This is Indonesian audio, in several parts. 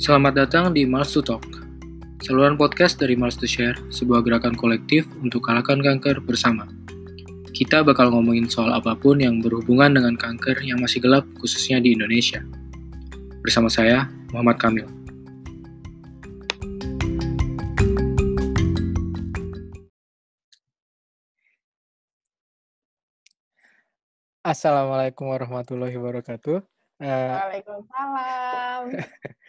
Selamat datang di Mars to Talk, saluran podcast dari Mars to Share, sebuah gerakan kolektif untuk kalahkan kanker bersama. Kita bakal ngomongin soal apa pun yang berhubungan dengan kanker yang masih gelap, khususnya di Indonesia. Bersama saya, Muhammad Kamil. Assalamualaikum warahmatullahi wabarakatuh. Uh, Waalaikumsalam.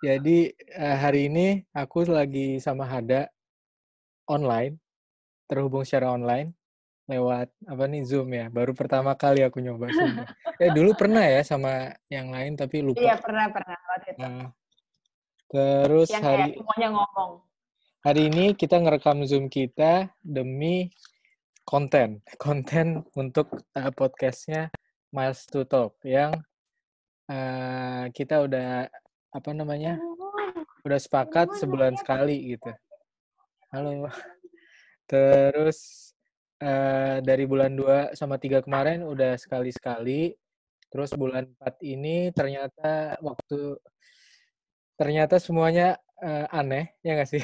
jadi uh, hari ini aku lagi sama Hada online, terhubung secara online lewat apa nih Zoom ya. Baru pertama kali aku nyoba Zoom. eh dulu pernah ya sama yang lain tapi lupa. Iya pernah pernah waktu itu. Nah, terus yang hari kayak semuanya ngomong. hari ini kita ngerekam Zoom kita demi konten, konten untuk uh, podcastnya Miles to Talk yang uh, kita udah apa namanya udah sepakat sebulan sekali gitu. Halo. Terus uh, dari bulan 2 sama 3 kemarin udah sekali-sekali. Terus bulan 4 ini ternyata waktu ternyata semuanya uh, aneh, ya nggak sih?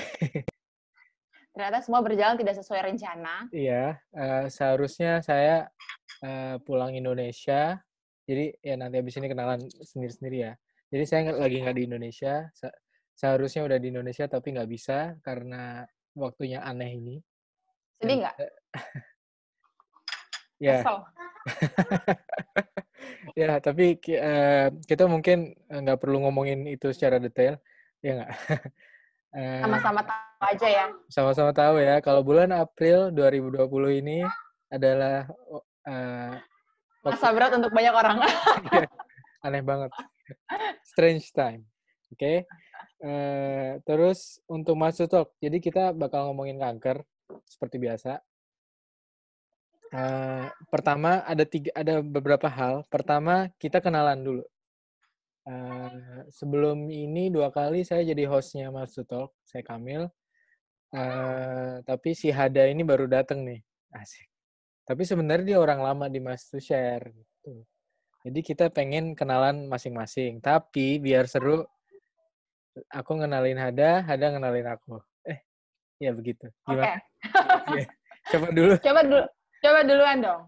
Ternyata semua berjalan tidak sesuai rencana. Iya, uh, seharusnya saya uh, pulang Indonesia. Jadi ya nanti habis ini kenalan sendiri-sendiri ya. Jadi saya lagi nggak di Indonesia. Se- seharusnya udah di Indonesia tapi nggak bisa karena waktunya aneh ini. Sedih nggak? Ya, ya tapi eh, kita mungkin eh, nggak perlu ngomongin itu secara detail, ya nggak? Eh, Sama-sama tahu aja ya. sama-sama tahu ya kalau bulan April 2020 ini adalah waktu Masa berat untuk banyak orang. aneh banget. Strange time. Oke. Eh, terus untuk masuk talk, jadi kita bakal ngomongin kanker seperti biasa. Eh, pertama ada tiga, ada beberapa hal. Pertama kita kenalan dulu. Eh, sebelum ini dua kali saya jadi hostnya Mas Talk, saya Kamil. Eh, tapi si Hada ini baru datang nih, asik. Tapi sebenarnya dia orang lama di Mas to Share. Gitu. Jadi kita pengen kenalan masing-masing. Tapi biar seru, aku ngenalin Hada, Hada ngenalin aku. Eh, ya begitu. Oke. Gimana? Iya. Coba dulu. Coba dulu. Coba duluan dong.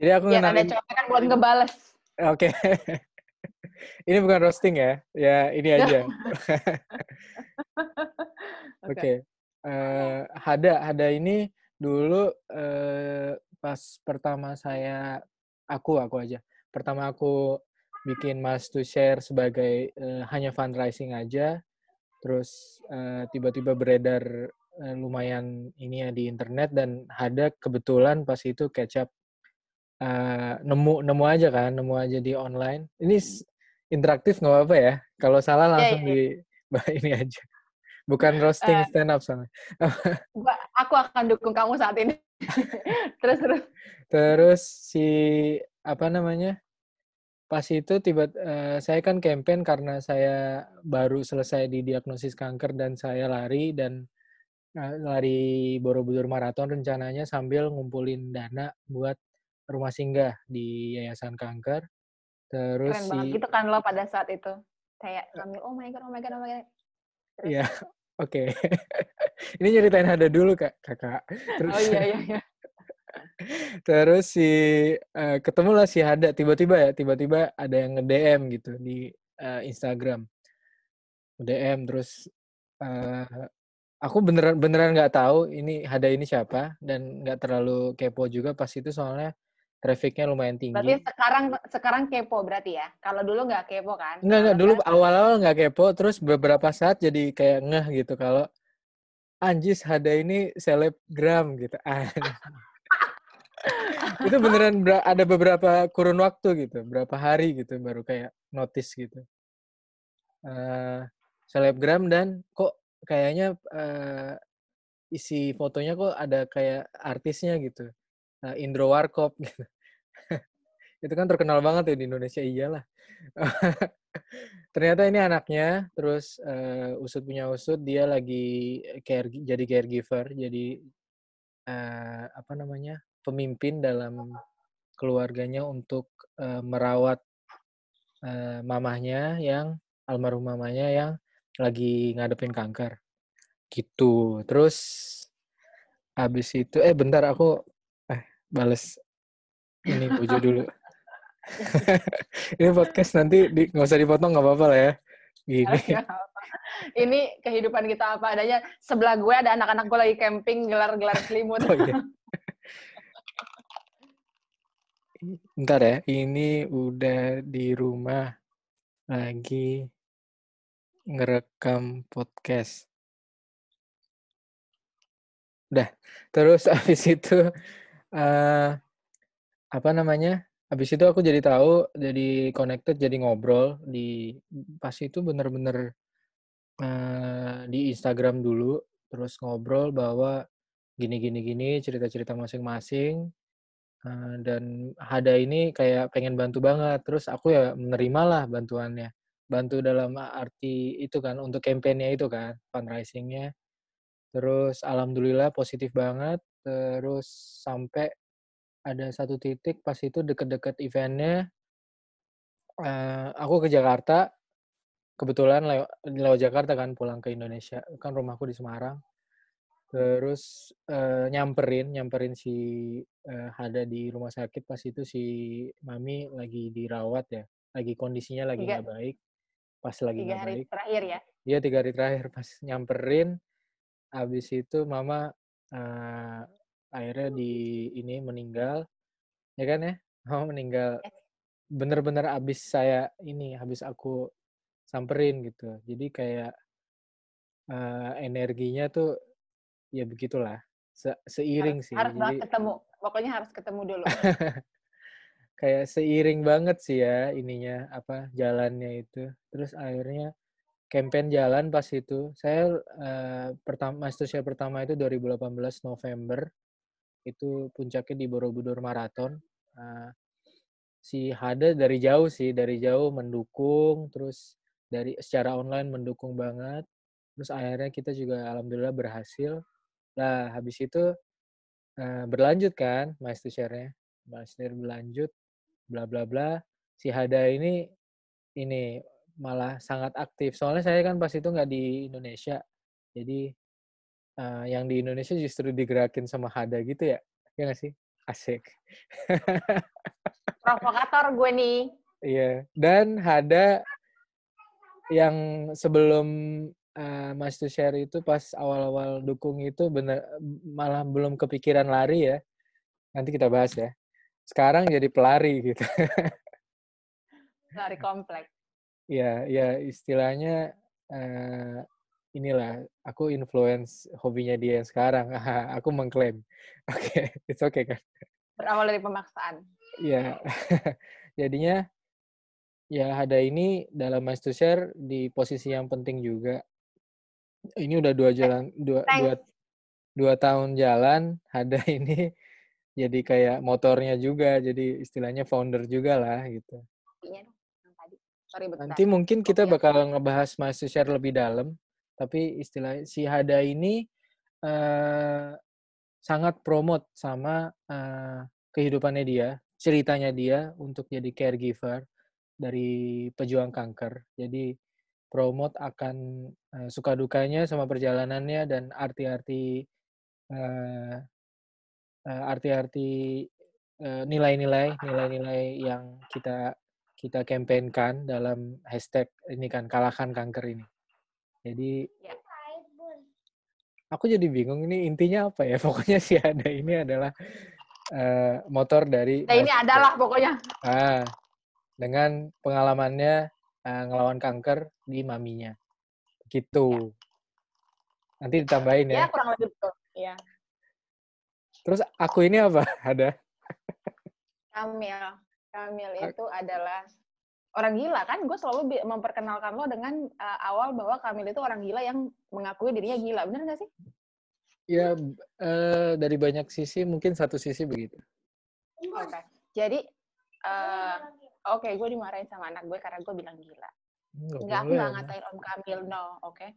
Jadi aku Biar ada ngenalin. cowok kan buat ngebales. Oke. ini bukan roasting ya. Ya, ini aja. Oke. Eh, Hada, Hada ini dulu eh, pas pertama saya aku aku aja. Pertama aku bikin Mas to Share sebagai eh, hanya fundraising aja. Terus eh, tiba-tiba beredar eh, lumayan ini ya di internet dan Hada kebetulan pas itu kecap eh, nemu nemu aja kan, nemu aja di online. Ini interaktif nggak apa-apa ya. Kalau salah langsung iya. di ini aja. Bukan roasting stand up. Gua- Aku akan dukung kamu saat ini. terus terus. Terus si apa namanya? Pas itu tiba eh, saya kan campaign karena saya baru selesai didiagnosis kanker dan saya lari dan eh, lari Borobudur Marathon rencananya sambil ngumpulin dana buat rumah singgah di Yayasan Kanker. Terus Keren si banget gitu kan lo pada saat itu. Kayak ngambil, oh my god, oh my god, oh my god. Iya, oke. Ini nyeritain ada dulu kak, kakak. Terus, Oh iya, iya, iya. Terus si eh, ketemulah si Hada tiba-tiba ya, tiba-tiba ada yang nge-DM gitu di eh, Instagram. DM terus eh, aku beneran beneran nggak tahu ini Hada ini siapa dan nggak terlalu kepo juga pas itu soalnya trafficnya lumayan tinggi. Berarti sekarang sekarang kepo berarti ya? Kalau dulu nggak kepo kan? Enggak. Kalau Dulu awal-awal nggak kepo, terus beberapa saat jadi kayak ngeh gitu kalau Anjis Hada ini selebgram gitu. Itu beneran ada beberapa kurun waktu gitu, berapa hari gitu baru kayak notice gitu. Eh, selebgram dan kok kayaknya eh, isi fotonya kok ada kayak artisnya gitu. Eh, Indro Warkop gitu. itu kan terkenal banget ya di Indonesia iyalah. Ternyata ini anaknya, terus eh, usut punya usut dia lagi care jadi caregiver, jadi eh, apa namanya pemimpin dalam keluarganya untuk eh, merawat eh, mamahnya yang almarhum mamanya yang lagi ngadepin kanker. Gitu. Terus habis itu eh bentar aku eh bales ini Pujo dulu. ini podcast nanti di, nggak usah dipotong nggak apa-apa lah ya. Gini. ini kehidupan kita apa adanya. Sebelah gue ada anak-anak gue lagi camping gelar-gelar selimut. Oh, iya. Bentar ya, ini udah di rumah lagi ngerekam podcast. Udah, terus habis itu uh, apa namanya? Habis itu aku jadi tahu, jadi connected, jadi ngobrol di pas itu bener-bener uh, di Instagram dulu, terus ngobrol bahwa gini gini gini cerita-cerita masing-masing Dan Hada ini kayak pengen bantu banget, terus aku ya menerima lah bantuannya. Bantu dalam arti itu kan, untuk kampanye itu kan, fundraising-nya. Terus alhamdulillah positif banget, terus sampai ada satu titik pas itu deket-deket eventnya, uh, aku ke Jakarta, kebetulan lewat lewat Jakarta kan pulang ke Indonesia, kan rumahku di Semarang. Terus uh, nyamperin, nyamperin si uh, Hada di rumah sakit pas itu si Mami lagi dirawat ya, lagi kondisinya lagi nggak baik, pas lagi nggak baik. Tiga hari terakhir ya? Iya tiga hari terakhir pas nyamperin, habis itu Mama uh, akhirnya di ini meninggal, ya kan ya? Mama meninggal. Bener-bener abis saya ini, habis aku samperin gitu. Jadi kayak uh, energinya tuh ya begitulah. Se seiring harus, sih harus Jadi, ketemu pokoknya harus ketemu dulu. Kayak seiring banget sih ya ininya apa jalannya itu. Terus akhirnya campaign jalan pas itu. Saya uh, pertama master pertama itu 2018 November. Itu puncaknya di Borobudur Marathon. Uh, si Hada dari jauh sih dari jauh mendukung terus dari secara online mendukung banget. Terus akhirnya kita juga alhamdulillah berhasil Nah, habis itu uh, berlanjut kan Master Share-nya. Master berlanjut, bla bla bla. Si Hada ini ini malah sangat aktif. Soalnya saya kan pas itu nggak di Indonesia. Jadi uh, yang di Indonesia justru digerakin sama Hada gitu ya. Ya nggak sih? Asik. Provokator gue nih. Iya. Dan Hada yang sebelum uh, Mas Tushar itu pas awal-awal dukung itu bener malah belum kepikiran lari ya. Nanti kita bahas ya. Sekarang jadi pelari gitu. Lari kompleks. Ya, ya istilahnya uh, inilah aku influence hobinya dia yang sekarang. aku mengklaim. Oke, okay, it's okay kan. Berawal dari pemaksaan. Iya. Jadinya ya ada ini dalam Master Share di posisi yang penting juga ini udah dua jalan dua dua dua tahun jalan ada ini jadi kayak motornya juga jadi istilahnya founder juga lah gitu. Nanti mungkin kita bakal ngebahas masih share lebih dalam tapi istilah si Hada ini uh, sangat promote sama uh, kehidupannya dia, ceritanya dia untuk jadi caregiver dari pejuang kanker. Jadi promote akan uh, suka dukanya sama perjalanannya dan arti-arti uh, uh, arti-arti uh, nilai-nilai nilai-nilai yang kita kita kampanyekan dalam hashtag ini kan kalahkan kanker ini. Jadi ya. aku jadi bingung ini intinya apa ya? Pokoknya sih ada ini adalah uh, motor dari. Nah, ini adalah pokoknya. Ah, dengan pengalamannya uh, ngelawan kanker di maminya. Gitu. Ya. Nanti ditambahin ya. Ya, kurang lebih betul. Ya. Terus aku ini apa? Ada? Kamil. Kamil itu adalah orang gila kan? Gue selalu memperkenalkan lo dengan uh, awal bahwa Kamil itu orang gila yang mengakui dirinya gila. Bener gak sih? Ya, uh, dari banyak sisi mungkin satu sisi begitu. Oke. Okay. Jadi, uh, oke okay, gue dimarahin sama anak gue karena gue bilang gila Enggak, aku nggak ngatain Om Kamil, no, oke. Okay?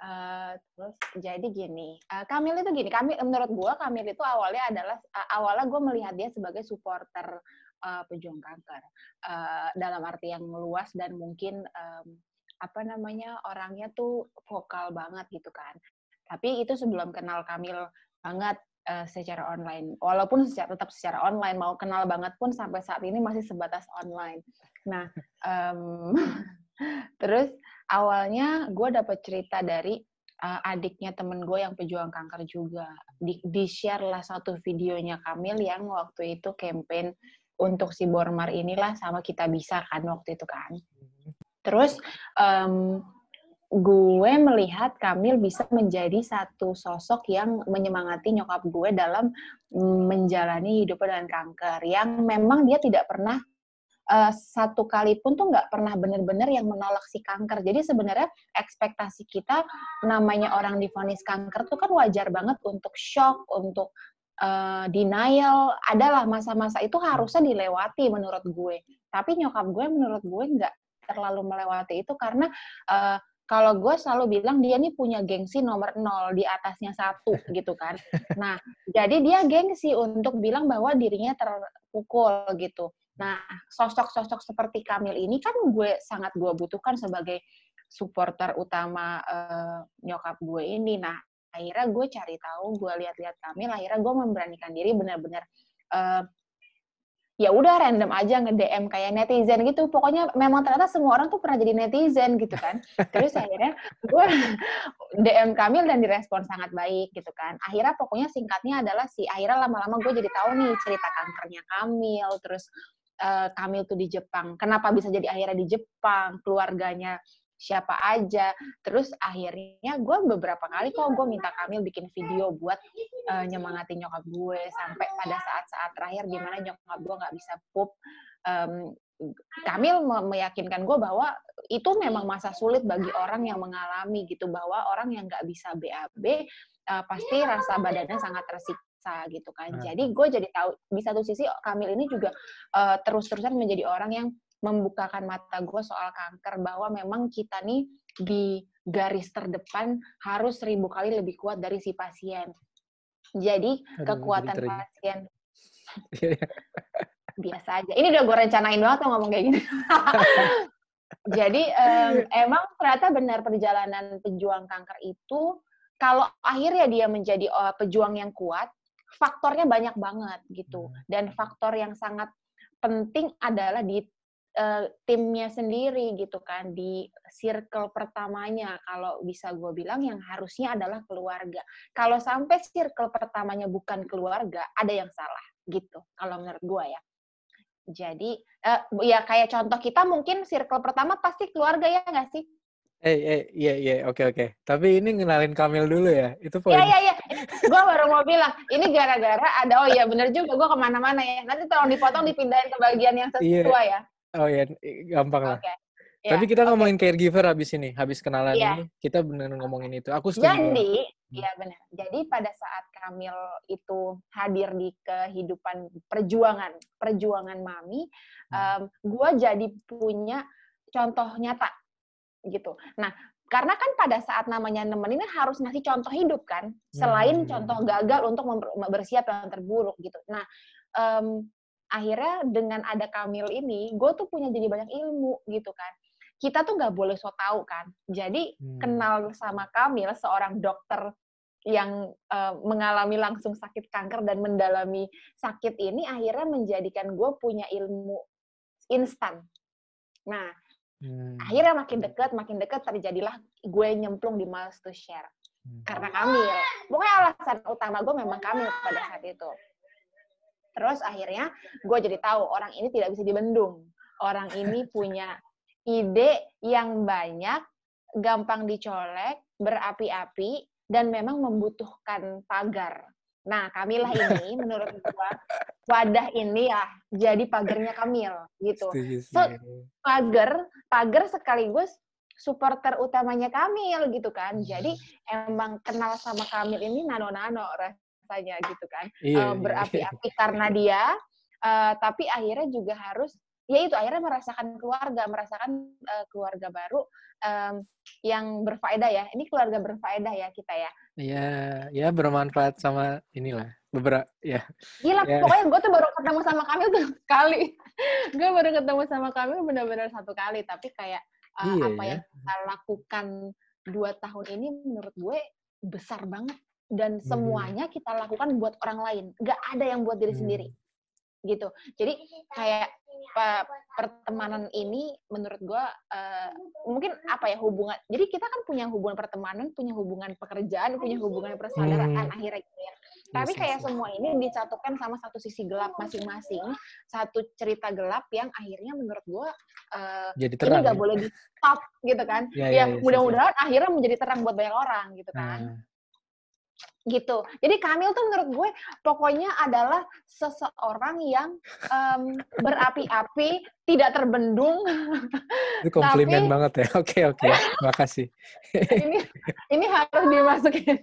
Uh, eh, terus jadi gini, uh, Kamil itu gini, Kamil menurut gue Kamil itu awalnya adalah uh, awalnya gue melihat dia sebagai supporter uh, pejuang kanker uh, dalam arti yang luas dan mungkin um, apa namanya orangnya tuh vokal banget gitu kan. Tapi itu sebelum kenal Kamil banget uh, secara online. Walaupun secara, tetap secara online, mau kenal banget pun sampai saat ini masih sebatas online. Nah, um, terus awalnya gue dapet cerita dari uh, adiknya temen gue yang pejuang kanker juga. Di, di share lah satu videonya Kamil yang waktu itu campaign untuk si Bormar inilah sama kita bisa kan waktu itu kan. Terus um, gue melihat Kamil bisa menjadi satu sosok yang menyemangati nyokap gue dalam menjalani hidup dengan kanker yang memang dia tidak pernah uh, satu kali pun tuh nggak pernah benar-benar yang menolak si kanker. Jadi sebenarnya ekspektasi kita namanya orang difonis kanker tuh kan wajar banget untuk shock, untuk uh, denial. Adalah masa-masa itu harusnya dilewati menurut gue. Tapi nyokap gue menurut gue nggak terlalu melewati itu karena uh, kalau gue selalu bilang dia nih punya gengsi nomor nol di atasnya satu gitu kan. Nah, jadi dia gengsi untuk bilang bahwa dirinya terpukul gitu. Nah, sosok-sosok seperti Kamil ini kan gue sangat gue butuhkan sebagai supporter utama uh, nyokap gue ini. Nah, akhirnya gue cari tahu, gue lihat-lihat Kamil, akhirnya gue memberanikan diri benar-benar uh, ya udah random aja nge-DM kayak netizen gitu. Pokoknya memang ternyata semua orang tuh pernah jadi netizen gitu kan. Terus akhirnya gue DM Kamil dan direspon sangat baik gitu kan. Akhirnya pokoknya singkatnya adalah si akhirnya lama-lama gue jadi tahu nih cerita kankernya Kamil, terus uh, Kamil tuh di Jepang. Kenapa bisa jadi akhirnya di Jepang? Keluarganya siapa aja. Terus akhirnya gue beberapa kali kok gue minta Kamil bikin video buat uh, nyemangati nyokap gue sampai pada saat-saat terakhir di mana nyokap gue nggak bisa pup. Um, Kamil meyakinkan gue bahwa itu memang masa sulit bagi orang yang mengalami gitu bahwa orang yang nggak bisa BAB uh, eh, pasti rasa badannya sangat tersiksa biasa gitu kan. Hmm. Jadi gue jadi tahu di satu sisi Kamil ini juga uh, terus-terusan menjadi orang yang membukakan mata gue soal kanker bahwa memang kita nih di garis terdepan harus seribu kali lebih kuat dari si pasien. Jadi Aduh, kekuatan jadi pasien biasa aja. Ini udah gue rencanain banget tuh ngomong kayak gini. Jadi um, emang ternyata benar perjalanan pejuang kanker itu kalau akhirnya dia menjadi uh, pejuang yang kuat, faktornya banyak banget gitu. Hmm. Dan faktor yang sangat penting adalah di uh, timnya sendiri gitu kan di circle pertamanya kalau bisa gue bilang yang harusnya adalah keluarga kalau sampai circle pertamanya bukan keluarga ada yang salah gitu kalau menurut gue ya jadi uh, ya kayak contoh kita mungkin circle pertama pasti keluarga ya nggak sih Eh, eh, iya, iya, oke, oke. Tapi ini ngenalin Kamil dulu ya, itu poin. Iya, iya, iya. Gue baru mau bilang, ini gara-gara ada, oh iya bener juga, gue ke mana-mana ya. Nanti tolong dipotong, dipindahin ke bagian yang iya. sesuai ya. Oh iya, gampang lah. Okay. Ya, Tapi kita okay. ngomongin caregiver habis ini, habis kenalan ya. ini, kita bener ngomongin itu. Aku setuju. Jadi, hmm. iya benar. Jadi pada saat Kamil itu hadir di kehidupan perjuangan, perjuangan mami, hmm. um, gue jadi punya contoh nyata gitu. Nah, karena kan pada saat namanya nemenin kan harus ngasih contoh hidup kan, selain hmm. contoh gagal untuk bersiap yang terburuk gitu. Nah, um, akhirnya dengan ada Kamil ini, gue tuh punya jadi banyak ilmu gitu kan. Kita tuh nggak boleh so tau kan. Jadi hmm. kenal sama Kamil, seorang dokter yang uh, mengalami langsung sakit kanker dan mendalami sakit ini akhirnya menjadikan gue punya ilmu instan. Nah, Hmm. Akhirnya makin dekat, makin dekat terjadilah gue nyemplung di Miles to Share. Hmm. Karena Kamil. Pokoknya alasan utama gue memang Kamil pada saat itu. Terus akhirnya gue jadi tahu orang ini tidak bisa dibendung. Orang ini punya ide yang banyak, gampang dicolek, berapi-api, dan memang membutuhkan pagar. Nah, Kamilah ini menurut gua wadah ini ya jadi pagernya Kamil gitu. So, pagar pagar sekaligus supporter utamanya Kamil gitu kan. Jadi emang kenal sama Kamil ini nano-nano rasanya gitu kan. Iya, uh, berapi-api karena dia uh, tapi akhirnya juga harus ya itu akhirnya merasakan keluarga, merasakan uh, keluarga baru um, yang berfaedah ya. Ini keluarga berfaedah ya kita ya. Iya, ya bermanfaat sama inilah beberapa ya. Gila, ya. pokoknya gue tuh baru ketemu sama Kamil tuh sekali. gue baru ketemu sama Kamil benar-benar satu kali, tapi kayak uh, iya, apa ya? yang kita lakukan dua tahun ini menurut gue besar banget dan hmm. semuanya kita lakukan buat orang lain nggak ada yang buat diri hmm. sendiri gitu jadi kayak pertemanan ini menurut gue uh, mungkin apa ya hubungan jadi kita kan punya hubungan pertemanan punya hubungan pekerjaan punya hubungan persaudaraan hmm. akhirnya gitu ya. Tapi kayak semua ini disatukan sama satu sisi gelap masing-masing satu cerita gelap yang akhirnya menurut gue uh, jadi terang, ini nggak ya? boleh di stop gitu kan. Ya, ya, ya mudah-mudahan akhirnya menjadi terang buat banyak orang gitu kan. Hmm gitu. Jadi Kamil tuh menurut gue pokoknya adalah seseorang yang um, berapi-api, tidak terbendung. Itu komplimen tapi, banget ya. Oke oke, makasih. ini ini harus dimasukin.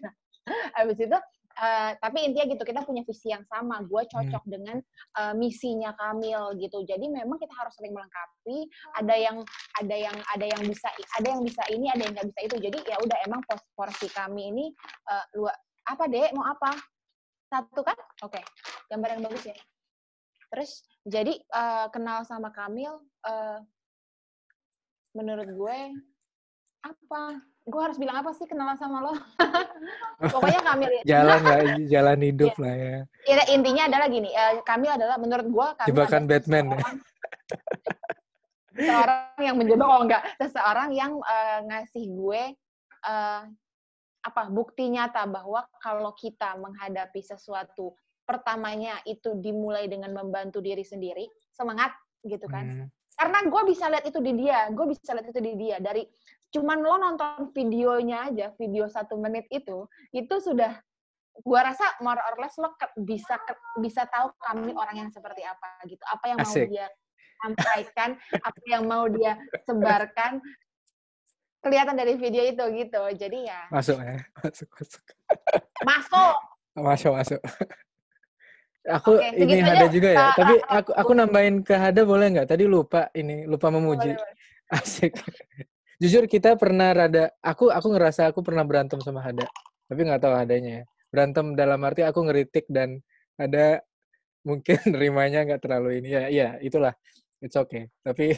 Habis itu Uh, tapi intinya gitu kita punya visi yang sama gue hmm. cocok hmm. dengan uh, misinya Kamil gitu jadi memang kita harus sering melengkapi ada yang ada yang ada yang bisa ada yang bisa ini ada yang nggak bisa itu jadi ya udah emang porsi kami ini uh, luar apa dek? Mau apa? Satu kan? Oke okay. gambar yang bagus ya. Terus jadi uh, kenal sama Kamil uh, menurut gue apa? Gue harus bilang apa sih kenalan sama lo? Pokoknya Kamil jalan lah jalan hidup yeah. lah ya. ya intinya adalah gini uh, Kamil adalah menurut gue Kamil jebakan Batman ya. seorang yang menjebak oh enggak. Seseorang yang uh, ngasih gue uh, apa bukti nyata bahwa kalau kita menghadapi sesuatu pertamanya itu dimulai dengan membantu diri sendiri semangat gitu kan hmm. karena gue bisa lihat itu di dia gue bisa lihat itu di dia dari cuman lo nonton videonya aja video satu menit itu itu sudah gue rasa more or less lo ke, bisa ke, bisa tahu kami orang yang seperti apa gitu apa yang Asik. mau dia sampaikan apa yang mau dia sebarkan kelihatan dari video itu gitu. Jadi ya. Masuk ya, masuk masuk. Masuk. masuk masuk. Aku Oke, ini ada juga ya. Uh, Tapi aku aku nambahin ke Hada boleh nggak? Tadi lupa ini lupa memuji. Boleh, boleh. Asik. Jujur kita pernah rada. Aku aku ngerasa aku pernah berantem sama Hada. Tapi nggak tahu adanya ya. Berantem dalam arti aku ngeritik dan ada mungkin nerimanya nggak terlalu ini ya. Iya itulah. It's okay. Tapi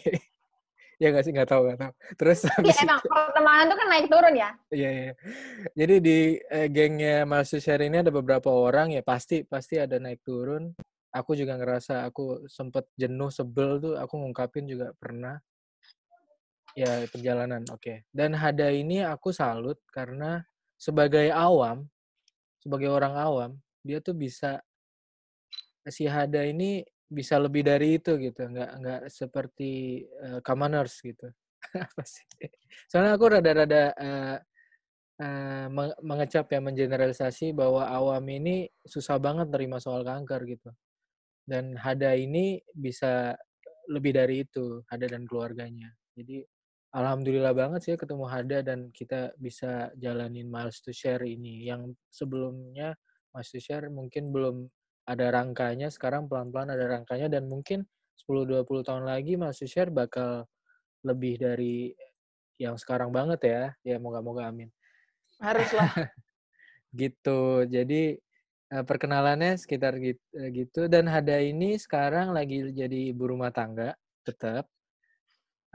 ya nggak sih? Nggak tahu nggak tahu. Terus ya emang pertemanan tuh kan naik turun ya? Iya iya. Jadi di eh, gengnya Mas Share ini ada beberapa orang ya pasti pasti ada naik turun. Aku juga ngerasa aku sempet jenuh sebel tuh aku ngungkapin juga pernah. Ya perjalanan oke. Okay. dan Hada ini aku salut karena sebagai awam sebagai orang awam dia tuh bisa si Hada ini bisa lebih dari itu gitu nggak nggak seperti uh, commoners gitu. Apa sih? Soalnya aku rada-rada uh, uh, mengecap ya mengeneralisasi bahwa awam ini susah banget terima soal kanker gitu. Dan Hada ini bisa lebih dari itu Hada dan keluarganya. Jadi alhamdulillah banget sih ketemu Hada dan kita bisa jalanin miles to share ini. Yang sebelumnya miles to share mungkin belum ada rangkanya sekarang pelan-pelan ada rangkanya dan mungkin 10-20 tahun lagi Mas Share bakal lebih dari yang sekarang banget ya. Ya moga-moga amin. Haruslah. gitu. Jadi eh, perkenalannya sekitar gitu, gitu dan Hada ini sekarang lagi jadi ibu rumah tangga tetap.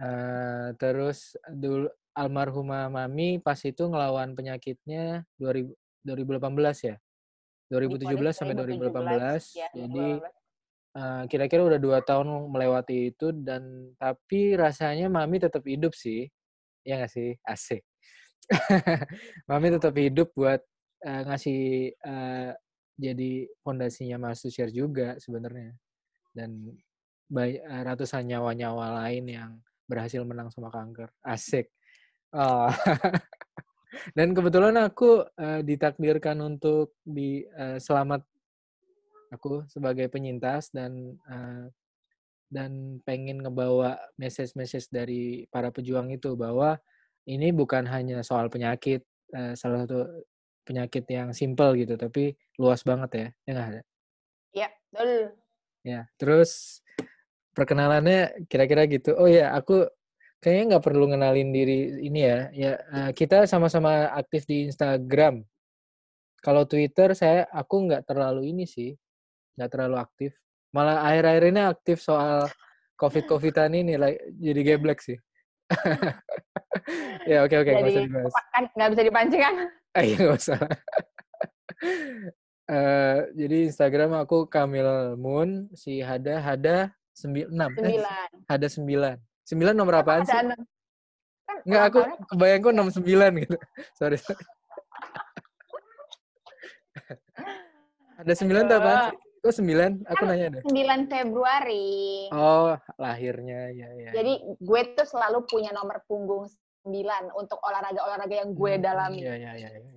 Uh, terus dulu almarhumah mami pas itu ngelawan penyakitnya 2000, 2018 ya 2017 sampai 2018. Ya, Jadi uh, kira-kira udah dua tahun melewati itu dan tapi rasanya mami tetap hidup sih. Ya nggak sih? Asik. mami tetap hidup buat uh, ngasih uh, jadi fondasinya Mas Share juga sebenarnya. Dan ratusan nyawa-nyawa lain yang berhasil menang sama kanker. Asik. Oh. Dan kebetulan aku uh, ditakdirkan untuk di uh, selamat aku sebagai penyintas dan uh, dan pengen ngebawa message-message dari para pejuang itu bahwa ini bukan hanya soal penyakit uh, salah satu penyakit yang simple gitu tapi luas banget ya ya nggak? Ada ya betul. Ya terus perkenalannya kira-kira gitu. Oh ya aku kayaknya nggak perlu ngenalin diri ini ya. Ya uh, kita sama-sama aktif di Instagram. Kalau Twitter saya aku nggak terlalu ini sih, nggak terlalu aktif. Malah akhir-akhir ini aktif soal covid covidan ini like, jadi geblek sih. ya oke oke nggak usah dibahas. Kan nggak bisa dipancing kan? Iya nggak usah. uh, jadi Instagram aku Kamil Moon, si Hada Hada sembilan enam. Eh, Hada sembilan. Sembilan nomor apaan sih? Kan Enggak, aku kebayang kok nomor sembilan gitu. sorry. Ada sembilan tuh apa sih? Kok sembilan? Aku kan nanya deh. Sembilan Februari. Oh, lahirnya ya ya. Jadi gue tuh selalu punya nomor punggung sembilan untuk olahraga-olahraga yang gue hmm, dalami. Iya iya iya. Ya.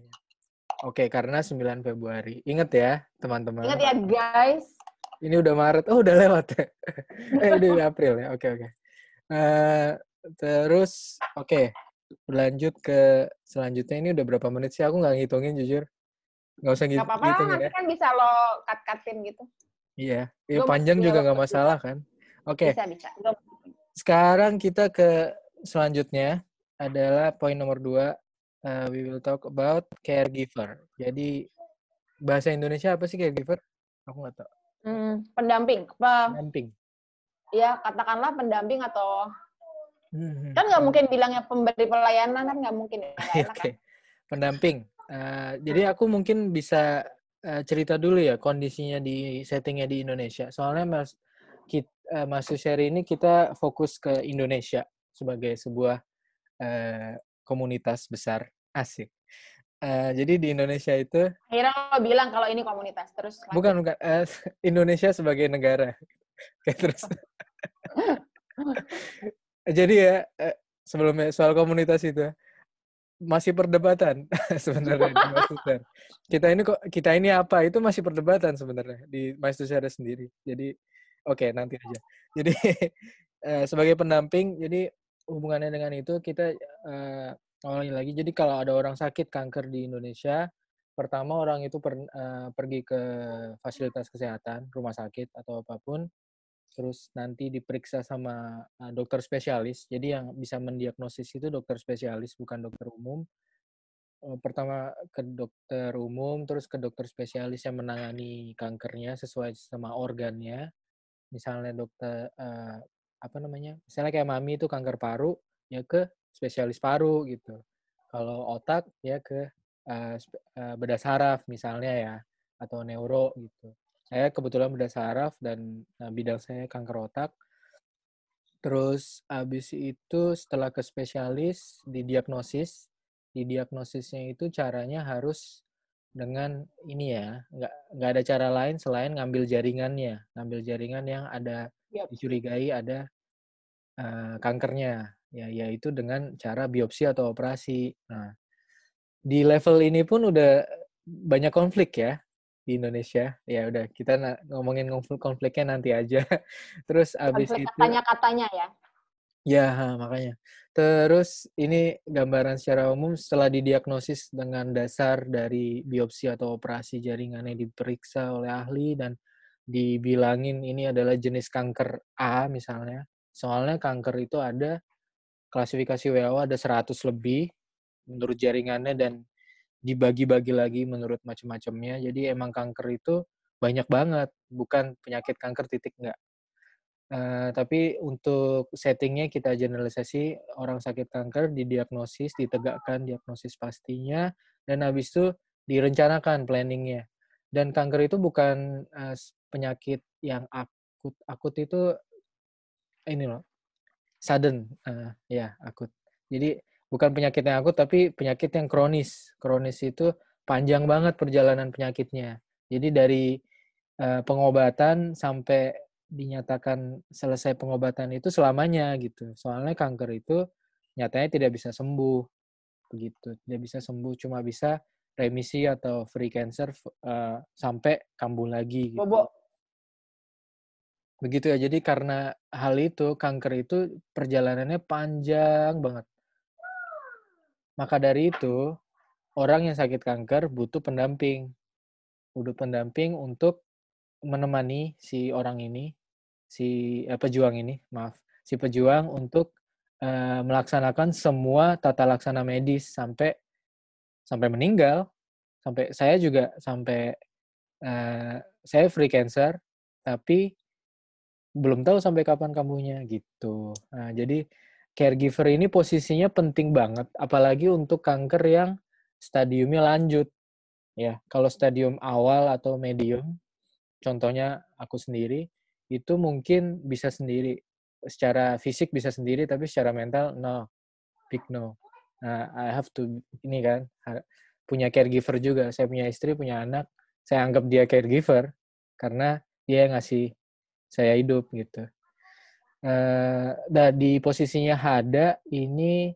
Oke, karena 9 Februari. Ingat ya, teman-teman. Ingat ya, guys. Ini udah Maret. Oh, udah lewat ya. eh, udah April ya. Oke, oke. Uh, terus, oke. Okay. Berlanjut ke selanjutnya. Ini udah berapa menit sih? Aku nggak ngitungin, jujur. Nggak usah ngitungin. Nggak apa-apa, nanti ya. kan bisa lo cut-cutin gitu. Iya. Ya, panjang juga nggak masalah kan. Oke. Okay. Bisa, bisa. Sekarang kita ke selanjutnya adalah poin nomor dua uh, we will talk about caregiver. Jadi bahasa Indonesia apa sih caregiver? Aku nggak tahu. Hmm, pendamping. Pendamping. Ya katakanlah pendamping atau hmm. kan nggak mungkin bilangnya pemberi pelayanan kan nggak mungkin. Ya, Oke. Okay. Kan? Pendamping. Uh, jadi aku mungkin bisa uh, cerita dulu ya kondisinya di settingnya di Indonesia. Soalnya mas kita, uh, Mas Susyari ini kita fokus ke Indonesia sebagai sebuah uh, komunitas besar asik. Uh, jadi di Indonesia itu akhirnya lo bilang kalau ini komunitas terus bukan bukan uh, Indonesia sebagai negara kayak terus jadi ya uh, sebelumnya soal komunitas itu masih perdebatan sebenarnya di Master. Kita ini kok kita ini apa itu masih perdebatan sebenarnya di Master sendiri. Jadi oke okay, nanti aja. Jadi uh, sebagai pendamping jadi hubungannya dengan itu kita uh, lagi. Jadi kalau ada orang sakit kanker di Indonesia, pertama orang itu per, uh, pergi ke fasilitas kesehatan, rumah sakit atau apa pun, terus nanti diperiksa sama uh, dokter spesialis. Jadi yang bisa mendiagnosis itu dokter spesialis, bukan dokter umum. Uh, pertama ke dokter umum, terus ke dokter spesialis yang menangani kankernya sesuai sama organnya. Misalnya dokter uh, apa namanya? Misalnya kayak mami itu kanker paru, ya ke spesialis paru gitu. Kalau otak ya ke bedah saraf misalnya ya atau neuro gitu. Saya kebetulan bedah saraf dan uh, bidang saya kanker otak. Terus habis itu setelah ke spesialis didiagnosis, didiagnosisnya itu caranya harus dengan ini ya, nggak nggak ada cara lain selain ngambil jaringannya, ngambil jaringan yang ada yep. dicurigai ada uh, kankernya ya yaitu dengan cara biopsi atau operasi. Nah, di level ini pun udah banyak konflik ya di Indonesia. Ya udah kita ngomongin konflik konfliknya nanti aja. Terus abis konflik itu katanya-katanya ya. Ya, makanya. Terus ini gambaran secara umum setelah didiagnosis dengan dasar dari biopsi atau operasi jaringan yang diperiksa oleh ahli dan dibilangin ini adalah jenis kanker A misalnya. Soalnya kanker itu ada klasifikasi WHO ada 100 lebih menurut jaringannya dan dibagi-bagi lagi menurut macam-macamnya. Jadi emang kanker itu banyak banget, bukan penyakit kanker titik enggak. Uh, tapi untuk settingnya kita generalisasi orang sakit kanker didiagnosis, ditegakkan diagnosis pastinya, dan habis itu direncanakan planningnya. Dan kanker itu bukan uh, penyakit yang akut. Akut itu ini loh, sudden uh, ya akut jadi bukan penyakit yang akut tapi penyakit yang kronis kronis itu panjang banget perjalanan penyakitnya jadi dari uh, pengobatan sampai dinyatakan selesai pengobatan itu selamanya gitu soalnya kanker itu nyatanya tidak bisa sembuh begitu tidak bisa sembuh cuma bisa remisi atau free cancer uh, sampai kambuh lagi gitu. Bobo Begitu ya. Jadi karena hal itu, kanker itu perjalanannya panjang banget. Maka dari itu, orang yang sakit kanker butuh pendamping. Butuh pendamping untuk menemani si orang ini, si eh, pejuang ini, maaf, si pejuang untuk uh, melaksanakan semua tata laksana medis sampai sampai meninggal. Sampai saya juga sampai uh, saya free cancer, tapi belum tahu sampai kapan kamunya gitu. Nah, jadi caregiver ini posisinya penting banget, apalagi untuk kanker yang stadiumnya lanjut. Ya, kalau stadium awal atau medium, contohnya aku sendiri, itu mungkin bisa sendiri. Secara fisik bisa sendiri, tapi secara mental, no. Big no. Nah, I have to, ini kan, punya caregiver juga. Saya punya istri, punya anak. Saya anggap dia caregiver, karena dia ngasih saya hidup, gitu. Uh, di posisinya Hada, ini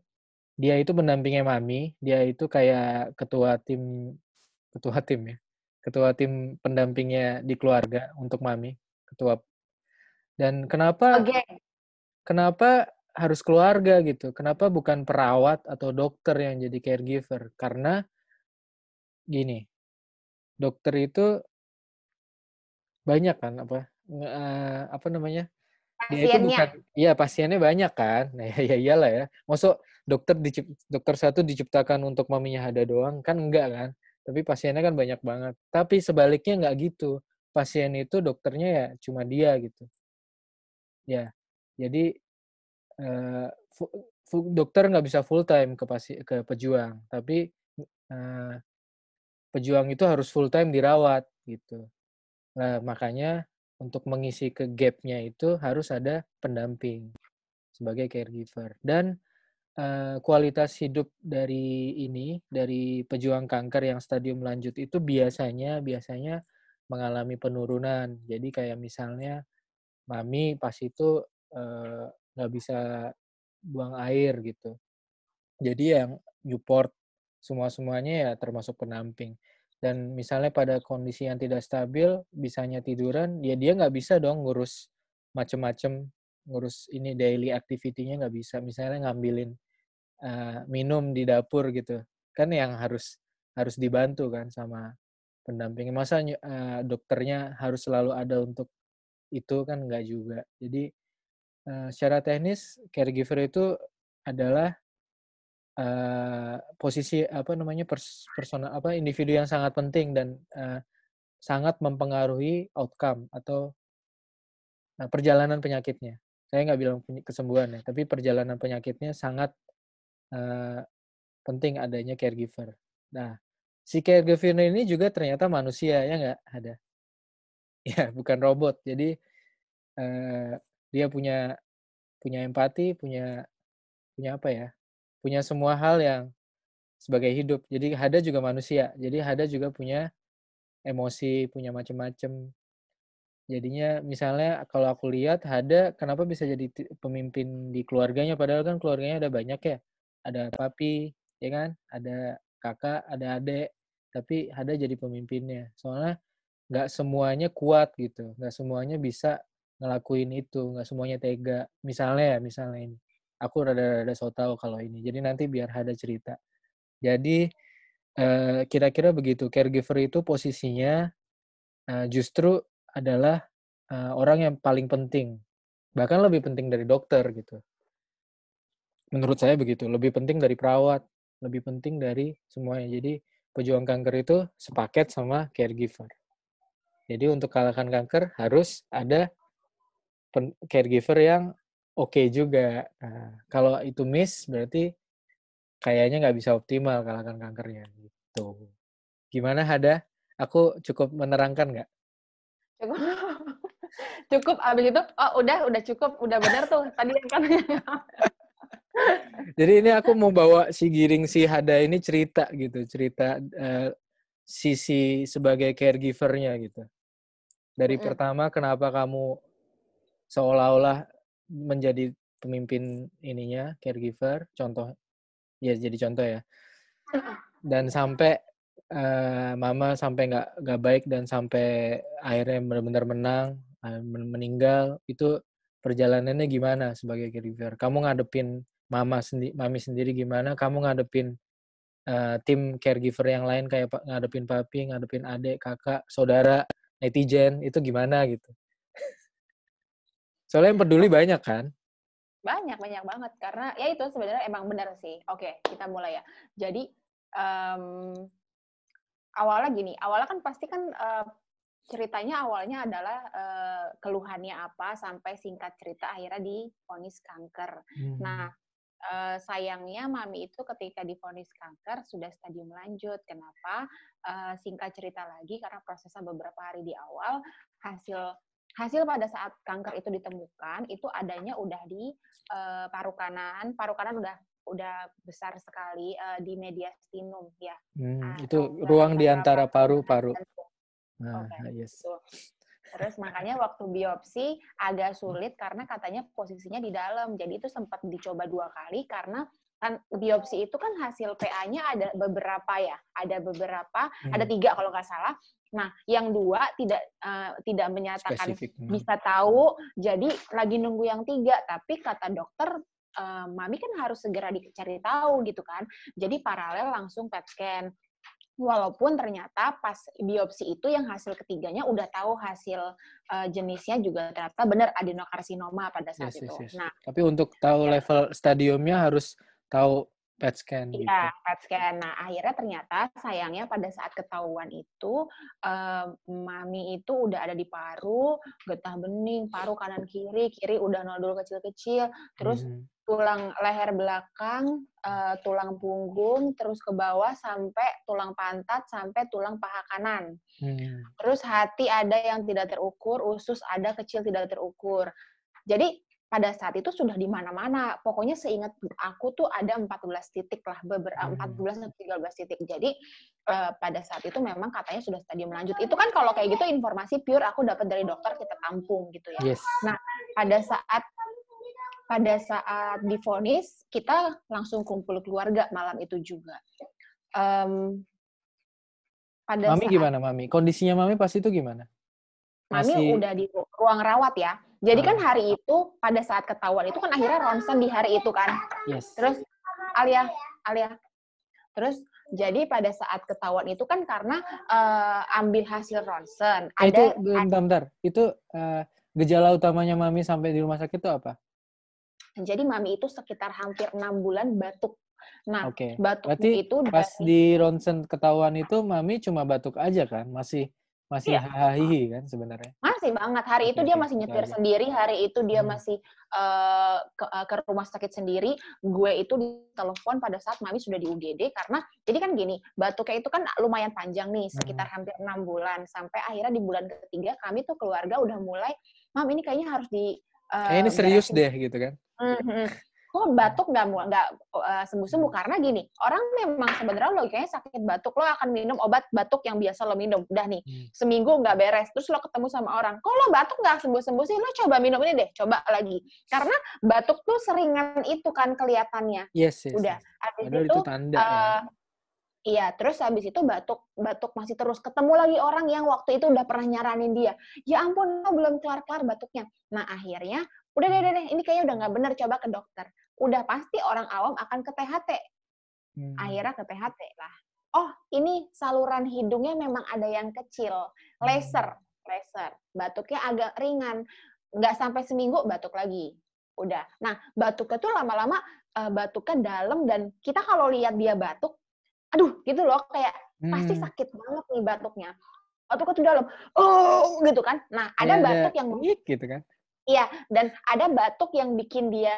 dia itu pendampingnya Mami, dia itu kayak ketua tim ketua tim ya. Ketua tim pendampingnya di keluarga untuk Mami, ketua. Dan kenapa okay. kenapa harus keluarga gitu? Kenapa bukan perawat atau dokter yang jadi caregiver? Karena gini, dokter itu banyak kan apa uh, apa namanya? Dia itu bukan iya pasiennya banyak kan. Nah, ya, ya iyalah ya. Masuk dokter dicipt, dokter satu diciptakan untuk maminya ada doang kan enggak kan? Tapi pasiennya kan banyak banget. Tapi sebaliknya enggak gitu. Pasien itu dokternya ya cuma dia gitu. Ya. Jadi uh, dokter nggak bisa full time ke pasi, ke pejuang, tapi uh, pejuang itu harus full time dirawat gitu. Nah, makanya untuk mengisi ke gap-nya itu harus ada pendamping sebagai caregiver. Dan uh, kualitas hidup dari ini dari pejuang kanker yang stadium lanjut itu biasanya biasanya mengalami penurunan. Jadi kayak misalnya mami pas itu nggak uh, bisa buang air gitu. Jadi yang support semua semuanya ya termasuk pendamping dan misalnya pada kondisi yang tidak stabil bisanya tiduran ya dia nggak bisa dong ngurus macem-macem ngurus ini daily activity-nya nggak bisa. Misalnya ngambilin uh, minum di dapur gitu kan yang harus harus dibantu kan sama pendampingnya masa uh, dokternya harus selalu ada untuk itu kan nggak juga. Jadi uh, secara teknis caregiver itu adalah uh, posisi apa namanya pers personal apa individu yang sangat penting dan uh, sangat mempengaruhi outcome atau uh, perjalanan penyakitnya. Saya nggak bilang kesembuhan ya, tapi perjalanan penyakitnya sangat uh, penting adanya caregiver. Nah, si caregiver ini juga ternyata manusia ya nggak ada. Ya, bukan robot. Jadi uh, dia punya punya empati, punya punya apa ya? Punya semua hal yang sebagai hidup. Jadi Hada juga manusia. Jadi Hada juga punya emosi, punya macam-macam. Jadinya misalnya kalau aku lihat Hada kenapa bisa jadi pemimpin di keluarganya padahal kan keluarganya ada banyak ya. Ada papi, ya kan? Ada kakak, ada adik. Tapi Hada jadi pemimpinnya. Soalnya nggak semuanya kuat gitu. Nggak semuanya bisa ngelakuin itu. Nggak semuanya tega. Misalnya ya, misalnya ini aku rada-rada so tau kalau ini. Jadi nanti biar ada cerita. Jadi kira kira-kira begitu. Caregiver itu posisinya uh, justru adalah uh, orang yang paling penting. Bahkan lebih penting dari dokter gitu. Menurut saya begitu. Lebih penting dari perawat. Lebih penting dari semuanya. Jadi pejuang kanker itu sepaket sama caregiver. Jadi untuk kalahkan kanker harus ada caregiver yang oke okay juga. Nah, kalau itu miss berarti kayaknya nggak bisa optimal kalahkan kankernya gitu. Gimana Hada? Aku cukup menerangkan nggak? Cukup. cukup abis itu oh udah udah cukup udah benar tuh tadi kan jadi ini aku mau bawa si Giring si Hada ini cerita gitu cerita uh, sisi sebagai caregivernya gitu dari mm -hmm. pertama kenapa kamu seolah-olah menjadi pemimpin ininya caregiver contoh ya jadi contoh ya. Dan sampai uh, mama sampai nggak nggak baik dan sampai akhirnya benar-benar menang uh, meninggal itu perjalanannya gimana sebagai caregiver? Kamu ngadepin mama sendiri mami sendiri gimana? Kamu ngadepin uh, tim caregiver yang lain kayak ngadepin papi ngadepin adik kakak saudara netizen itu gimana gitu Soalnya yang peduli banyak kan? Banyak, banyak banget. Karena ya itu sebenarnya emang benar sih. Oke, kita mulai ya. Jadi, um, awalnya gini, awalnya kan pasti kan uh, ceritanya awalnya adalah uh, keluhannya apa sampai singkat cerita akhirnya difonis kanker. Hmm. Nah, uh, sayangnya mami itu ketika difonis kanker sudah stadium lanjut. Kenapa? Uh, singkat cerita lagi karena prosesnya beberapa hari di awal hasil hasil pada saat kanker itu ditemukan itu adanya udah di uh, paru kanan, paru kanan udah udah besar sekali uh, di mediastinum ya. Hmm, nah, itu ruang di antara paru-paru. Nah, okay, yes. Gitu. Terus makanya waktu biopsi agak sulit karena katanya posisinya di dalam. Jadi itu sempat dicoba dua kali karena kan biopsi itu kan hasil PA-nya ada beberapa ya, ada beberapa, hmm. ada tiga kalau nggak salah. Nah, yang dua tidak uh, tidak menyatakan Spesifik. Hmm. bisa tahu, jadi lagi nunggu yang tiga. Tapi kata dokter, uh, mami kan harus segera dicari tahu gitu kan. Jadi paralel langsung PET scan. Walaupun ternyata pas biopsi itu yang hasil ketiganya udah tahu hasil uh, jenisnya juga ternyata benar adenokarsinoma pada saat yes, itu. Yes, yes. Nah, tapi untuk tahu ya. level stadiumnya harus tahu PET scan gitu. Iya, PET scan. Nah, akhirnya ternyata sayangnya pada saat ketahuan itu um, mami itu udah ada di paru, getah bening, paru kanan kiri, kiri udah nodul kecil-kecil, terus hmm. tulang leher belakang, uh, tulang punggung, terus ke bawah sampai tulang pantat sampai tulang paha kanan. Hmm. Terus hati ada yang tidak terukur, usus ada kecil tidak terukur. Jadi pada saat itu sudah di mana-mana. Pokoknya seingat aku tuh ada 14 titik lah, beberapa hmm. 14 atau 13 titik. Jadi uh, pada saat itu memang katanya sudah stadium lanjut. Itu kan kalau kayak gitu informasi pure aku dapat dari dokter kita tampung gitu ya. Yes. Nah, pada saat pada saat difonis kita langsung kumpul keluarga malam itu juga. Um, pada mami saat, gimana mami? Kondisinya mami pas itu gimana? Mami Masih... udah di ruang rawat ya. Jadi kan hari itu pada saat ketahuan itu kan akhirnya ronsen di hari itu kan. Yes. Terus Alia, Alia. Terus jadi pada saat ketahuan itu kan karena uh, ambil hasil ronsen. Ada, itu bentar, bentar. Itu uh, gejala utamanya mami sampai di rumah sakit itu apa? Jadi mami itu sekitar hampir enam bulan batuk. Nah, okay. batuk Berarti itu pas dari, di ronsen ketahuan itu mami cuma batuk aja kan? Masih masih iya. hahihi kan sebenarnya? Masih banget. Hari itu dia masih nyetir aja. sendiri, hari itu dia hmm. masih uh, ke, uh, ke rumah sakit sendiri. Gue itu ditelepon pada saat mami sudah di UGD karena jadi kan gini, batuknya itu kan lumayan panjang nih, sekitar hmm. hampir enam bulan. Sampai akhirnya di bulan ketiga kami tuh keluarga udah mulai, mam ini kayaknya harus di Uh, Kayak ini serius deh gitu kan? Mm -hmm kok batuk nggak nggak uh, sembuh-sembuh karena gini orang memang sebenarnya logikanya sakit batuk lo akan minum obat batuk yang biasa lo minum udah nih hmm. seminggu nggak beres terus lo ketemu sama orang kok lo batuk nggak sembuh-sembuh sih lo coba minum ini deh coba lagi karena batuk tuh seringan itu kan kelihatannya yes, yes, udah habis itu, itu tanda, uh, ya. Eh, iya, terus habis itu batuk, batuk masih terus ketemu lagi orang yang waktu itu udah pernah nyaranin dia. Ya ampun, lo belum kelar-kelar batuknya. Nah akhirnya udah deh, deh, deh, ini kayaknya udah nggak bener, coba ke dokter. Udah pasti orang awam akan ke THT. Hmm. Akhirnya ke THT lah. Oh, ini saluran hidungnya memang ada yang kecil. Laser, hmm. laser. Batuknya agak ringan. Nggak sampai seminggu batuk lagi. Udah. Nah, batuknya tuh lama-lama uh, batuknya dalam dan kita kalau lihat dia batuk, aduh gitu loh, kayak hmm. pasti sakit banget nih batuknya. Batuknya tuh dalam, oh gitu kan. Nah, ada ya, batuk yang gitu kan Iya, dan ada batuk yang bikin dia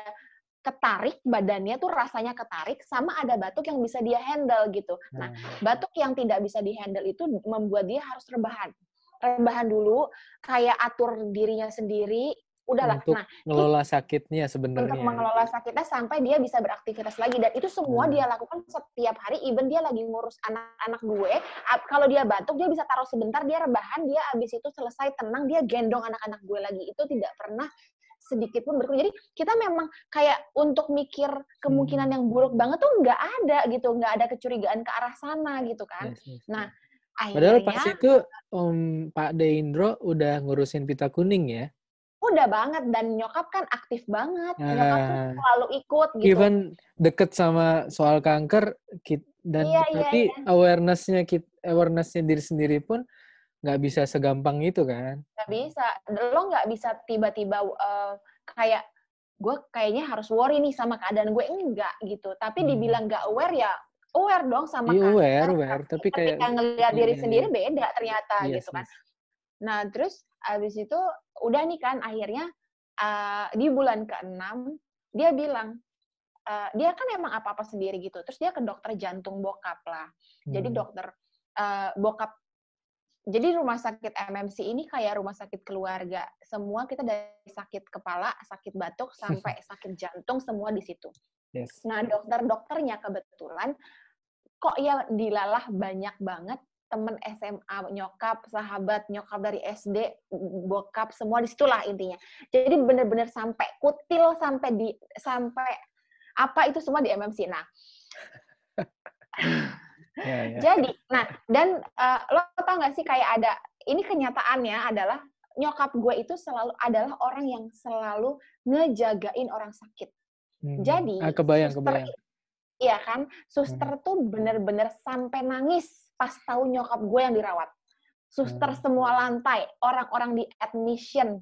ketarik badannya tuh rasanya ketarik sama ada batuk yang bisa dia handle gitu. Nah, hmm. batuk yang tidak bisa dihandle itu membuat dia harus rebahan. Rebahan dulu, kayak atur dirinya sendiri, udahlah. Untuk nah, mengelola sakitnya sebenarnya. Untuk mengelola sakitnya sampai dia bisa beraktivitas lagi dan itu semua hmm. dia lakukan setiap hari. Even dia lagi ngurus anak-anak gue, kalau dia batuk dia bisa taruh sebentar, dia rebahan, dia abis itu selesai tenang, dia gendong anak-anak gue lagi. Itu tidak pernah sedikit pun berkurang. Jadi kita memang kayak untuk mikir kemungkinan hmm. yang buruk banget tuh nggak ada gitu, nggak ada kecurigaan ke arah sana gitu kan. Yes, yes, nah, akhirnya. Padahal pas itu um, Pak Deindro udah ngurusin pita kuning ya. Udah banget dan nyokap kan aktif banget. Nah, nyokap tuh selalu ikut gitu. Even deket sama soal kanker dan iya, iya tapi iya, iya. awarenessnya awarenessnya diri sendiri pun nggak bisa segampang itu kan? Nggak bisa. Lo nggak bisa tiba-tiba uh, kayak gue kayaknya harus worry nih sama keadaan gue enggak gitu. Tapi hmm. dibilang nggak aware ya aware dong sama iya, aware, aware. Tapi, tapi kayak ngelihat diri iya, sendiri beda ternyata yes, gitu kan. Yes. Nah terus abis itu udah nih kan akhirnya uh, di bulan ke-6 dia bilang uh, dia kan emang apa-apa sendiri gitu. Terus dia ke dokter jantung bokap lah. Hmm. Jadi dokter uh, bokap jadi rumah sakit MMC ini kayak rumah sakit keluarga. Semua kita dari sakit kepala, sakit batuk sampai sakit jantung semua di situ. Yes. Nah, dokter-dokternya kebetulan kok ya dilalah banyak banget temen SMA, nyokap, sahabat, nyokap dari SD, bokap, semua di situlah intinya. Jadi bener-bener sampai kutil, sampai di sampai apa itu semua di MMC. Nah, ya, ya. jadi, nah dan uh, lo tau gak sih kayak ada ini kenyataannya adalah nyokap gue itu selalu adalah orang yang selalu ngejagain orang sakit. Hmm. Jadi, ah, kebayang, suster, kebayang. Iya kan, suster hmm. tuh bener-bener sampai nangis pas tahu nyokap gue yang dirawat. Suster hmm. semua lantai, orang-orang di admission.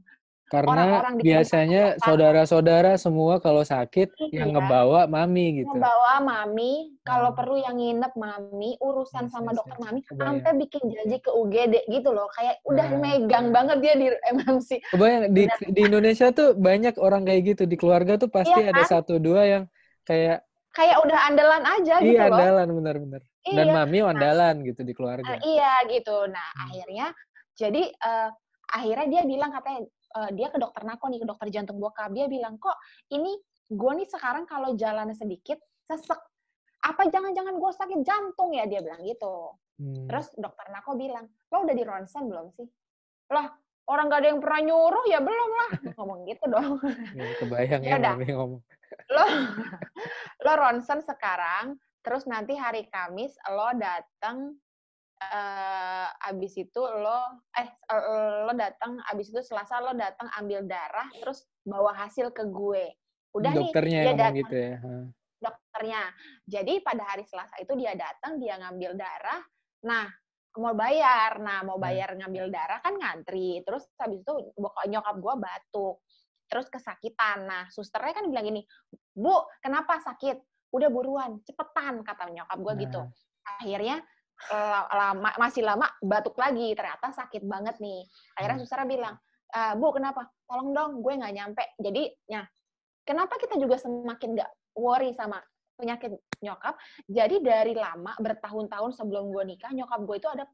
Karena orang-orang di biasanya saudara-saudara semua kalau sakit iya. yang ngebawa mami gitu. Ngebawa mami, kalau hmm. perlu yang nginep mami, urusan yes, sama yes, dokter yes. mami, sampai bikin janji ke UGD gitu loh. Kayak udah nah. megang banget dia di MMC. Kebayang di, di Indonesia tuh banyak orang kayak gitu. Di keluarga tuh pasti iya, ada kan? satu dua yang kayak kayak udah andalan aja iya, gitu loh. Iya, andalan benar-benar. Iya. Dan mami andalan nah, gitu di keluarga. Uh, iya gitu. Nah, hmm. akhirnya jadi uh, akhirnya dia bilang katanya uh, dia ke dokter nako nih, ke dokter jantung bokap. Dia bilang, "Kok ini gue nih sekarang kalau jalan sedikit sesek. Apa jangan-jangan gue sakit jantung ya?" Dia bilang gitu. Hmm. Terus dokter nako bilang, "Lo udah di ronsen belum sih?" Lah, orang gak ada yang pernah nyuruh ya belum lah ngomong gitu dong ya, kebayang ya, ya ngomong lo lo ronsen sekarang terus nanti hari Kamis lo datang uh, abis itu lo eh lo datang abis itu Selasa lo datang ambil darah terus bawa hasil ke gue udah dokternya nih dia datang gitu ya dokternya jadi pada hari Selasa itu dia datang dia ngambil darah nah mau bayar. Nah, mau hmm. bayar ngambil darah kan ngantri. Terus habis itu nyokap gue batuk. Terus kesakitan. Nah, susternya kan bilang gini, Bu, kenapa sakit? Udah buruan, cepetan, kata nyokap gue gitu. nah. gitu. Akhirnya lama masih lama batuk lagi. Ternyata sakit banget nih. Akhirnya hmm. susternya bilang, e, Bu, kenapa? Tolong dong, gue nggak nyampe. Jadi, ya, kenapa kita juga semakin nggak worry sama penyakit nyokap. Jadi dari lama bertahun-tahun sebelum gue nikah, nyokap gue itu ada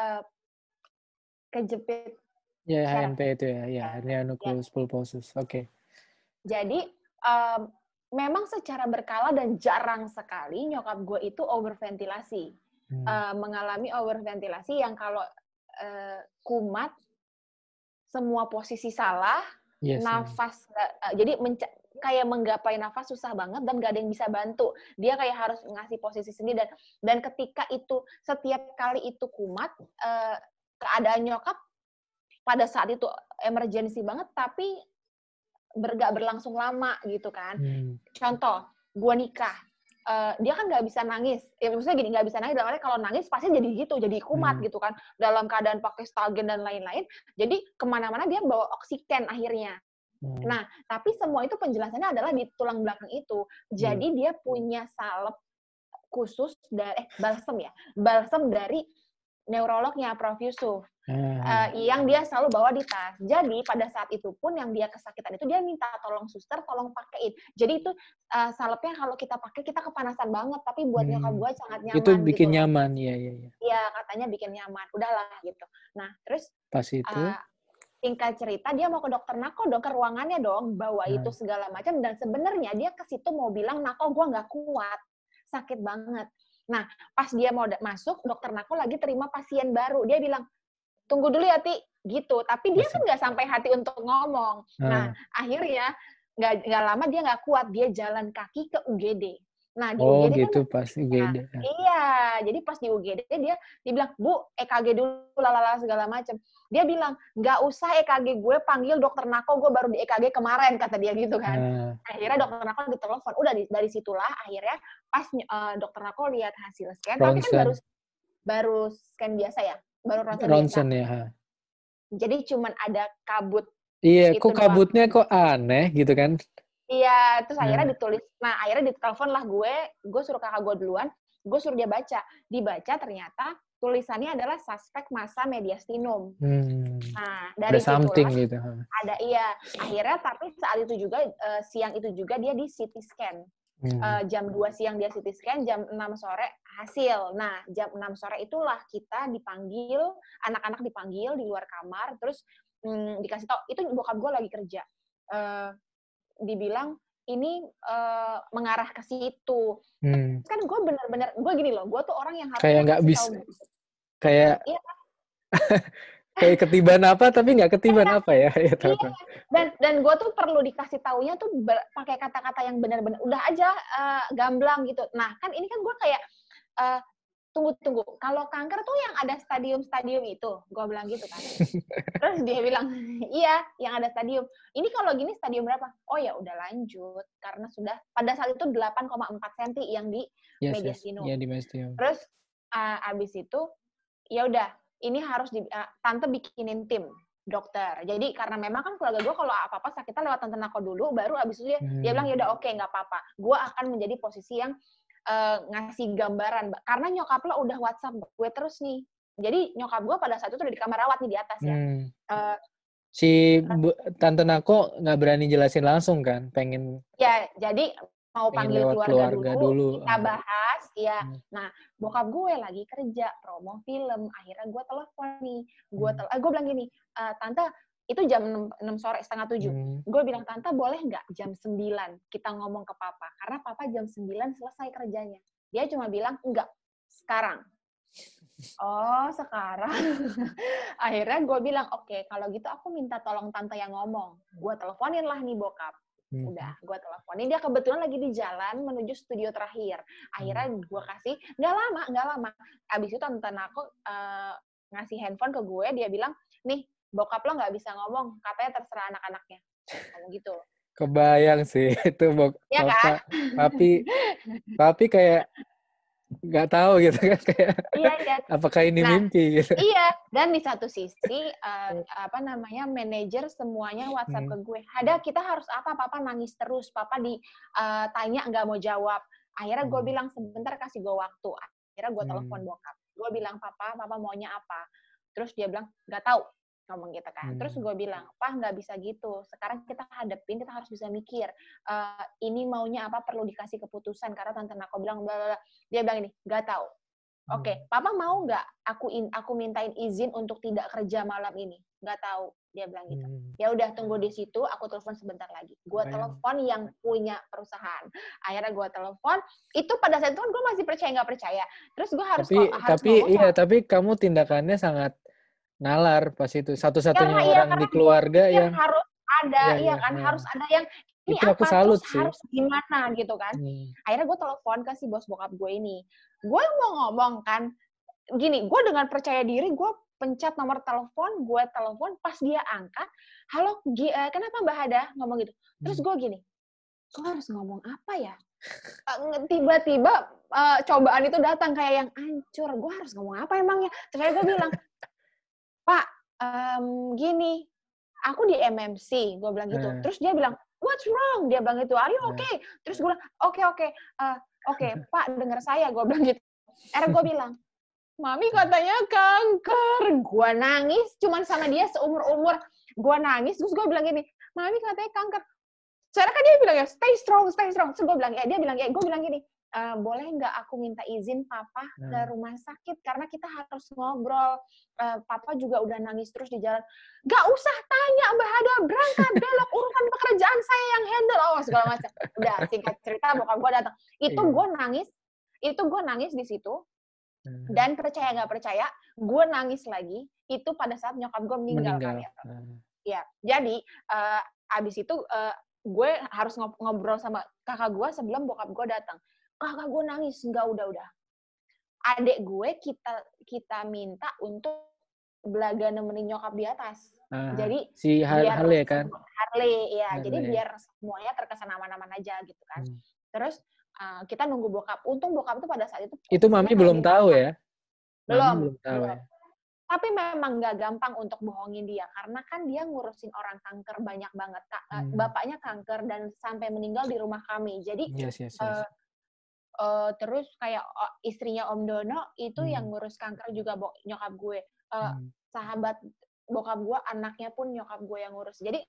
uh, kejepit. Ya, HNP itu ya, ya, hernia nucleus ya. pulposus. Oke. Okay. Jadi um, memang secara berkala dan jarang sekali nyokap gue itu overventilasi. Hmm. Uh, mengalami overventilasi yang kalau uh, kumat semua posisi salah, yes, nafas uh, jadi kayak menggapai nafas susah banget dan gak ada yang bisa bantu. Dia kayak harus ngasih posisi sendiri dan dan ketika itu setiap kali itu kumat uh, keadaan nyokap pada saat itu emergensi banget tapi bergak berlangsung lama gitu kan. Hmm. Contoh, gua nikah. Uh, dia kan nggak bisa nangis. Ya maksudnya gini, nggak bisa nangis. Dalam kalau nangis pasti jadi gitu, jadi kumat hmm. gitu kan. Dalam keadaan pakai stagen dan lain-lain. Jadi ke mana-mana dia bawa oksigen akhirnya. Hmm. Nah, tapi semua itu penjelasannya adalah di tulang belakang itu. Jadi hmm. dia punya salep khusus dari eh balsem ya, balsem dari neurolognya Prof Yusuf hmm. uh, yang dia selalu bawa di tas. Jadi pada saat itu pun yang dia kesakitan itu dia minta tolong suster tolong pakein. Jadi itu uh, salepnya kalau kita pakai kita kepanasan banget, tapi buat hmm. nyokap gue sangat nyaman. Itu bikin gitu. nyaman, iya iya. Iya katanya bikin nyaman. Udahlah gitu. Nah terus pas itu uh, singkat cerita dia mau ke dokter Nako dong ke ruangannya dong bawa hmm. itu segala macam dan sebenarnya dia ke situ mau bilang Nako gue nggak kuat sakit banget nah pas dia mau masuk dokter Nako lagi terima pasien baru dia bilang tunggu dulu ya Ti gitu tapi dia kan nggak sampai hati untuk ngomong hmm. nah akhirnya nggak nggak lama dia nggak kuat dia jalan kaki ke UGD Nah, di oh, UGD gitu kan, pas UGD. Nah, iya, jadi pas di UGD dia dia bilang, "Bu, EKG dulu lalala segala macam." Dia bilang, "Nggak usah EKG gue, panggil dokter Nako, gue baru di EKG kemarin," kata dia gitu kan. Uh. Akhirnya dokter Nako ditelepon. Udah dari situlah akhirnya pas uh, dokter Nako lihat hasil scan, Ronsen. tapi kan baru baru scan biasa ya, baru ronsen, ronsen biasa. ya. Jadi cuman ada kabut Iya, kok kabutnya doang. kok aneh gitu kan? Iya, terus akhirnya hmm. ditulis. Nah, akhirnya ditelepon lah gue, gue suruh kakak gue duluan, gue suruh dia baca. Dibaca ternyata tulisannya adalah suspek masa mediastinum. Hmm. Nah, dari ada something gitu. Ada iya. Akhirnya tapi saat itu juga uh, siang itu juga dia di CT scan. Hmm. uh, jam 2 siang dia CT scan, jam 6 sore hasil. Nah, jam 6 sore itulah kita dipanggil, anak-anak dipanggil di luar kamar, terus hmm, dikasih tau, itu bokap gue lagi kerja. Uh, dibilang, ini uh, mengarah ke situ. Hmm. Kan gue bener-bener, gue gini loh, gue tuh orang yang harus kayak nggak bisa, kayak iya. kayak ketiban apa tapi nggak ketiban iya, apa ya, ya iya. dan dan gue tuh perlu dikasih taunya tuh pakai kata-kata yang benar-benar udah aja uh, gamblang gitu. Nah kan ini kan gue kayak uh, tunggu tunggu. Kalau kanker tuh yang ada stadium-stadium itu gue bilang gitu kan. Terus dia bilang iya yang ada stadium. Ini kalau gini stadium berapa? Oh ya udah lanjut karena sudah pada saat itu 8,4 cm yang di yes, mediastinum yes. Yeah, di mediastinum terus uh, abis itu ya udah ini harus di, uh, tante bikinin tim dokter. Jadi karena memang kan keluarga gue kalau apa-apa sakitnya lewat tante Nako dulu, baru abis itu dia, hmm. dia bilang ya udah oke okay, nggak apa-apa. Gue akan menjadi posisi yang uh, ngasih gambaran. Karena nyokap lo udah WhatsApp gue terus nih. Jadi nyokap gue pada saat itu udah di kamar rawat nih di atas ya. Hmm. Uh, si Bu, tante Nako nggak berani jelasin langsung kan, pengen. Ya jadi mau panggil keluarga, keluarga dulu, dulu, kita ah. bahas, ya. Hmm. Nah, bokap gue lagi kerja promo film, akhirnya gue telepon nih, gue hmm. tel, eh, gue bilang gini, e, tante itu jam 6, 6 sore setengah tujuh, hmm. gue bilang tante boleh nggak jam 9 kita ngomong ke papa, karena papa jam 9 selesai kerjanya. Dia cuma bilang enggak, sekarang. Oh, sekarang. Akhirnya gue bilang, oke, okay, kalau gitu aku minta tolong tante yang ngomong. Gue teleponin lah nih bokap. Hmm. Udah, gue teleponin. Dia kebetulan lagi di jalan menuju studio terakhir. Akhirnya hmm. gue kasih, nggak lama, nggak lama. Abis itu tante aku uh, ngasih handphone ke gue, dia bilang, nih, bokap lo nggak bisa ngomong, katanya terserah anak-anaknya. Kamu gitu. Kebayang sih, itu bok ya kan? Tapi, tapi kayak nggak tahu gitu kan kayak iya, iya. apakah ini nah, mimpi gitu? iya. Dan di satu sisi uh, apa namanya manajer semuanya WhatsApp hmm. ke gue. Ada kita harus apa? Papa nangis terus. Papa di uh, tanya nggak mau jawab. Akhirnya gue hmm. bilang sebentar kasih gue waktu. Akhirnya gue telepon hmm. bokap. Gue bilang papa papa maunya apa? Terus dia bilang nggak tahu ngomong gitu kan. Hmm. Terus gue bilang, Pak nggak bisa gitu. Sekarang kita hadapin, kita harus bisa mikir. Uh, ini maunya apa perlu dikasih keputusan karena tante Nako bilang, bla bla. Dia bilang ini, nggak tahu. Oke, okay, hmm. Papa mau nggak aku in, aku mintain izin untuk tidak kerja malam ini? Nggak tahu. Dia bilang gitu. Hmm. Ya udah tunggu di situ, aku telepon sebentar lagi. Gue telepon yang punya perusahaan. Akhirnya gue telepon. Itu pada saat itu kan gue masih percaya nggak percaya. Terus gue harus tapi, harus tapi iya, tapi kamu tindakannya sangat nalar pas itu. Satu-satunya ya, orang iya, di keluarga yang, yang harus ada ya, ya kan? ya. harus ada yang ini itu apa? Aku salut sih. harus gimana? Gitu kan. Hmm. akhirnya gue telepon ke si bos bokap gue ini. Gue mau ngomong kan gini gue dengan percaya diri gue pencet nomor telepon gue telepon pas dia angkat halo uh, kenapa mbak Hada? Ngomong gitu. Terus hmm. gue gini gue harus ngomong apa ya? Tiba-tiba uh, cobaan itu datang kayak yang hancur gue harus ngomong apa emangnya? Terus gue bilang Pak, um, gini, aku di MMC, gue bilang gitu. Hmm. Terus dia bilang, what's wrong? Dia bilang gitu, are you okay? Hmm. Terus gue bilang, oke, okay, oke, okay. uh, oke, okay, Pak, dengar saya, gue bilang gitu. Akhirnya gue bilang, Mami katanya kanker. Gue nangis, cuman sama dia seumur-umur. Gue nangis, terus gue bilang gini, Mami katanya kanker. Secara kan dia bilang ya, stay strong, stay strong. Terus gue bilang, ya dia bilang, ya gue bilang gini, uh, boleh nggak aku minta izin papa nah. ke rumah sakit karena kita harus ngobrol. Uh, papa juga udah nangis terus di jalan. Gak usah tanya Mbak Hada, berangkat belok urusan pekerjaan saya yang handle. Oh segala macam. Udah singkat cerita bokap gue datang. Itu iya. gue nangis, itu gue nangis di situ. Hmm. Dan percaya nggak percaya, gue nangis lagi. Itu pada saat nyokap gue meninggal. meninggal. Kan, ya. Hmm. ya, jadi uh, abis itu uh, gue harus ngobrol sama kakak gue sebelum bokap gue datang kakak gue nangis. Nggak udah udah. Adik gue kita kita minta untuk belaga nemenin nyokap di atas. Uh, jadi si Har biar, Harley kan? Harley ya Harley. jadi biar semuanya terkesan aman-aman aja gitu kan. Hmm. terus uh, kita nunggu bokap. Untung bokap itu pada saat itu itu mami belum tahu ya? Belum belum tahu belum. ya? Tapi memang nggak gampang untuk bohongin dia. Karena kan dia ngurusin orang kanker banyak banget hmm. bapaknya kanker dan sampai meninggal di rumah kami. Jadi yes, yes, yes. Uh, uh, terus kayak uh, istrinya Om Dono itu hmm. yang ngurus kanker juga bo nyokap gue uh, hmm. sahabat bokap gue anaknya pun nyokap gue yang ngurus jadi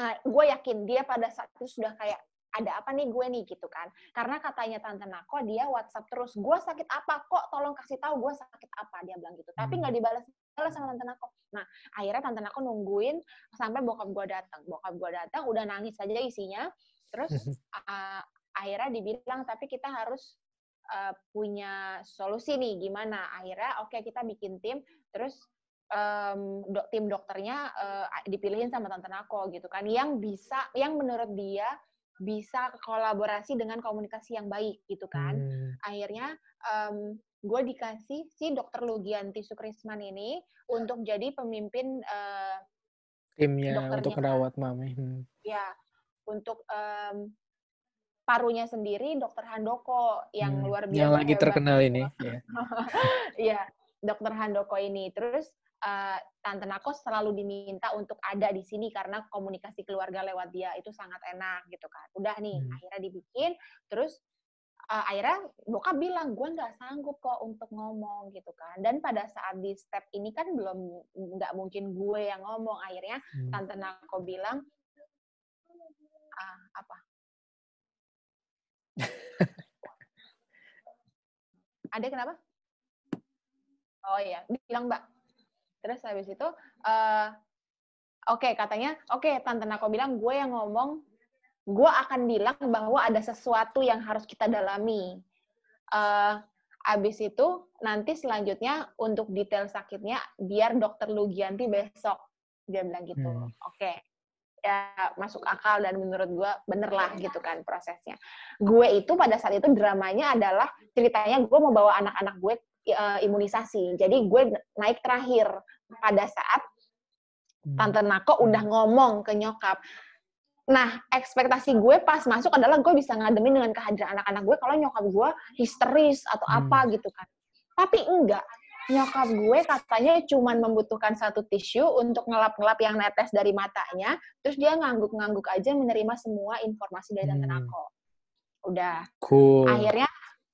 uh, gue yakin dia pada saat itu sudah kayak ada apa nih gue nih gitu kan. Karena katanya tante Nako dia WhatsApp terus, gue sakit apa kok, tolong kasih tahu gue sakit apa dia bilang gitu. Tapi nggak hmm. dibalas balas sama tante Nako. Nah akhirnya tante Nako nungguin sampai bokap gue datang. Bokap gue datang udah nangis aja isinya. Terus uh, akhirnya dibilang tapi kita harus uh, punya solusi nih gimana. Akhirnya oke okay, kita bikin tim. Terus um, do, tim dokternya uh, dipilihin sama tante Nako gitu kan yang bisa yang menurut dia bisa kolaborasi dengan komunikasi yang baik gitu kan. Hmm. Akhirnya um, gue dikasih si dokter Lugianti Sukrisman ini untuk jadi pemimpin uh, timnya untuk merawat mami. Hmm. Ya, untuk um, parunya sendiri dokter Handoko yang hmm. luar biasa. Yang lagi terkenal ini. Iya, dokter Handoko ini. Terus uh, Tante Nako selalu diminta untuk ada di sini karena komunikasi keluarga lewat dia itu sangat enak gitu kan. Udah nih, hmm. akhirnya dibikin, terus uh, akhirnya bokap bilang gue nggak sanggup kok untuk ngomong gitu kan. Dan pada saat di step ini kan belum nggak mungkin gue yang ngomong. Akhirnya hmm. Tante Nako bilang ah, apa? Ada kenapa? Oh iya, bilang Mbak, terus habis itu uh, oke okay, katanya oke okay, tante Nako bilang gue yang ngomong gue akan bilang bahwa ada sesuatu yang harus kita dalami uh, abis itu nanti selanjutnya untuk detail sakitnya biar dokter Lugianti besok dia bilang gitu hmm. oke okay. Ya masuk akal dan menurut gue bener lah gitu kan prosesnya gue itu pada saat itu dramanya adalah ceritanya gue mau bawa anak-anak gue uh, imunisasi jadi gue naik terakhir pada saat hmm. Tante Nako udah ngomong ke nyokap. Nah, ekspektasi gue pas masuk adalah gue bisa ngademin dengan kehadiran anak-anak gue kalau nyokap gue histeris atau hmm. apa gitu kan. Tapi enggak. Nyokap gue katanya cuma membutuhkan satu tisu untuk ngelap-ngelap yang netes dari matanya, terus dia ngangguk-ngangguk aja menerima semua informasi dari Tante hmm. Nako. Udah. Cool. Akhirnya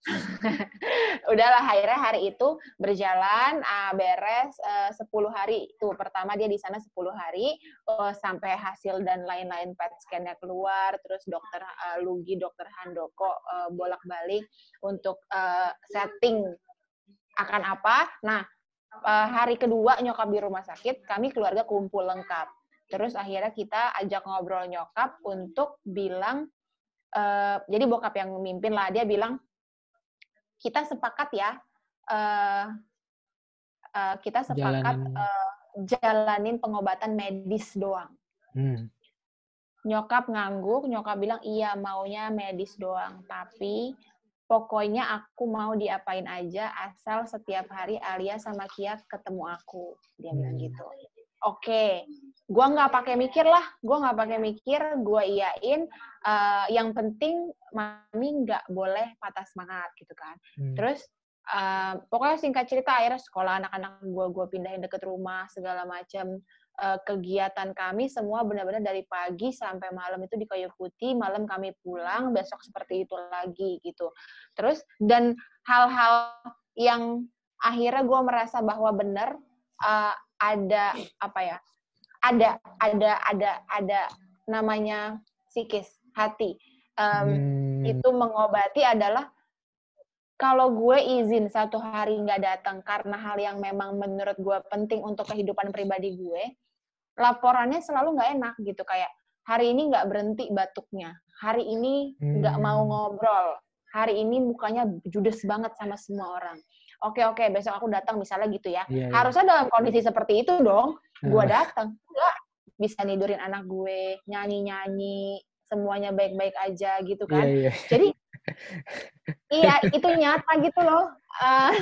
udahlah akhirnya hari itu berjalan uh, beres uh, 10 hari tuh pertama dia di sana 10 hari uh, sampai hasil dan lain-lain PET scan-nya keluar terus dokter uh, Lugi dokter Handoko uh, bolak-balik untuk uh, setting akan apa nah uh, hari kedua nyokap di rumah sakit kami keluarga kumpul lengkap terus akhirnya kita ajak ngobrol nyokap untuk bilang uh, jadi bokap yang memimpin lah dia bilang kita sepakat ya uh, uh, kita sepakat jalanin. Uh, jalanin pengobatan medis doang. Hmm. Nyokap ngangguk, nyokap bilang iya maunya medis doang, tapi pokoknya aku mau diapain aja asal setiap hari Alia sama Kia ketemu aku. Dia hmm. bilang gitu. Oke, okay gue nggak pakai mikir lah gue nggak pakai mikir gue iyain uh, yang penting mami nggak boleh patah semangat gitu kan hmm. terus uh, pokoknya singkat cerita akhirnya sekolah anak-anak gue gue pindahin deket rumah segala macam uh, kegiatan kami semua benar-benar dari pagi sampai malam itu di kayu putih malam kami pulang besok seperti itu lagi gitu terus dan hal-hal yang akhirnya gue merasa bahwa benar uh, ada apa ya ada ada ada ada namanya psikis hati um, hmm. itu mengobati adalah kalau gue izin satu hari nggak datang karena hal yang memang menurut gue penting untuk kehidupan pribadi gue laporannya selalu nggak enak gitu kayak hari ini nggak berhenti batuknya hari ini nggak hmm. mau ngobrol hari ini mukanya judes banget sama semua orang. Oke oke besok aku datang misalnya gitu ya. Yeah, iya. harusnya dalam kondisi seperti itu dong gue datang enggak bisa nidurin anak gue nyanyi nyanyi semuanya baik-baik aja gitu kan. Yeah, yeah. jadi iya itu nyata gitu loh. Uh,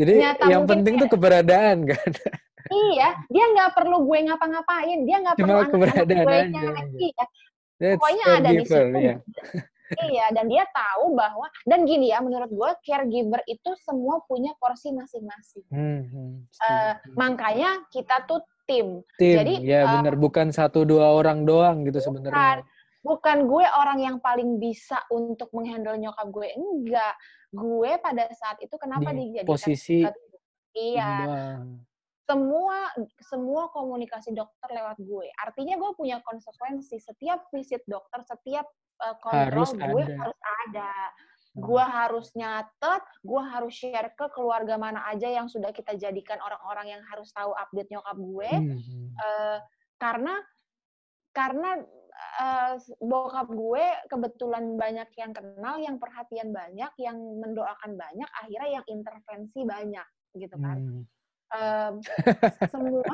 jadi nyata yang penting tuh keberadaan kan iya dia nggak perlu gue ngapa-ngapain dia nggak perlu anak, keberadaan gue nyanyi ya. pokoknya ada di situ yeah. Iya, dan dia tahu bahwa dan gini ya, menurut gue caregiver itu semua punya porsi masing-masing. Hmm, hmm, uh, makanya kita tuh tim. Tim, Jadi ya uh, benar bukan satu dua orang doang gitu sebenarnya. Bukan gue orang yang paling bisa untuk menghandle nyokap gue, enggak. Gue pada saat itu kenapa Di dijadikan posisi iya. Semua semua komunikasi dokter lewat gue. Artinya gue punya konsekuensi setiap visit dokter, setiap uh, kontrol harus gue ada. harus ada hmm. gue harus nyatet, gue harus share ke keluarga mana aja yang sudah kita jadikan orang-orang yang harus tahu update nyokap gue, hmm. uh, karena karena uh, bokap gue kebetulan banyak yang kenal, yang perhatian banyak, yang mendoakan banyak, akhirnya yang intervensi banyak gitu kan. Hmm. Um, semua.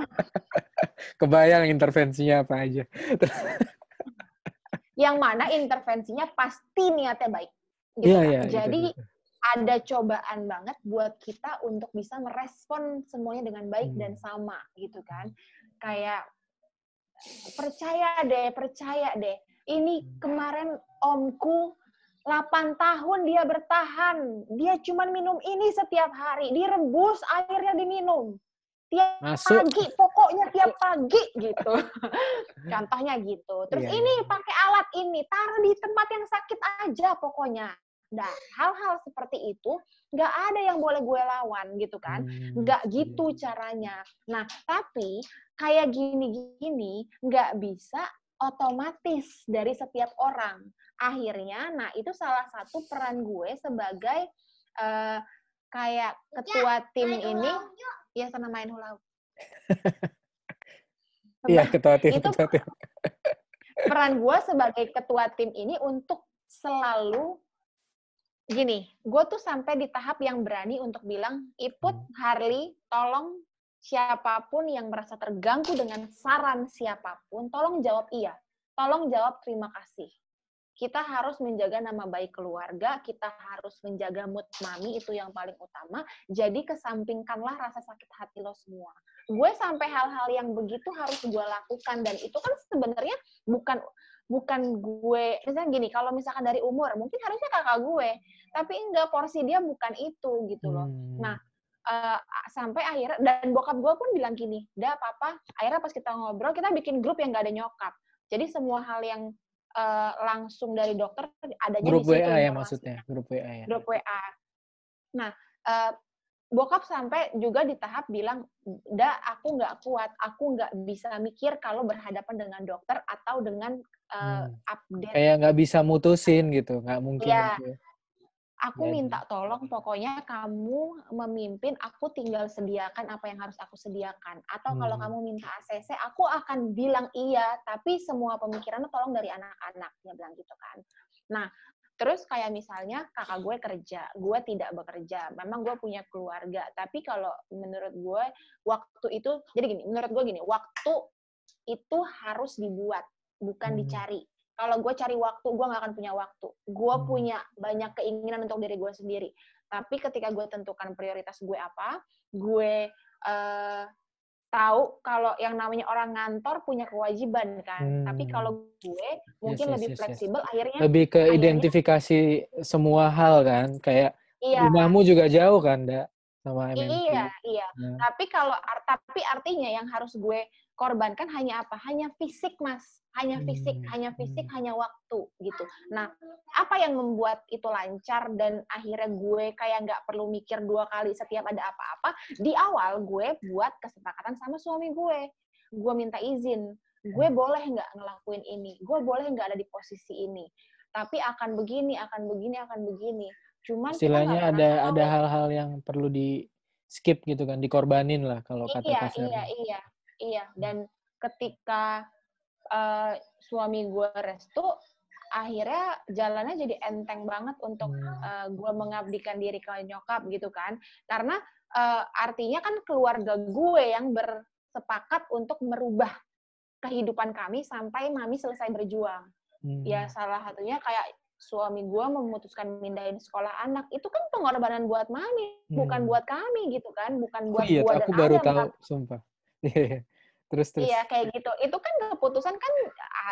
Kebayang intervensinya apa aja. yang mana intervensinya pasti niatnya baik. Gitu yeah, kan? yeah, Jadi itu, ada cobaan banget buat kita untuk bisa merespon semuanya dengan baik hmm. dan sama gitu kan. Kayak percaya deh, percaya deh. Ini kemarin omku 8 tahun dia bertahan. Dia cuma minum ini setiap hari. Direbus, airnya diminum. Tiap Masuk. pagi, pokoknya tiap pagi gitu. Contohnya gitu. Terus yeah. ini iya. pakai alat ini, taruh di tempat yang sakit aja pokoknya. Nah, hal-hal seperti itu nggak ada yang boleh gue lawan gitu kan. Hmm, nggak gitu iya. caranya. Nah, tapi kayak gini-gini nggak bisa otomatis dari setiap orang. Akhirnya, nah itu salah satu peran gue sebagai uh, kayak ketua tim ini. Ya, sana main hula. Iya, ketua tim. Itu ketua tim. peran gue sebagai ketua tim ini untuk selalu gini, gue tuh sampai di tahap yang berani untuk bilang, Iput, hmm. Harley, tolong siapa pun yang merasa terganggu dengan saran siapa pun, tolong jawab iya. Tolong jawab terima kasih. Kita harus menjaga nama baik keluarga, kita harus menjaga mood mami, itu yang paling utama. Jadi kesampingkanlah rasa sakit hati lo semua. Gue sampai hal-hal yang begitu harus gue lakukan, dan itu kan sebenarnya bukan bukan gue misalnya gini kalau misalkan dari umur mungkin harusnya kakak gue tapi enggak porsi dia bukan itu gitu loh hmm. nah uh, sampai akhirnya dan bokap gue pun bilang gini dah papa akhirnya pas kita ngobrol kita bikin grup yang gak ada nyokap jadi semua hal yang uh, langsung dari dokter adanya grup di situ, WA ya maksudnya grup WA ya grup WA nah uh, bokap sampai juga di tahap bilang, "Da, aku nggak kuat, aku nggak bisa mikir kalau berhadapan dengan dokter atau dengan uh, hmm. update. Kayak nggak bisa mutusin gitu, nggak mungkin. Ya. Gitu. Aku Jadi. minta tolong, pokoknya kamu memimpin, aku tinggal sediakan apa yang harus aku sediakan. Atau hmm. kalau kamu minta ACC, aku akan bilang iya, tapi semua pemikirannya tolong dari anak-anak, dia bilang gitu kan. Nah, terus kayak misalnya kakak gue kerja, gue tidak bekerja. Memang gue punya keluarga, tapi kalau menurut gue waktu itu, jadi gini, menurut gue gini, waktu itu harus dibuat bukan hmm. dicari. Kalau gue cari waktu, gue gak akan punya waktu. Gue hmm. punya banyak keinginan untuk diri gue sendiri. Tapi ketika gue tentukan prioritas gue apa, gue uh, tahu kalau yang namanya orang ngantor punya kewajiban kan. Hmm. Tapi kalau gue mungkin yes, lebih yes, fleksibel, yes. akhirnya lebih ke akhirnya, identifikasi semua hal kan, kayak iya. rumahmu juga jauh kan, Dak? sama MMP. Iya, iya. Nah. Tapi kalau tapi artinya yang harus gue korbankan hanya apa? Hanya fisik, Mas. Hanya fisik, hmm. hanya fisik, hmm. hanya waktu gitu. Nah, apa yang membuat itu lancar dan akhirnya gue kayak nggak perlu mikir dua kali setiap ada apa-apa? Di awal gue buat kesepakatan sama suami gue. Gue minta izin. Gue hmm. boleh nggak ngelakuin ini? Gue boleh nggak ada di posisi ini? Tapi akan begini, akan begini, akan begini Cuman istilahnya ada ada hal-hal yang perlu di skip gitu kan, dikorbanin lah kalau kata iya, kasar. Iya, iya, iya. Dan ketika uh, suami gue restu, akhirnya jalannya jadi enteng banget untuk hmm. uh, eh, gue mengabdikan diri ke nyokap gitu kan. Karena uh, artinya kan keluarga gue yang bersepakat untuk merubah kehidupan kami sampai mami selesai berjuang. Ya, hmm. Ya salah satunya kayak suami gue memutuskan mindahin sekolah anak itu kan pengorbanan buat mami hmm. bukan buat kami gitu kan bukan buat oh, iya, gue aku dan baru Adam, tahu kan. sumpah terus terus iya kayak gitu itu kan keputusan kan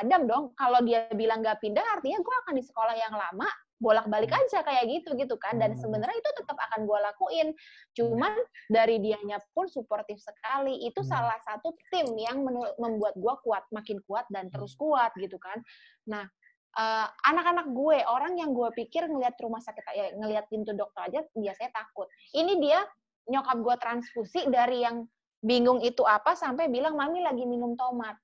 Adam dong kalau dia bilang nggak pindah artinya gue akan di sekolah yang lama bolak-balik hmm. aja kayak gitu gitu kan dan hmm. sebenarnya itu tetap akan gue lakuin cuman dari dianya pun suportif sekali itu hmm. salah satu tim yang membuat gue kuat makin kuat dan terus hmm. kuat gitu kan nah anak eh, anak-anak gue, orang yang gue pikir ngelihat rumah sakit, ya, ngelihat pintu dokter aja biasanya takut. Ini dia nyokap gue transfusi dari yang bingung itu apa sampai bilang mami lagi minum tomat.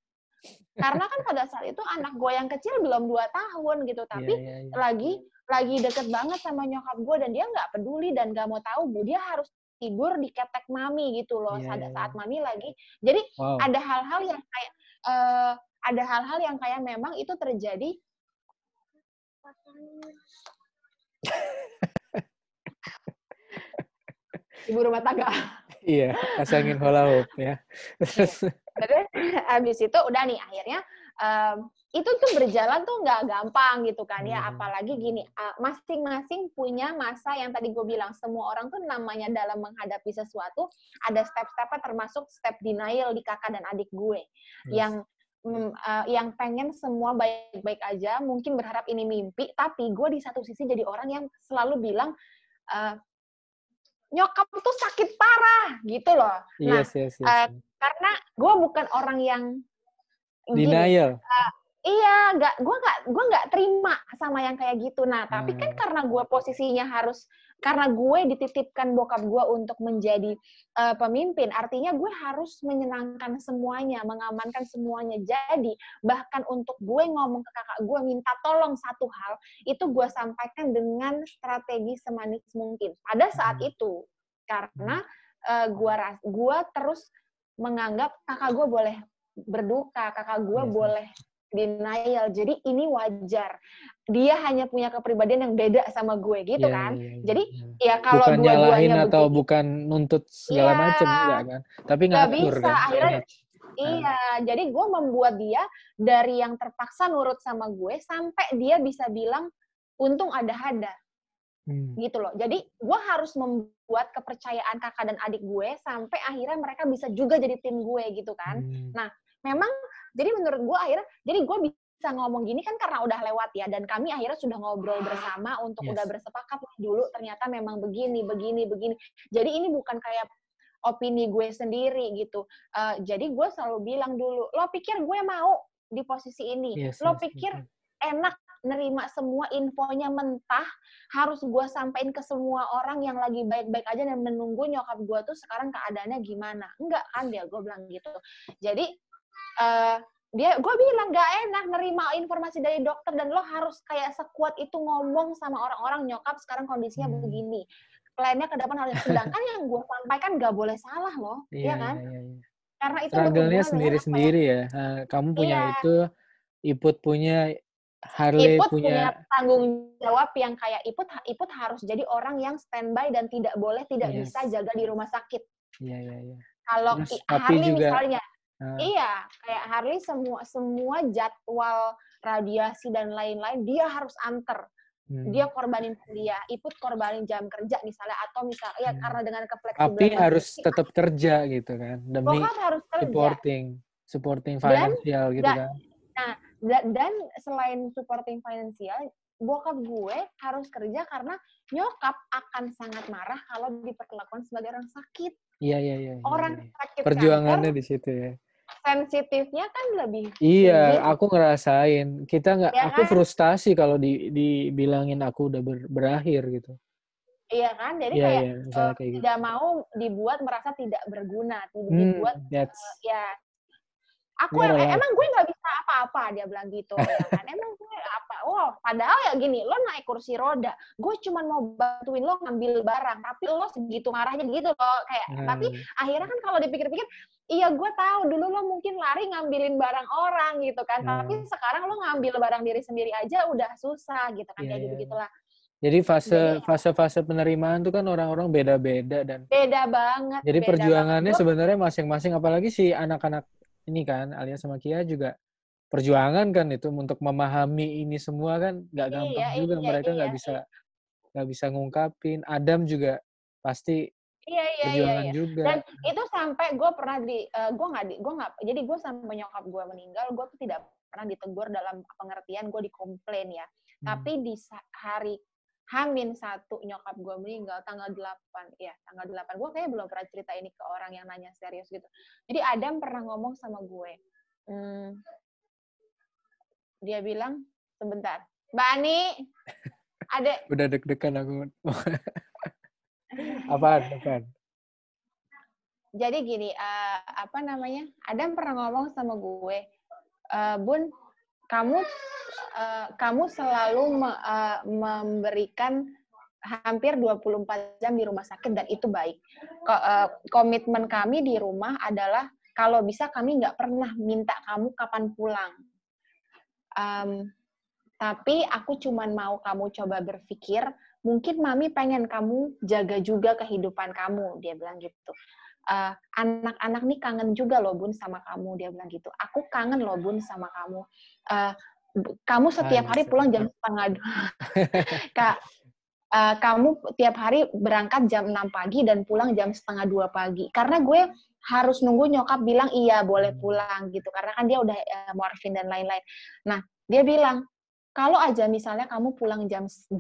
Karena kan pada saat itu anak gue yang kecil belum dua tahun gitu, iya, tapi yeah, yeah, yeah. lagi lagi deket banget sama nyokap gue dan dia nggak peduli dan nggak mau tahu bu dia harus tidur di ketek mami gitu loh yeah, saat yeah. saat mami lagi. Jadi wow. ada hal-hal yang kayak uh, ada hal-hal yang kayak memang itu terjadi ibu rumah tangga. Iya, pasangin hula hoop ya. Iya. Terus abis itu udah nih akhirnya um, itu tuh berjalan tuh nggak gampang gitu kan ya. Hmm. Apalagi gini, masing-masing punya masa yang tadi gue bilang semua orang tuh namanya dalam menghadapi sesuatu ada step-stepnya termasuk step denial di kakak dan adik gue yes. yang uh, yang pengen semua baik-baik aja, mungkin berharap ini mimpi, tapi gue di satu sisi jadi orang yang selalu bilang uh, nyokap tuh sakit parah gitu loh. Nah, yes, yes, yes. Uh, karena gue bukan orang yang denial. Gini, uh, iya, nggak, gue nggak, gue nggak terima sama yang kayak gitu. Nah, tapi kan hmm. kan karena gue posisinya harus karena gue dititipkan bokap gue untuk menjadi uh, pemimpin, artinya gue harus menyenangkan semuanya, mengamankan semuanya. Jadi bahkan untuk gue ngomong ke kakak gue minta tolong satu hal, itu gue sampaikan dengan strategi semanis mungkin. Pada saat hmm. itu, karena uh, gue gue terus menganggap kakak gue boleh berduka, kakak gue yes. boleh denial. Jadi ini wajar. Dia hanya punya kepribadian yang beda sama gue gitu yeah, kan. Yeah, yeah, Jadi yeah. ya kalau bukan dua-duanya atau begini, bukan nuntut segala yeah, macam enggak kan. Tapi nggak bisa. Kan? Akhirnya Iya, jadi gue membuat dia dari yang terpaksa nurut sama gue sampai dia bisa bilang untung ada-ada. Hmm. Gitu loh. Jadi gue harus membuat kepercayaan kakak dan adik gue sampai akhirnya mereka bisa juga jadi tim gue gitu kan. Hmm. Nah, memang jadi menurut gue akhirnya jadi gue bisa ngomong gini kan karena udah lewat ya dan kami akhirnya sudah ngobrol bersama untuk yes. udah bersepakat dulu ternyata memang begini begini begini. Jadi ini bukan kayak opini gue sendiri gitu. Uh, jadi gue selalu bilang dulu lo pikir gue mau di posisi ini? Yes, lo yes, pikir yes. enak nerima semua infonya mentah harus gue sampaikan ke semua orang yang lagi baik-baik aja dan menunggu nyokap gue tuh sekarang keadaannya gimana? Enggak kan dia gue bilang gitu. Jadi uh, dia gue bilang gak enak nerima informasi dari dokter dan lo harus kayak sekuat itu ngomong sama orang-orang nyokap sekarang kondisinya hmm. begini kliennya ke depan harus sedangkan yang gue sampaikan gak boleh salah loh iya, ya kan iya, iya. karena itu struggle-nya sendiri-sendiri ya. ya kamu punya iya. itu Iput punya Harley Iput punya... punya tanggung jawab yang kayak Iput Iput harus jadi orang yang standby dan tidak boleh tidak yes. bisa jaga di rumah sakit. Iya iya iya. Kalau Harley juga, misalnya Uh. Iya, kayak Harley semua semua jadwal radiasi dan lain-lain dia harus anter. Hmm. Dia korbanin kuliah, Iput korbanin jam kerja misalnya atau misalnya ya hmm. karena dengan kefleksibilan. Tapi harus tetap kerja gitu kan demi harus kerja. supporting supporting financial gitu dan, kan. Nah, dan selain supporting financial, bokap gue harus kerja karena nyokap akan sangat marah kalau diperlakukan sebagai orang sakit. Iya, iya, iya. iya orang iya. sakit Perjuangannya kanker, di situ ya sensitifnya kan lebih iya tinggi. aku ngerasain kita nggak ya aku kan? frustasi kalau di dibilangin aku udah ber, berakhir gitu iya kan jadi ya, kayak, ya, uh, kayak gitu. tidak mau dibuat merasa tidak berguna hmm, dibuat uh, ya aku ya, ya. emang gue nggak bisa apa-apa dia bilang gitu ya kan emang gue apa wow padahal ya gini lo naik kursi roda gue cuma mau bantuin lo ngambil barang tapi lo segitu marahnya gitu loh kayak hmm. tapi akhirnya kan kalau dipikir-pikir iya gue tahu dulu lo mungkin lari ngambilin barang orang gitu kan hmm. tapi sekarang lo ngambil barang diri sendiri aja udah susah gitu kan yeah, kayak gitu gitulah jadi fase fase fase penerimaan tuh kan orang-orang beda-beda dan beda banget. Jadi beda perjuangannya banget. sebenarnya masing-masing apalagi si anak-anak ini kan alias sama Kia juga perjuangan kan itu untuk memahami ini semua kan nggak iya, gampang iya, juga iya, mereka nggak iya, bisa nggak iya. bisa ngungkapin Adam juga pasti iya, iya, perjuangan iya, iya. juga dan itu sampai gue pernah di uh, gue nggak di gue nggak jadi gue sampai nyokap gue meninggal gue tuh tidak pernah ditegur dalam pengertian gue dikomplain ya hmm. tapi di hari Hamin satu nyokap gue meninggal tanggal 8 ya tanggal 8 gue kayaknya belum pernah cerita ini ke orang yang nanya serius gitu. Jadi Adam pernah ngomong sama gue. Hmm, dia bilang sebentar Mbak Ani ada udah deg-degan aku. Apaan apaan? Jadi gini uh, apa namanya? Adam pernah ngomong sama gue uh, Bun, kamu uh, kamu selalu me, uh, memberikan hampir 24 jam di rumah sakit dan itu baik. Uh, komitmen kami di rumah adalah kalau bisa kami nggak pernah minta kamu kapan pulang. Um, tapi aku cuma mau kamu coba berpikir, mungkin mami pengen kamu jaga juga kehidupan kamu, dia bilang gitu. Uh, anak-anak nih kangen juga loh bun sama kamu, dia bilang gitu. Aku kangen loh bun sama kamu. Uh, kamu setiap hari pulang jam setengah dua. Kak, uh, kamu tiap hari berangkat jam 6 pagi dan pulang jam setengah dua pagi. Karena gue harus nunggu nyokap bilang iya boleh hmm. pulang gitu. Karena kan dia udah uh, morfin dan lain-lain. Nah, dia bilang, kalau aja misalnya kamu pulang jam 8,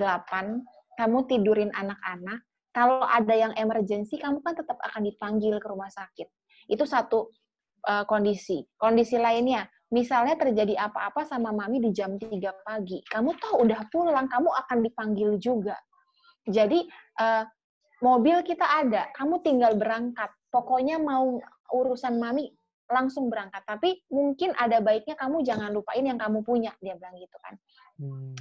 kamu tidurin anak-anak, kalau ada yang emergency, kamu kan tetap akan dipanggil ke rumah sakit. Itu satu uh, kondisi. Kondisi lainnya, misalnya terjadi apa-apa sama mami di jam 3 pagi, kamu tahu udah pulang, kamu akan dipanggil juga. Jadi, uh, mobil kita ada, kamu tinggal berangkat. Pokoknya mau urusan mami langsung berangkat. Tapi mungkin ada baiknya kamu jangan lupain yang kamu punya, dia bilang gitu kan. Hmm.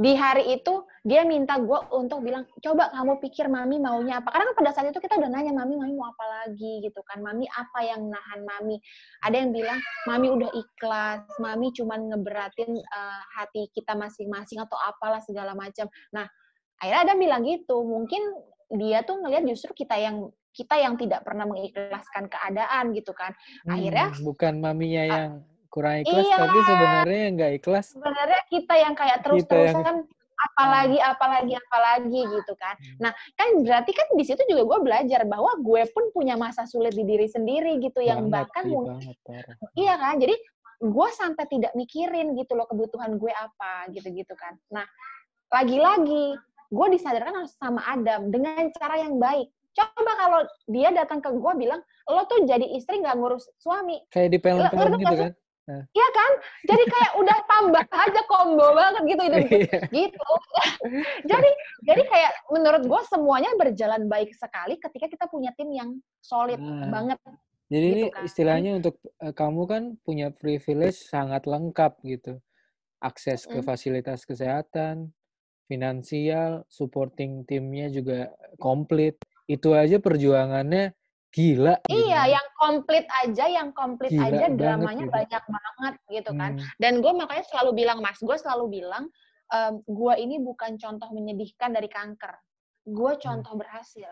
Di hari itu dia minta gue untuk bilang coba kamu pikir mami maunya apa. Karena kan pada saat itu kita udah nanya mami mami mau apa lagi gitu kan. Mami apa yang nahan mami? Ada yang bilang mami udah ikhlas, mami cuma ngeberatin uh, hati kita masing-masing atau apalah segala macam. Nah akhirnya ada bilang gitu. Mungkin dia tuh ngelihat justru kita yang kita yang tidak pernah mengikhlaskan keadaan gitu kan. Akhirnya hmm, bukan maminya yang kurang ikhlas iya, tapi sebenarnya nggak ikhlas sebenarnya kita yang kayak terus terusan yang... apalagi apalagi apalagi gitu kan. Hmm. nah kan berarti kan di situ juga gue belajar bahwa gue pun punya masa sulit di diri sendiri gitu yang bahkan mungkin iya kan? Jadi gue sampai tidak mikirin gitu loh kebutuhan gue apa gitu gitu kan. Nah lagi-lagi gue disadarkan harus sama Adam dengan cara yang baik. Coba kalau dia datang ke gue bilang, lo tuh jadi istri nggak ngurus suami. Kayak di film-film gitu kan? Iya kan? Jadi kayak udah tambah aja combo banget gitu itu. Iya. gitu. jadi jadi kayak menurut gue semuanya berjalan baik sekali ketika kita punya tim yang solid nah. banget. Jadi gitu ini kan. istilahnya untuk uh, kamu kan punya privilege sangat lengkap gitu. Akses ke fasilitas kesehatan, finansial, supporting timnya juga komplit. Itu aja perjuangannya gila. Gitu iya, kan. yang komplit aja, yang komplit gila aja dramanya gitu. banyak banget gitu kan. Hmm. Dan gue makanya selalu bilang, Mas, gue selalu bilang, um, gue ini bukan contoh menyedihkan dari kanker. Gue hmm. contoh hmm. berhasil.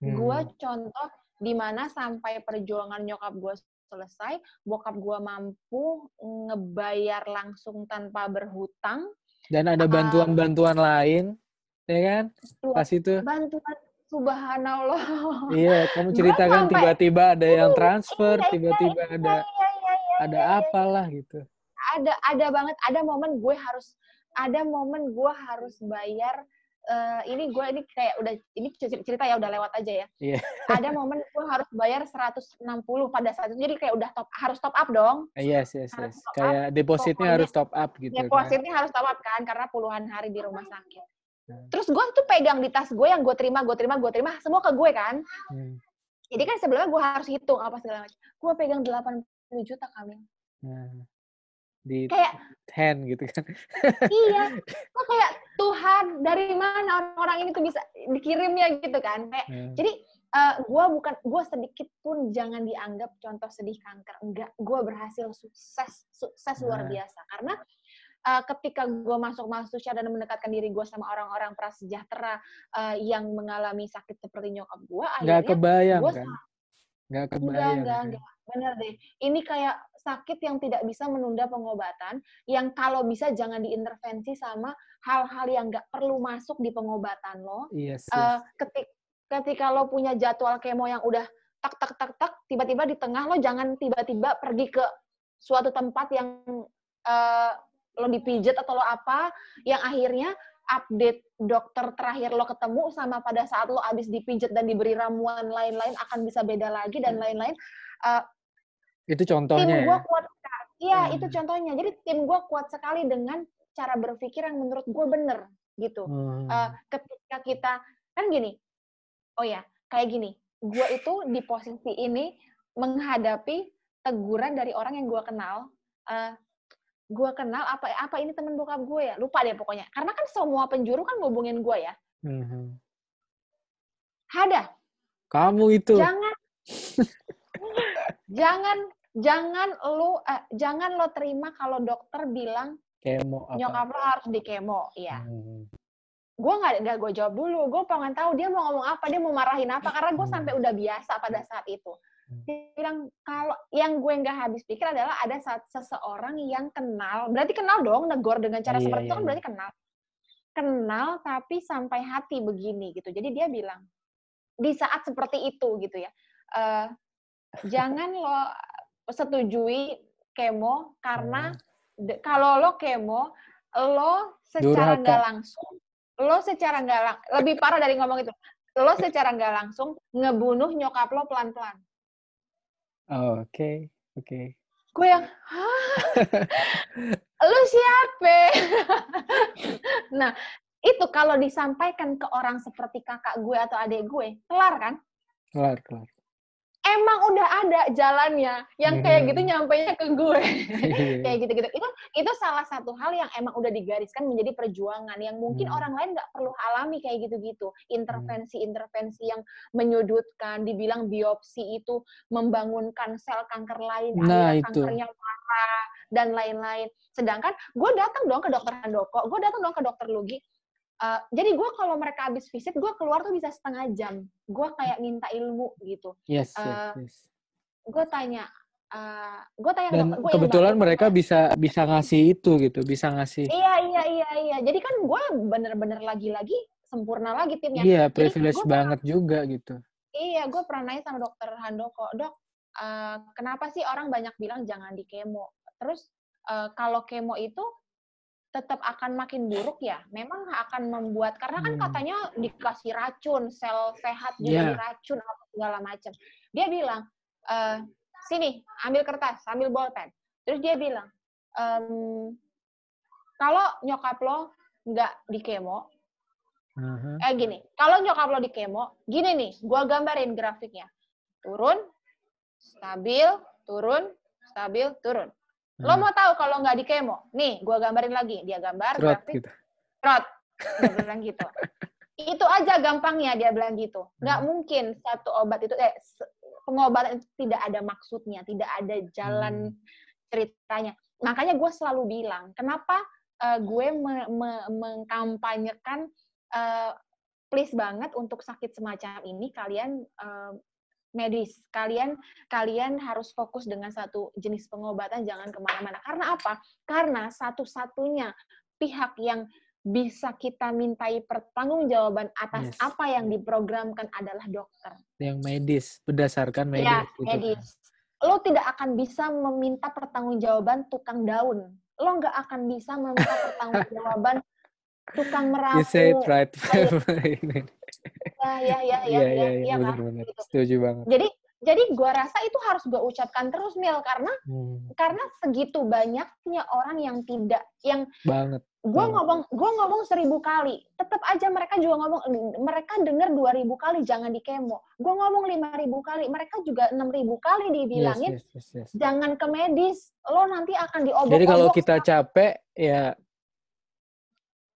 Hmm. Gue contoh di mana sampai perjuangan nyokap gue selesai, bokap gue mampu ngebayar langsung tanpa berhutang. Dan ada bantuan-bantuan uh, lain, ya kan? Pas itu. Bantuan subhanallah. Iya, kamu ceritakan tiba-tiba ada yang transfer, tiba-tiba ada ada apalah gitu. Ada ada banget, ada momen gue harus ada momen gue harus bayar uh, ini gue ini kayak udah ini cerita ya udah lewat aja ya. Iya. Ada momen gue harus bayar 160 pada saat itu jadi kayak udah top harus top up dong. Yes, yes, yes. Kayak depositnya harus top up gitu. Kan. Depositnya kan? harus top up kan karena puluhan hari di rumah sakit. Terus gue tuh pegang di tas gue yang gue terima, gue terima, gue terima, semua ke gue kan. Hmm. Jadi kan sebelumnya gue harus hitung apa segala macam. Gue pegang 80 juta kami. Nah, di kayak hand gitu kan. iya. Gue kayak Tuhan dari mana orang-orang ini tuh bisa dikirimnya gitu kan. Kayak, hmm. Jadi uh, gue bukan gue sedikit pun jangan dianggap contoh sedih kanker enggak gue berhasil sukses sukses luar nah. biasa karena uh, ketika gue masuk masuk dan mendekatkan diri gue sama orang-orang prasejahtera uh, yang mengalami sakit seperti nyokap gue, akhirnya kebayang gua, kan? Nggak kebayang. Enggak, enggak, enggak. Bener deh. Ini kayak sakit yang tidak bisa menunda pengobatan, yang kalau bisa jangan diintervensi sama hal-hal yang nggak perlu masuk di pengobatan lo. Yes, yes. Uh, ketik, ketika lo punya jadwal kemo yang udah tak tak tak tak, tiba-tiba di tengah lo jangan tiba-tiba pergi ke suatu tempat yang uh, lo dipijat atau lo apa yang akhirnya update dokter terakhir lo ketemu sama pada saat lo abis dipijat dan diberi ramuan lain-lain akan bisa beda lagi dan lain-lain. Uh, itu contohnya. Tim gue ya? kuat Iya, hmm. itu contohnya. Jadi tim gue kuat sekali dengan cara berpikir yang menurut gue bener gitu. Hmm. Uh, ketika kita kan gini, oh ya kayak gini, gue itu di posisi ini menghadapi teguran dari orang yang gue kenal. Uh, gue kenal apa apa ini temen bokap gue ya? Lupa deh pokoknya. Karena kan semua penjuru kan ngubungin gue ya. Mm-hmm. ada kamu itu. Jangan. Jangan jangan lu eh, jangan lo terima kalau dokter bilang kemo apa? nyokap lo harus di kemo ya hmm gue nggak nggak gue jawab dulu. Gue pengen tahu dia mau ngomong apa dia mau marahin apa. Karena gue sampai udah biasa pada saat itu. Dia bilang kalau yang gue nggak habis pikir adalah ada saat seseorang yang kenal. Berarti kenal dong negor dengan cara iya, seperti iya, itu kan iya. berarti kenal. Kenal tapi sampai hati begini gitu. Jadi dia bilang di saat seperti itu gitu ya. Uh, jangan lo setujui kemo karena hmm. kalau lo kemo lo secara nggak langsung lo secara nggak lang lebih parah dari ngomong itu lo secara nggak langsung ngebunuh nyokap lo pelan-pelan oh, oke okay. oke okay. gue yang lo siapa nah itu kalau disampaikan ke orang seperti kakak gue atau adik gue kelar kan kelar kelar emang udah ada jalannya. Yang kayak gitu nyampainya ke gue. Kayak gitu gitu itu itu salah satu hal yang emang udah digariskan menjadi perjuangan yang mungkin hmm. orang lain nggak perlu alami kayak gitu gitu intervensi-intervensi yang menyudutkan dibilang biopsi itu membangunkan sel kanker lain nah, itu. kanker yang parah dan lain-lain. Sedangkan gue datang dong ke dokter Handoko gue datang dong ke dokter Lugi Uh, jadi gue kalau mereka habis visit, gue keluar tuh bisa setengah jam. Gue kayak minta ilmu gitu. Yes, uh, yes, yes. Gue tanya, uh, gue tanya Dan dokter, gua kebetulan mereka bisa bisa ngasih itu gitu, bisa ngasih. Iya, iya, iya, iya. Jadi kan gue bener-bener lagi-lagi sempurna lagi timnya. Iya, privilege banget pernah, juga gitu. Iya, gue pernah nanya sama dokter Handoko, dok, uh, kenapa sih orang banyak bilang jangan di kemo? Terus uh, kalau kemo itu tetap akan makin buruk ya. Memang akan membuat karena kan hmm. katanya dikasih racun, sel sehat jadi yeah. racun apa segala macam. Dia bilang, e, sini ambil kertas, ambil bolpen. Terus dia bilang, ehm, kalau nyokap lo nggak di kemo, uh-huh. eh gini, kalau nyokap lo di kemo, gini nih, gua gambarin grafiknya, turun, stabil, turun, stabil, turun. Lo hmm. mau tahu kalau nggak di kemo? Nih, gue gambarin lagi. Dia gambar, Trot, grafik. Gitu. Trot. Dia bilang gitu. itu aja gampangnya dia bilang gitu. Nggak hmm. mungkin satu obat itu, eh, pengobatan itu tidak ada maksudnya, tidak ada jalan hmm. ceritanya. Makanya gue selalu bilang, kenapa uh, gue me me mengkampanyekan uh, please banget untuk sakit semacam ini kalian uh, medis. Kalian kalian harus fokus dengan satu jenis pengobatan, jangan ke mana-mana. Karena apa? Karena satu-satunya pihak yang bisa kita mintai pertanggungjawaban atas yes. apa yang diprogramkan adalah dokter. Yang medis, berdasarkan medis. Ya, gitu. medis. Lo tidak akan bisa meminta pertanggungjawaban tukang daun. Lo nggak akan bisa meminta pertanggungjawaban tukang merapu. You say it right. ya ya ya ya ya, ya, ya, Gitu. Setuju banget. Jadi jadi gua rasa itu harus gue ucapkan terus Mil karena hmm. karena segitu banyaknya orang yang tidak yang banget gue ngomong gue ngomong seribu kali tetap aja mereka juga ngomong mereka dengar dua ribu kali jangan di kemo gue ngomong lima ribu kali mereka juga enam ribu kali dibilangin yes, yes, yes, yes. jangan ke medis lo nanti akan diobok jadi kalau kita capek ya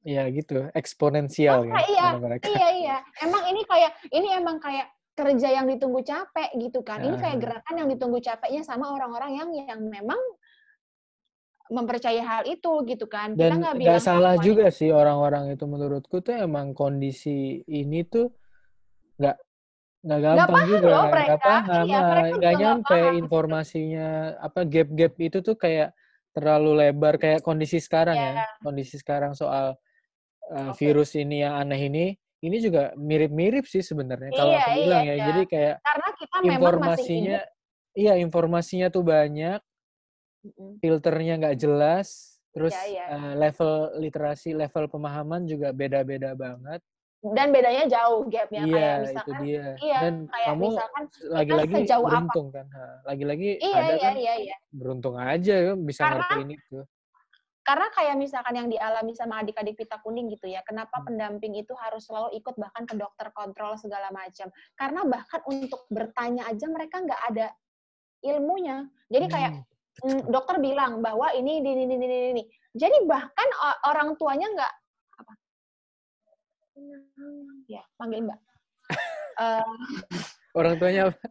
ya gitu. Eksponensial oh, ya iya. iya iya. Emang ini kayak ini emang kayak kerja yang ditunggu capek gitu kan. Ini kayak gerakan yang ditunggu capeknya sama orang-orang yang yang memang mempercayai hal itu gitu kan. Dan kita nggak salah juga sih orang-orang itu menurutku tuh emang kondisi ini tuh nggak nggak gampang gak juga. nggak paham iya, nggak nyampe paham. informasinya apa gap-gap itu tuh kayak terlalu lebar kayak kondisi sekarang yeah. ya kondisi sekarang soal uh, okay. virus ini yang aneh ini ini juga mirip-mirip sih sebenarnya kalau iya, aku iya, bilang iya, ya. Iya. Jadi kayak Karena kita informasinya iya informasinya tuh banyak. Filternya nggak jelas. Terus iya, iya. Uh, level literasi, level pemahaman juga beda-beda banget. Dan bedanya jauh gapnya iya, kayak misalkan itu dia. Iya, Dan kayak kamu lagi-lagi beruntung apa? kan. Lagi-lagi iya, ada iya, kan iya, iya. beruntung aja bisa Karena, ngertiin itu karena kayak misalkan yang dialami sama adik-adik pita kuning gitu ya, kenapa hmm. pendamping itu harus selalu ikut bahkan ke dokter kontrol segala macam? Karena bahkan untuk bertanya aja mereka nggak ada ilmunya. Jadi kayak hmm, mm, dokter bilang bahwa ini ini ini ini ini. Jadi bahkan orang tuanya nggak apa? Ya, panggil Mbak. uh, orang tuanya apa?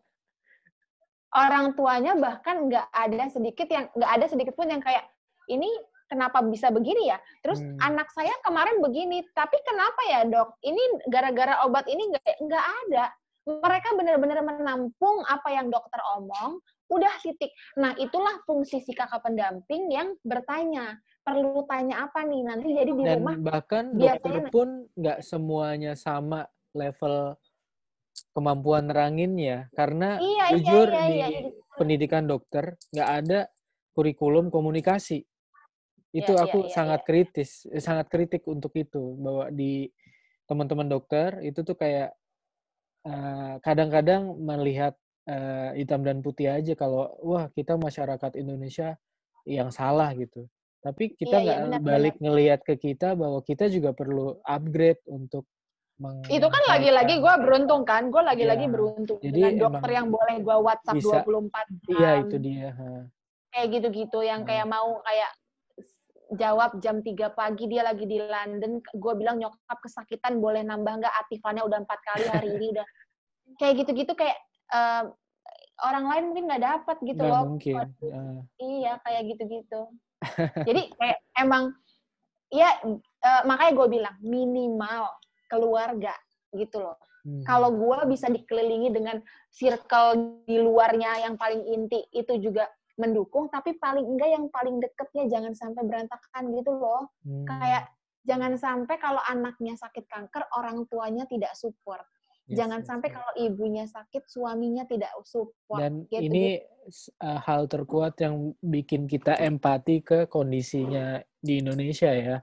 Orang tuanya bahkan nggak ada sedikit yang nggak ada sedikit pun yang kayak ini kenapa bisa begini ya? Terus hmm. anak saya kemarin begini, tapi kenapa ya dok? Ini gara-gara obat ini nggak nggak ada. Mereka benar-benar menampung apa yang dokter omong, udah titik. Nah itulah fungsi si kakak pendamping yang bertanya, perlu tanya apa nih nanti jadi di Dan rumah. bahkan dokter pun nggak semuanya sama level kemampuan neranginnya, karena iya, iya jujur iya, iya, di iya, iya. pendidikan dokter nggak ada kurikulum komunikasi itu ya, aku ya, sangat ya. kritis eh, sangat kritik untuk itu bahwa di teman-teman dokter itu tuh kayak kadang-kadang uh, melihat uh, hitam dan putih aja kalau wah kita masyarakat Indonesia yang salah gitu tapi kita nggak ya, ya, balik ngelihat ke kita bahwa kita juga perlu upgrade untuk itu kan lagi-lagi gue beruntung kan gue lagi-lagi ya. beruntung Jadi dengan dokter yang boleh gue WhatsApp bisa, 24 jam iya itu dia ha. kayak gitu-gitu yang kayak mau kayak jawab jam 3 pagi dia lagi di London gue bilang nyokap kesakitan boleh nambah nggak aktifannya udah empat kali hari ini udah kayak gitu-gitu kayak uh, orang lain mungkin nggak dapat gitu gak loh mungkin. Uh. iya kayak gitu-gitu jadi kayak emang ya uh, makanya gue bilang minimal keluarga gitu loh hmm. kalau gue bisa dikelilingi dengan circle di luarnya yang paling inti itu juga mendukung tapi paling enggak yang paling deketnya jangan sampai berantakan gitu loh hmm. kayak jangan sampai kalau anaknya sakit kanker orang tuanya tidak support yes, jangan yes, sampai yes. kalau ibunya sakit suaminya tidak support dan gitu, ini uh, hal terkuat yang bikin kita empati ke kondisinya di Indonesia ya,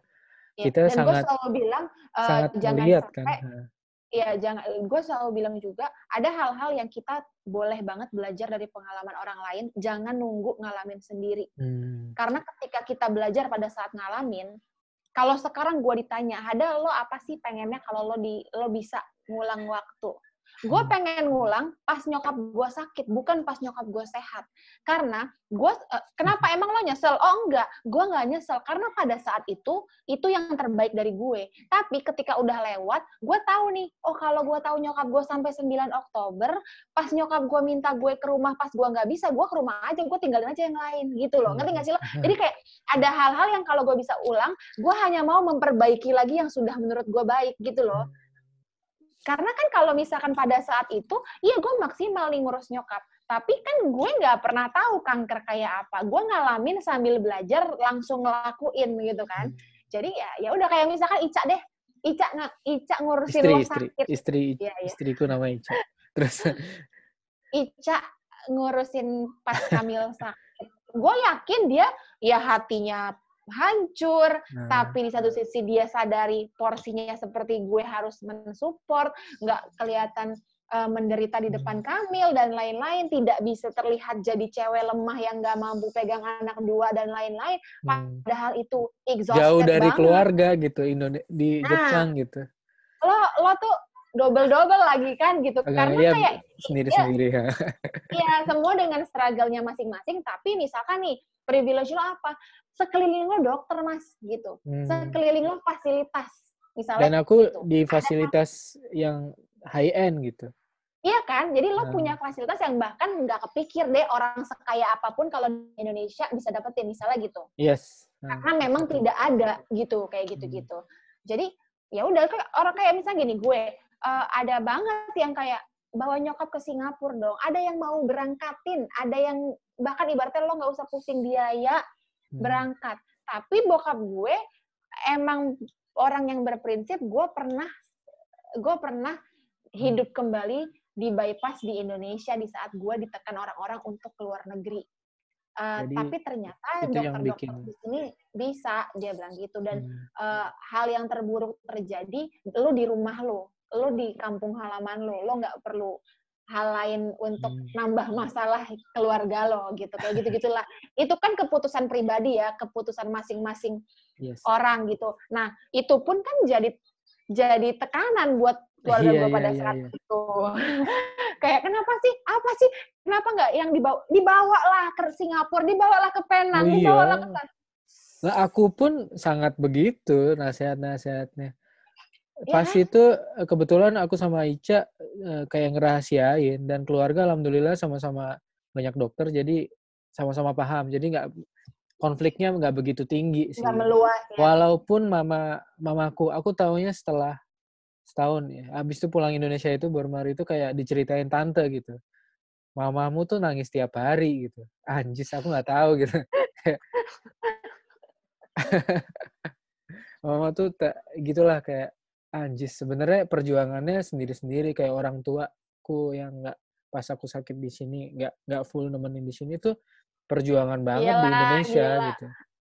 ya kita dan sangat gue selalu bilang uh, sangat jangan melihat, kan. sampai kan? Ya jangan gue selalu bilang juga ada hal-hal yang kita boleh banget belajar dari pengalaman orang lain jangan nunggu ngalamin sendiri hmm. karena ketika kita belajar pada saat ngalamin kalau sekarang gue ditanya ada lo apa sih pengennya kalau lo di lo bisa ngulang waktu Gue hmm. pengen ngulang pas nyokap gue sakit, bukan pas nyokap gue sehat. Karena gue, uh, kenapa hmm. emang lo nyesel? Oh enggak, gue nggak nyesel. Karena pada saat itu, itu yang terbaik dari gue. Tapi ketika udah lewat, gue tahu nih, oh kalau gue tahu nyokap gue sampai 9 Oktober, pas nyokap gue minta gue ke rumah pas gue nggak bisa, gue ke rumah aja, gue tinggalin aja yang lain. Gitu loh, ngerti nggak sih lo? Hmm. Jadi kayak ada hal-hal yang kalau gue bisa ulang, gue hanya mau memperbaiki lagi yang sudah menurut gue baik gitu loh. Karena kan kalau misalkan pada saat itu, iya gue maksimal nih ngurus nyokap. Tapi kan gue nggak pernah tahu kanker kayak apa. Gue ngalamin sambil belajar langsung ngelakuin gitu kan. Hmm. Jadi ya ya udah kayak misalkan Ica deh. Ica Ica ngurusin istri, lo sakit. Istri, istri, ya, ya. istriku nama Ica. Terus Ica ngurusin pas hamil sakit. Gue yakin dia ya hatinya hancur, nah. tapi di satu sisi dia sadari porsinya seperti gue harus mensupport, nggak kelihatan uh, menderita di depan hmm. Kamil dan lain-lain, tidak bisa terlihat jadi cewek lemah yang nggak mampu pegang anak dua dan lain-lain. Hmm. Padahal itu exhausted Jauh dari banget. keluarga gitu, Indonesia di nah, Jepang gitu. Lo lo tuh double-double lagi kan gitu. Karena iya, kayak sendiri-sendiri ya. Iya, semua dengan struggle-nya masing-masing, tapi misalkan nih privilege lo apa? Sekeliling lo dokter mas gitu hmm. sekeliling lo fasilitas misalnya dan aku gitu. di fasilitas Ada, yang high end gitu Iya kan, jadi lo hmm. punya fasilitas yang bahkan nggak kepikir deh orang sekaya apa pun kalau di Indonesia bisa dapetin misalnya gitu. Yes. Hmm. Karena memang tidak ada gitu kayak gitu-gitu. Hmm. Jadi ya udah orang kayak misalnya gini gue uh, ada banget yang kayak bawa nyokap ke Singapura dong. Ada yang mau berangkatin, ada yang bahkan ibaratnya lo nggak usah pusing biaya. Berangkat. Tapi bokap gue emang orang yang berprinsip. Gue pernah gue pernah hidup kembali di bypass di Indonesia di saat gue ditekan orang-orang untuk keluar negeri. Uh, tapi ternyata dokter-dokter di sini bisa dia bilang gitu dan hmm. uh, hal yang terburuk terjadi lu di rumah lo, lu di kampung halaman lo, lo nggak perlu hal lain untuk hmm. nambah masalah keluarga lo gitu kayak gitu gitulah itu kan keputusan pribadi ya keputusan masing-masing yes. orang gitu nah itu pun kan jadi jadi tekanan buat keluarga iya, gue pada iya, saat iya. itu kayak kenapa sih apa sih kenapa nggak yang dibawa dibawa lah ke Singapura dibawa lah ke Penang oh, iya. dibawa lah ke Nah, aku pun sangat begitu nasihat-nasihatnya. Ya Pas ya. itu eh, kebetulan aku sama Ica eh, kayak ngerahasiain dan keluarga alhamdulillah sama-sama banyak dokter jadi sama-sama paham. Jadi nggak konfliknya nggak begitu tinggi sih. Nggak meluas. Ya. Walaupun mama mamaku, aku tahunya setelah setahun ya. Habis itu pulang Indonesia itu baru itu kayak diceritain tante gitu. Mamamu tuh nangis tiap hari gitu. Anjis, aku nggak tahu gitu. Mama tuh tak gitulah kayak anjis. Sebenarnya perjuangannya sendiri-sendiri kayak orang tuaku yang nggak pas aku sakit di sini nggak nggak full nemenin di sini tuh perjuangan banget Yalah, di Indonesia gila. gitu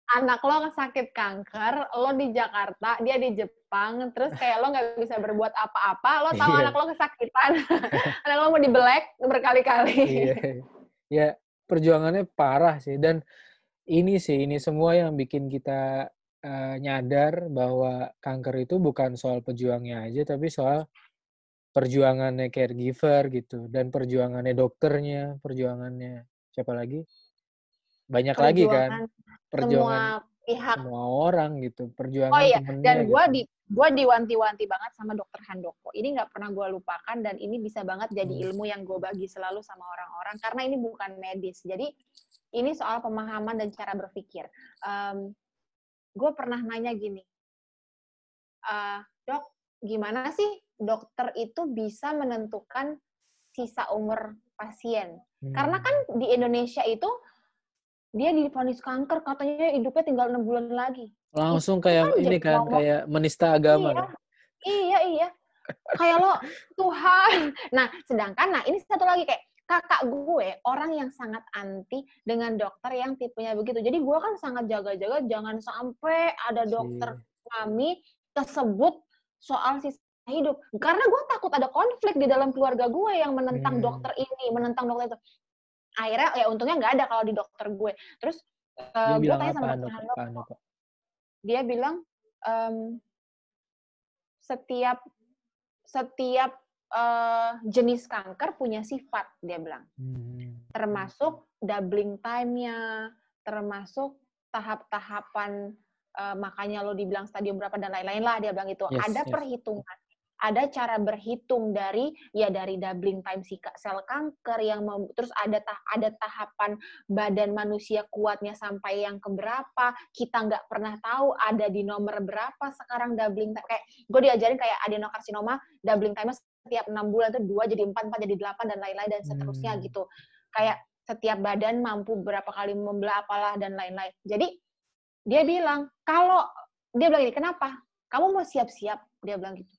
anak lo sakit kanker, lo di Jakarta, dia di Jepang, terus kayak lo nggak bisa berbuat apa-apa, lo tahu yeah. anak lo kesakitan, anak lo mau dibelek berkali-kali. Iya, ya perjuangannya parah sih dan ini sih ini semua yang bikin kita uh, nyadar bahwa kanker itu bukan soal pejuangnya aja, tapi soal perjuangannya caregiver gitu dan perjuangannya dokternya, perjuangannya siapa lagi? banyak lagi kan perjuangan semua pihak semua orang gitu perjuangan oh iya dan gue gitu. di gue diwanti-wanti banget sama dokter Handoko ini nggak pernah gue lupakan dan ini bisa banget jadi hmm. ilmu yang gue bagi selalu sama orang-orang karena ini bukan medis jadi ini soal pemahaman dan cara berpikir um, gue pernah nanya gini. Uh, dok gimana sih dokter itu bisa menentukan sisa umur pasien? Hmm. karena kan di Indonesia itu dia difonis kanker katanya hidupnya tinggal enam bulan lagi. Langsung kayak kan ini kan ngomong, kayak menista agama. Iya iya, iya. kayak lo Tuhan. Nah sedangkan nah ini satu lagi kayak kakak gue orang yang sangat anti dengan dokter yang tipenya begitu. Jadi gue kan sangat jaga-jaga jangan sampai ada dokter kami tersebut soal sisa hidup. Karena gue takut ada konflik di dalam keluarga gue yang menentang hmm. dokter ini menentang dokter itu. Akhirnya ya untungnya nggak ada kalau di dokter gue. Terus uh, gue tanya sama dokter Handoko dia bilang um, setiap setiap uh, jenis kanker punya sifat dia bilang hmm. termasuk doubling time-nya termasuk tahap-tahapan uh, makanya lo dibilang stadium berapa dan lain-lain lah dia bilang itu yes, ada yes. perhitungan ada cara berhitung dari ya dari doubling time si sel kanker yang mem, terus ada tah, ada tahapan badan manusia kuatnya sampai yang keberapa kita nggak pernah tahu ada di nomor berapa sekarang doubling time kayak gue diajarin kayak adenokarsinoma doubling time setiap enam bulan tuh dua jadi empat empat jadi delapan dan lain-lain dan seterusnya hmm. gitu. Kayak setiap badan mampu berapa kali membelah apalah dan lain-lain. Jadi dia bilang kalau dia bilang ini kenapa? Kamu mau siap-siap? Dia bilang gitu.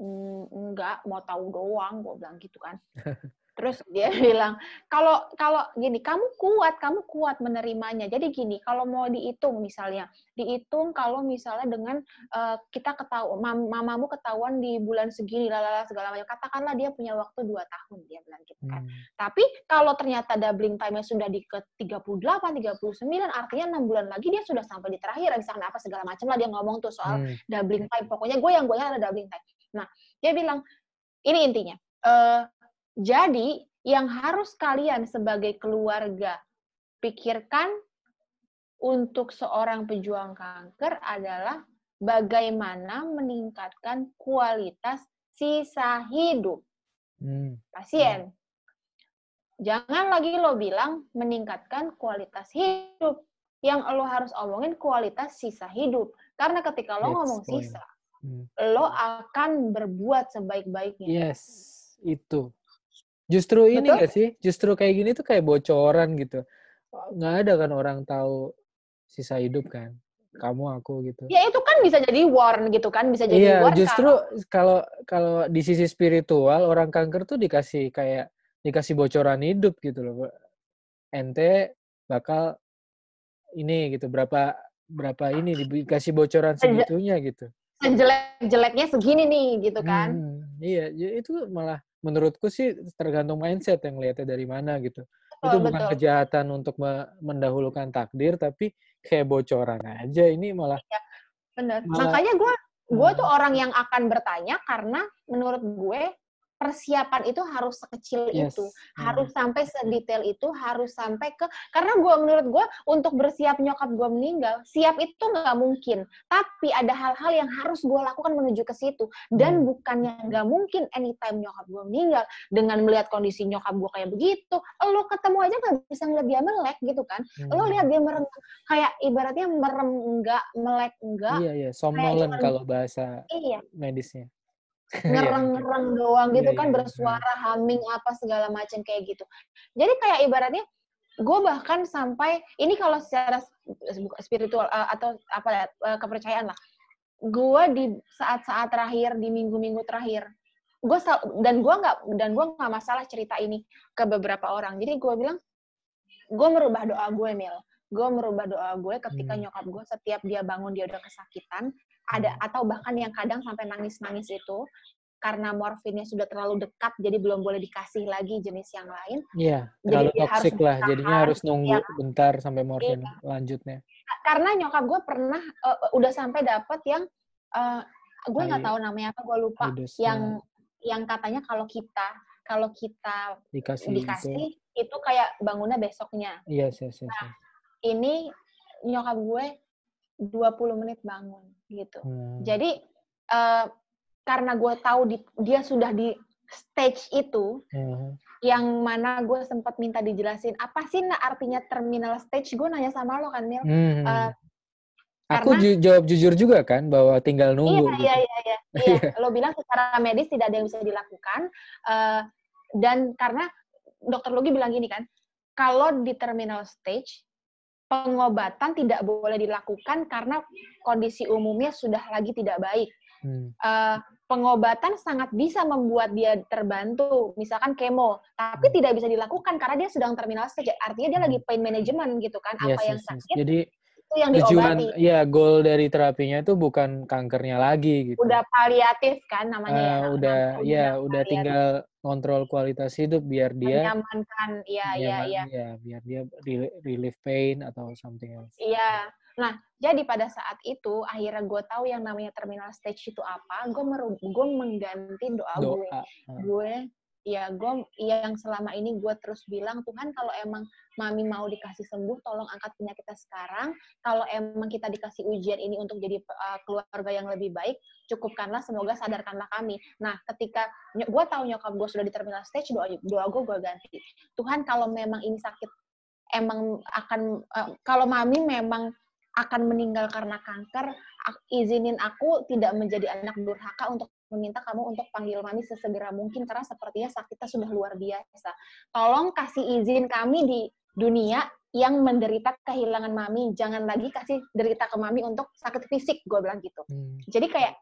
Mm, enggak mau tahu doang gue bilang gitu kan terus dia bilang kalau kalau gini kamu kuat kamu kuat menerimanya jadi gini kalau mau dihitung misalnya dihitung kalau misalnya dengan uh, kita ketahui mam, mamamu ketahuan di bulan segini lalala segala macam katakanlah dia punya waktu dua tahun dia bilang gitu kan hmm. tapi kalau ternyata doubling time-nya sudah di ke 38 39 artinya enam bulan lagi dia sudah sampai di terakhir misalnya apa segala macam lah dia ngomong tuh soal hmm. doubling time pokoknya gue yang gue ada doubling time Nah, dia bilang, ini intinya. Uh, jadi, yang harus kalian sebagai keluarga pikirkan untuk seorang pejuang kanker adalah bagaimana meningkatkan kualitas sisa hidup hmm. pasien. Jangan lagi lo bilang meningkatkan kualitas hidup. Yang lo harus omongin kualitas sisa hidup. Karena ketika lo That's ngomong point. sisa, hmm. lo akan berbuat sebaik-baiknya. Yes, itu. Justru ini Betul? gak sih? Justru kayak gini tuh kayak bocoran gitu. Nggak ada kan orang tahu sisa hidup kan. Kamu aku gitu. Ya itu kan bisa jadi warn gitu kan, bisa jadi iya, warn. justru kalau kalau di sisi spiritual orang kanker tuh dikasih kayak dikasih bocoran hidup gitu loh. Ente bakal ini gitu berapa berapa ini dikasih bocoran segitunya gitu jelek-jeleknya segini nih gitu kan. Hmm, iya, ya itu malah menurutku sih tergantung mindset yang lihatnya dari mana gitu. Betul, itu bukan betul. kejahatan untuk mendahulukan takdir tapi kayak bocoran aja ini malah. Iya. Malah, Makanya gue gue tuh orang yang akan bertanya karena menurut gue persiapan itu harus sekecil yes. itu, hmm. harus sampai sedetail itu, harus sampai ke karena gue menurut gue untuk bersiap nyokap gue meninggal, siap itu nggak mungkin. Tapi ada hal-hal yang harus gue lakukan menuju ke situ dan hmm. bukannya nggak mungkin anytime nyokap gue meninggal dengan melihat kondisi nyokap gue kayak begitu, lo ketemu aja nggak bisa ngeliat dia melek gitu kan? Hmm. Lo lihat dia merem kayak ibaratnya merem enggak, melek enggak. Iya iya, somnolen kalau bahasa iya. medisnya ngereng-ngereng doang gitu yeah, kan yeah, bersuara humming apa segala macam kayak gitu. Jadi kayak ibaratnya gue bahkan sampai ini kalau secara spiritual uh, atau apa ya uh, kepercayaan lah. Gue di saat-saat terakhir di minggu-minggu terakhir gue dan gue nggak dan gue nggak masalah cerita ini ke beberapa orang. Jadi gue bilang gue merubah doa gue mil gue merubah doa gue ketika hmm. nyokap gue setiap dia bangun dia udah kesakitan ada hmm. atau bahkan yang kadang sampai nangis-nangis itu karena morfinnya sudah terlalu dekat jadi belum boleh dikasih lagi jenis yang lain. Iya, terlalu toksik lah. Jadinya harus nunggu ya. bentar sampai morfin iya. lanjutnya. Karena nyokap gue pernah uh, udah sampai dapat yang uh, gue nggak tahu namanya apa, gue lupa. Aidus, yang ya. yang katanya kalau kita kalau kita dikasih, dikasih itu. itu kayak bangunnya besoknya. Iya, yes, yes, yes. Nah, ini nyokap gue 20 menit bangun gitu. Hmm. Jadi uh, karena gue tahu di, dia sudah di stage itu, hmm. yang mana gue sempat minta dijelasin apa sih nak artinya terminal stage? Gue nanya sama lo kan Mil. Hmm. Uh, Aku ju jawab jujur juga kan bahwa tinggal nunggu. Iya gitu. iya iya iya. iya. lo bilang secara medis tidak ada yang bisa dilakukan uh, dan karena dokter Logi bilang gini kan, kalau di terminal stage pengobatan tidak boleh dilakukan karena kondisi umumnya sudah lagi tidak baik. Hmm. Uh, pengobatan sangat bisa membuat dia terbantu, misalkan kemo, tapi hmm. tidak bisa dilakukan karena dia sedang terminal stage. Artinya dia lagi hmm. pain management gitu kan, yes, apa yes, yang sakit. Yes. Jadi itu yang tujuan, diobati. ya goal dari terapinya itu bukan kankernya lagi gitu. Udah paliatif kan namanya uh, ya. Udah, udah ya udah tinggal kontrol kualitas hidup biar dia menyamankan, iya iya iya. Ya, biar dia relief pain atau something else. Iya. Nah, jadi pada saat itu akhirnya gue tahu yang namanya terminal stage itu apa. Gue gue mengganti doa, doa. gue. Gue ya gue yang selama ini gue terus bilang Tuhan kalau emang mami mau dikasih sembuh tolong angkat penyakitnya sekarang. Kalau emang kita dikasih ujian ini untuk jadi uh, keluarga yang lebih baik cukupkanlah semoga sadarkanlah kami. Nah ketika gue tahu nyokap gue sudah di terminal stage doa doa gue gue ganti. Tuhan kalau memang ini sakit emang akan uh, kalau mami memang akan meninggal karena kanker izinin aku tidak menjadi anak durhaka untuk meminta kamu untuk panggil mami sesegera mungkin karena sepertinya sakitnya sudah luar biasa. Tolong kasih izin kami di dunia yang menderita kehilangan mami, jangan lagi kasih derita ke mami untuk sakit fisik, gue bilang gitu. Hmm. Jadi kayak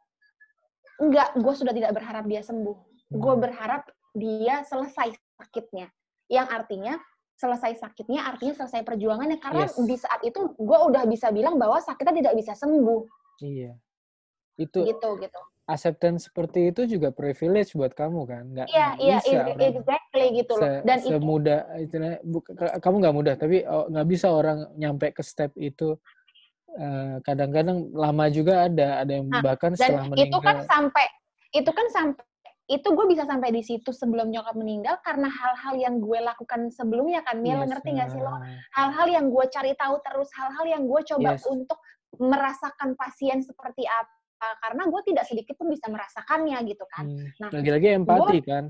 enggak, gue sudah tidak berharap dia sembuh. Hmm. Gue berharap dia selesai sakitnya. Yang artinya selesai sakitnya artinya selesai perjuangannya karena yes. di saat itu gue udah bisa bilang bahwa sakitnya tidak bisa sembuh. Iya. Itu gitu gitu acceptance seperti itu juga privilege buat kamu kan? Nggak yeah, yeah, bisa yeah, exactly gitu loh. se, dan semudah itu kamu nggak mudah tapi oh, nggak bisa orang nyampe ke step itu. Kadang-kadang uh, lama juga ada ada yang nah, bahkan setelah meninggal itu kan sampai itu kan sampai itu gue bisa sampai di situ sebelum nyokap meninggal karena hal-hal yang gue lakukan sebelumnya kan Mil. Yes, ngerti nggak sih lo? hal-hal yang gue cari tahu terus hal-hal yang gue coba yes. untuk merasakan pasien seperti apa karena gue tidak sedikit pun bisa merasakannya gitu kan. Hmm. Nah, lagi-lagi empati gua, kan.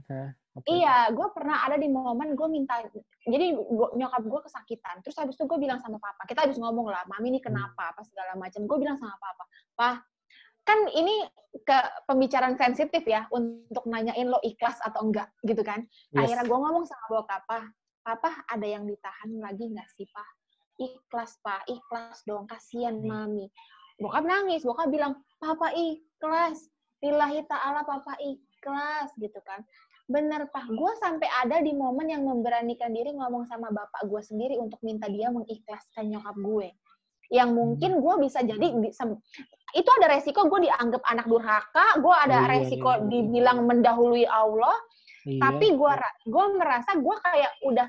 okay. Iya, gue pernah ada di momen gue minta, jadi gua, nyokap gue kesakitan. Terus habis itu gue bilang sama papa, kita habis ngomong lah, mami ini kenapa, hmm. apa segala macam. Gue bilang sama papa, pak, kan ini ke pembicaraan sensitif ya untuk nanyain lo ikhlas atau enggak gitu kan. Yes. Akhirnya gue ngomong sama bokap, papa, papa ada yang ditahan lagi nggak sih pak? Ikhlas pak, ikhlas dong, kasihan hmm. mami bokap nangis bokap bilang papa ikhlas lillahi ta'ala papa ikhlas gitu kan. Bener pak. Gue sampai ada di momen yang memberanikan diri ngomong sama bapak gue sendiri untuk minta dia mengikhlaskan nyokap gue. Yang mungkin gue bisa jadi itu ada resiko gue dianggap anak durhaka gue ada oh, iya, resiko iya, iya. dibilang mendahului Allah. Iya. tapi gue gue merasa gue kayak udah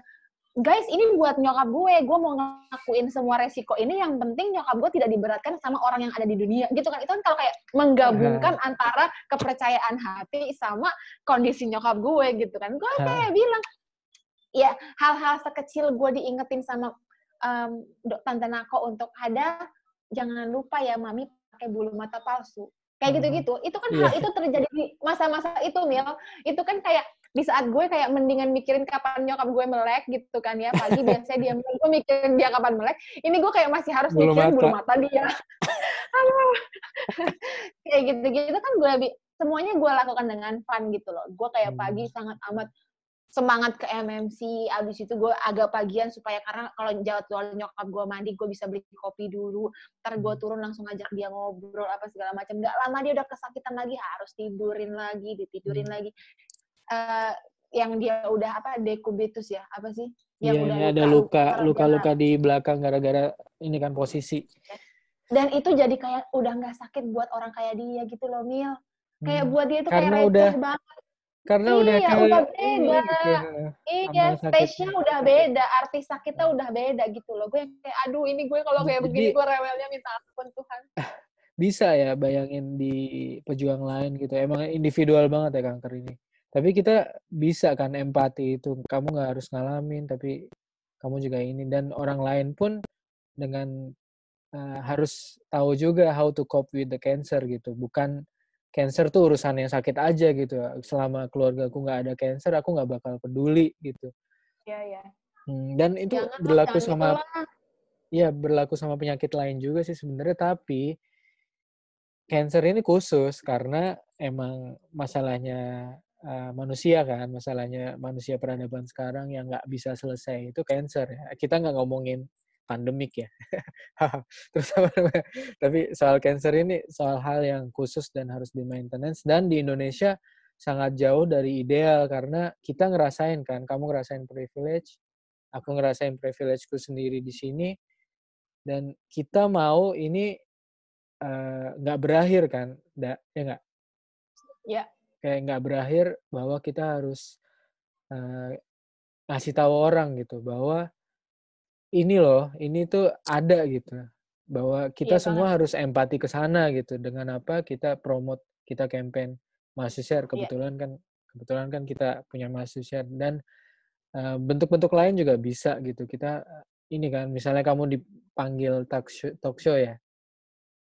guys ini buat nyokap gue. Gue mau ngakuin semua resiko ini. Yang penting nyokap gue tidak diberatkan sama orang yang ada di dunia. Gitu kan? Itu kan kalau kayak menggabungkan antara kepercayaan hati sama kondisi nyokap gue gitu kan? Gue kayak bilang ya hal-hal sekecil gue diingetin sama um, tante Nako untuk ada jangan lupa ya mami pakai bulu mata palsu. Kayak gitu-gitu. Itu kan yeah. hal itu terjadi di masa-masa itu Mil. Itu kan kayak di saat gue kayak mendingan mikirin kapan nyokap gue melek gitu kan ya pagi biasanya dia gue mikirin dia kapan melek ini gue kayak masih harus bulu mikirin mata. bulu mata dia kayak gitu-gitu kan gue semuanya gue lakukan dengan fun gitu loh gue kayak hmm. pagi sangat amat semangat ke MMC abis itu gue agak pagian supaya karena kalau jadwal nyokap gue mandi gue bisa beli kopi dulu ntar gue hmm. turun langsung ngajak dia ngobrol apa segala macam nggak lama dia udah kesakitan lagi harus tidurin lagi ditidurin hmm. lagi uh, yang dia udah apa dekubitus ya? Apa sih? Yang yeah, udah luka, ada luka luka luka di belakang gara-gara ini kan posisi. Dan itu jadi kayak udah nggak sakit buat orang kayak dia gitu loh Mil. Kayak hmm. buat dia karena kayak udah banget. karena iya, udah kayak udah beda iya stage-nya udah beda arti sakitnya udah beda gitu loh. Gue kayak aduh ini gue kalau kayak Jadi, begini gue rewelnya minta ampun Tuhan. Bisa ya bayangin di pejuang lain gitu. Emang individual banget ya kanker ini tapi kita bisa kan empati itu kamu nggak harus ngalamin tapi kamu juga ini. Dan orang lain pun dengan uh, harus tahu juga how to cope with the cancer gitu. Bukan cancer tuh urusan yang sakit aja gitu. Selama keluarga aku nggak ada cancer aku nggak bakal peduli gitu. Ya ya hmm, dan itu jangan, berlaku jangan sama ya berlaku sama penyakit lain juga sih sebenarnya. Tapi cancer ini khusus karena emang masalahnya uh, manusia kan masalahnya manusia peradaban sekarang yang nggak bisa selesai itu cancer ya. Kita nggak ngomongin pandemik ya. Terus apa namanya? Tapi soal cancer ini soal hal yang khusus dan harus di maintenance. Dan di Indonesia sangat jauh dari ideal karena kita ngerasain kan kamu ngerasain privilege aku ngerasain privilegeku sendiri di sini. Dan kita mau ini eh, nggak uh, berakhir kan da, ya nggak? Ya kayak nggak berakhir bahwa kita harus uh, ngasih tahu orang gitu bahwa ini loh ini tuh ada gitu bahwa kita iya, semua banget. harus empati ke sana gitu dengan apa kita promote kita campaign mahasiswa iya. kebetulan yeah. kan kebetulan kan kita punya mahasiswa dan bentuk-bentuk uh, lain juga bisa gitu kita ini kan misalnya kamu dipanggil talk show, talk show ya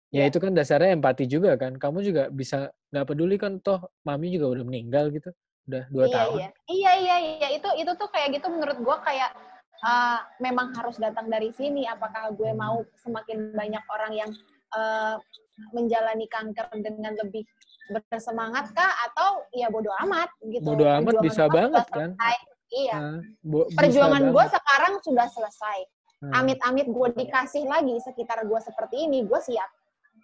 Ya yeah. itu kan dasarnya empati juga kan. Kamu juga bisa nggak peduli kan toh mami juga udah meninggal gitu. Udah dua iya, tahun. Iya. iya iya iya itu itu tuh kayak gitu menurut gua kayak uh, memang harus datang dari sini. Apakah gue mau semakin banyak orang yang uh, menjalani kanker dengan lebih bersemangat kah atau ya bodoh amat gitu. Bodoh amat bisa banget kan. Iya. Uh, Perjuangan gue sekarang sudah selesai. Amit-amit gue dikasih lagi sekitar gue seperti ini, gue siap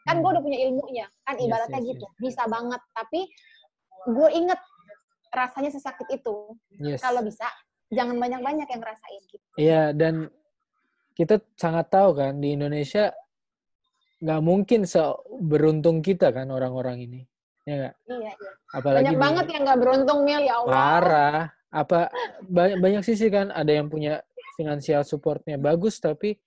kan gue hmm. udah punya ilmunya. Kan ibaratnya yes, yes, gitu. yes. bisa banget. Tapi gue inget rasanya sesakit itu. Yes. kalau bisa jangan banyak-banyak yang ngerasain gitu. Iya dan kita sangat tahu kan di Indonesia nggak mungkin seberuntung kita kan orang-orang ini. Ya gak? iya iya. Apalagi banyak banget yang nggak beruntung mil ya Allah. Parah. Apa banyak banyak sisi kan ada yang punya finansial supportnya bagus tapi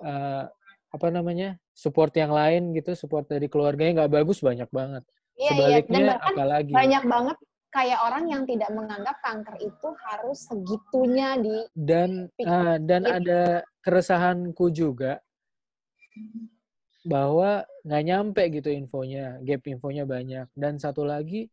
uh, apa namanya support yang lain gitu support dari keluarganya nggak bagus banyak banget. Iya, sebaliknya iya. apalagi banyak banget kayak orang yang tidak menganggap kanker itu harus segitunya di dan uh, dan ada keresahanku juga bahwa nggak nyampe gitu infonya gap infonya banyak. Dan satu lagi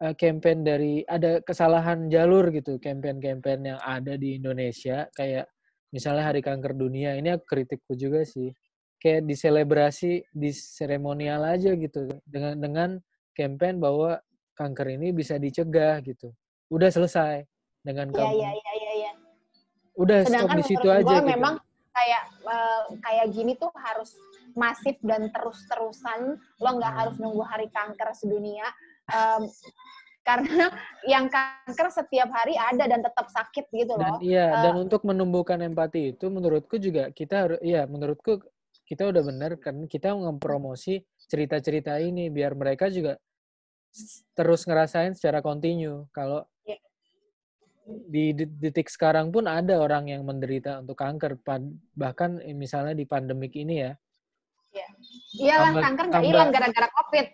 uh, campaign dari ada kesalahan jalur gitu campaign-campaign yang ada di Indonesia kayak misalnya Hari Kanker Dunia ini aku kritikku juga sih kayak diselebrasi di seremonial aja gitu dengan dengan campaign bahwa kanker ini bisa dicegah gitu udah selesai dengan ya, kamu ya, ya, ya, ya. udah Sedangkan stop di situ aja gitu. memang kayak uh, kayak gini tuh harus masif dan terus-terusan lo nggak hmm. harus nunggu hari kanker sedunia um, karena yang kanker setiap hari ada dan tetap sakit gitu loh. Dan, iya, uh, dan untuk menumbuhkan empati itu menurutku juga kita harus iya, menurutku kita udah benar kan kita mempromosi cerita-cerita ini biar mereka juga terus ngerasain secara kontinu kalau yeah. di detik sekarang pun ada orang yang menderita untuk kanker bahkan misalnya di pandemik ini ya Iya. Iyalah tambah, kanker nggak hilang gara-gara COVID.